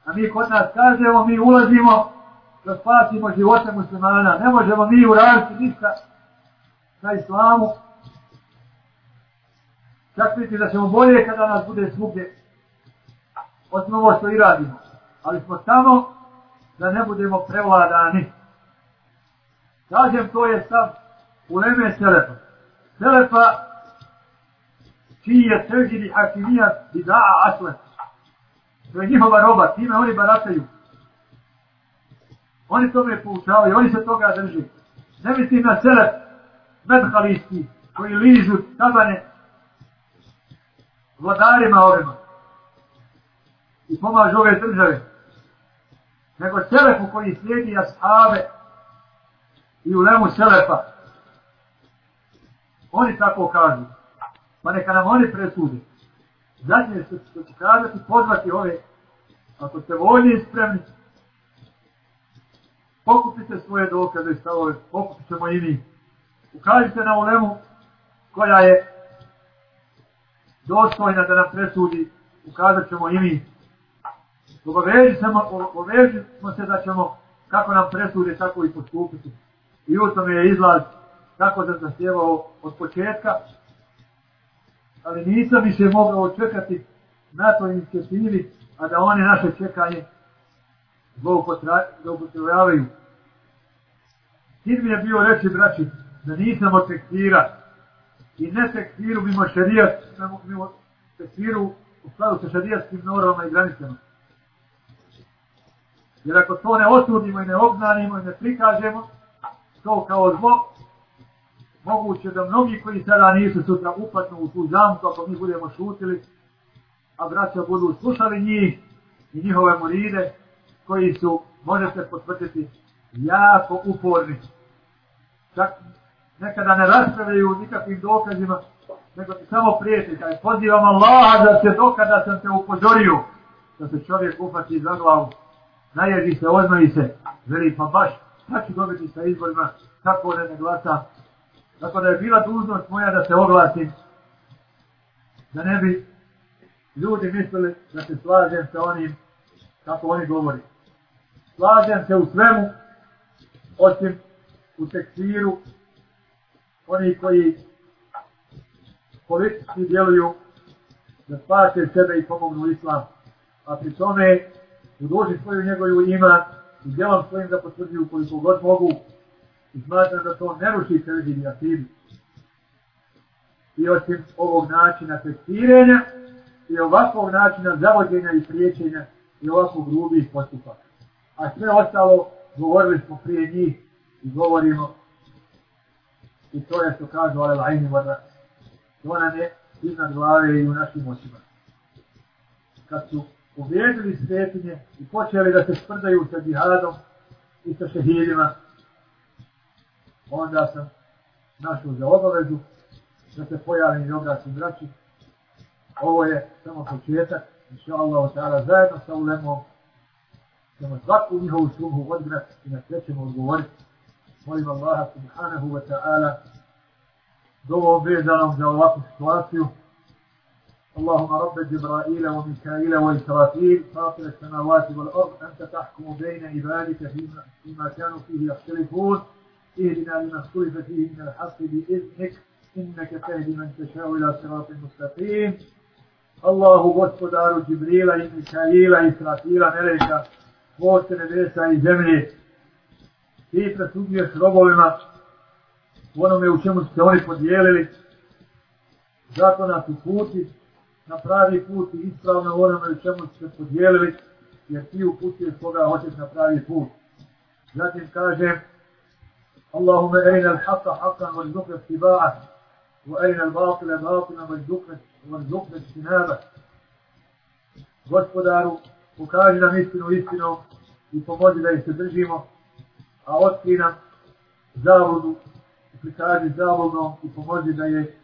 A mi kod nas kažemo, mi ulazimo da spasimo živote muslimana. Ne možemo mi uraditi ništa na islamu. Čak biti da ćemo bolje kada nas bude svugdje. Osim ovo što i radimo ali smo samo da ne budemo prevladani. Kažem, to je stav u Leme Selefa. Selefa, čiji je sežidi hakimija i da'a. To je njihova roba, time oni barataju. Oni tome poučavaju, oni se toga drži. Ne mislim na Selef, medhalisti, koji ližu tabane vladarima ovima i pomažu ove države nego Selefu koji slijedi ashave i u lemu Selefa. Oni tako kažu. Pa neka nam oni presudi. Zadnje što će kazati, pozvati ove, ako ste voljni i spremni, pokupite svoje dokaze i stavove, pokupit ćemo i mi. Ukažite na ulemu koja je dostojna da nam presudi, ukazat ćemo i mi. Obavežimo se da ćemo, kako nam presude, tako i postupiti. I u tome je izlaz, tako da zahtjevao od početka, ali nisam više mogao čekati na toj inicijativi, a da one naše čekanje zloupotrebljavaju. Cilj mi je bio reći, braći, da nisam od tekstira i ne tekstiru mimo šarijat, mimo tekstiru u skladu sa šarijatskim normama i granicama. Jer ako to ne osudimo i ne obznanimo i ne prikažemo, to kao zlo, moguće da mnogi koji sada nisu sutra upadnu u tu zamku, ako mi budemo šutili, a braća budu slušali njih i njihove moride, koji su, možete potvrditi, jako uporni. Čak nekada ne raspravljaju nikakvim dokazima, nego ti samo prijeti, kaj pozivam Allaha da se dokada sam te upozorio, da se čovjek upati za glavu, naježi se, oznoji se, veli pa baš, šta ću dobiti sa izborima, kako ne ne glasa. Tako da je bila dužnost moja da se oglasim, da ne bi ljudi mislili da se slažem sa onim kako oni govori. Slažem se u svemu, osim u tekstiru, oni koji politički djeluju da spase sebe i pomognu islam. A pri tome u duži svoju njegovu ima i djelom svojim da potvrđuju koliko god mogu i smatram da to ne ruši sredini akidu. I osim ovog načina testiranja i ovakvog načina zavođenja i priječenja i ovakvog grubih postupaka. A sve ostalo govorili smo prije njih i govorimo i to je što kažu ale lajni vada. To nam je iznad glave i u našim očima. Kad su uvijedili svetinje i počeli da se sprdaju sa džihadom i sa šehidima, onda sam našao za obavezu da se pojavim i obraćim braći. Ovo je samo početak, inša Allah, ta'ala, zajedno sa ulemom, ćemo svaku njihovu šumu odgrati i na sve ćemo odgovoriti. Molim Allaha subhanahu wa ta'ala dovolom vezanom za ovakvu situaciju. اللهم رب جبرائيل وميكائيل وإسرافيل فاطر السماوات والأرض أنت تحكم بين عبادك فيما كانوا فيه يختلفون اهدنا لما اختلف فيه من الحق بإذنك إنك تهدي من تشاء إلى صراط مستقيم الله gospodaru Džibrila i Mikaila i Israfila, Meleka, tvorce nebesa i zemlje, ti presudnjuješ robovima u onome u čemu ste oni podijelili, zato nas uputi na pravi put i ispravno u onome u čemu ste podijelili, jer ti uputuješ koga hoćeš na pravi put. Zatim kažem, Haqqan wa rizukna stiba'a wa erina al-batila batina wa rizukna stinaba. Gospodaru, ukaži nam istinu istinom i pomozi da ih se držimo, a otkri nam zavodu, prikaži zavodom i pomozi da je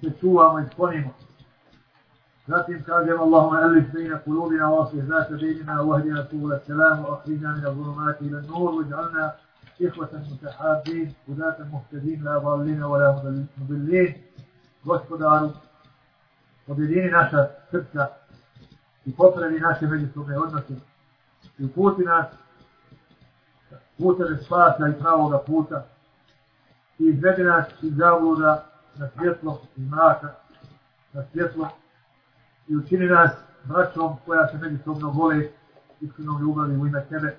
se čuvamo i sklonimo. Zatim kažem Allahuma elif bejna kulubina wa aslih zata bejnina wa ahdina subula salam wa akhrijna min al-zulumati ila nur wa ij'alna إخوة متحابين هداة مهتدين لا ضالين ولا مضلين gospodaru objedini naša srca i popravi naše međusobne odnose i uputi nas puteve spasa i pravoga puta i izvedi nas iz zavluda na svjetlo i mraka na svjetlo i učini nas braćom koja se međusobno vole iskrenom ljubavi u ime tebe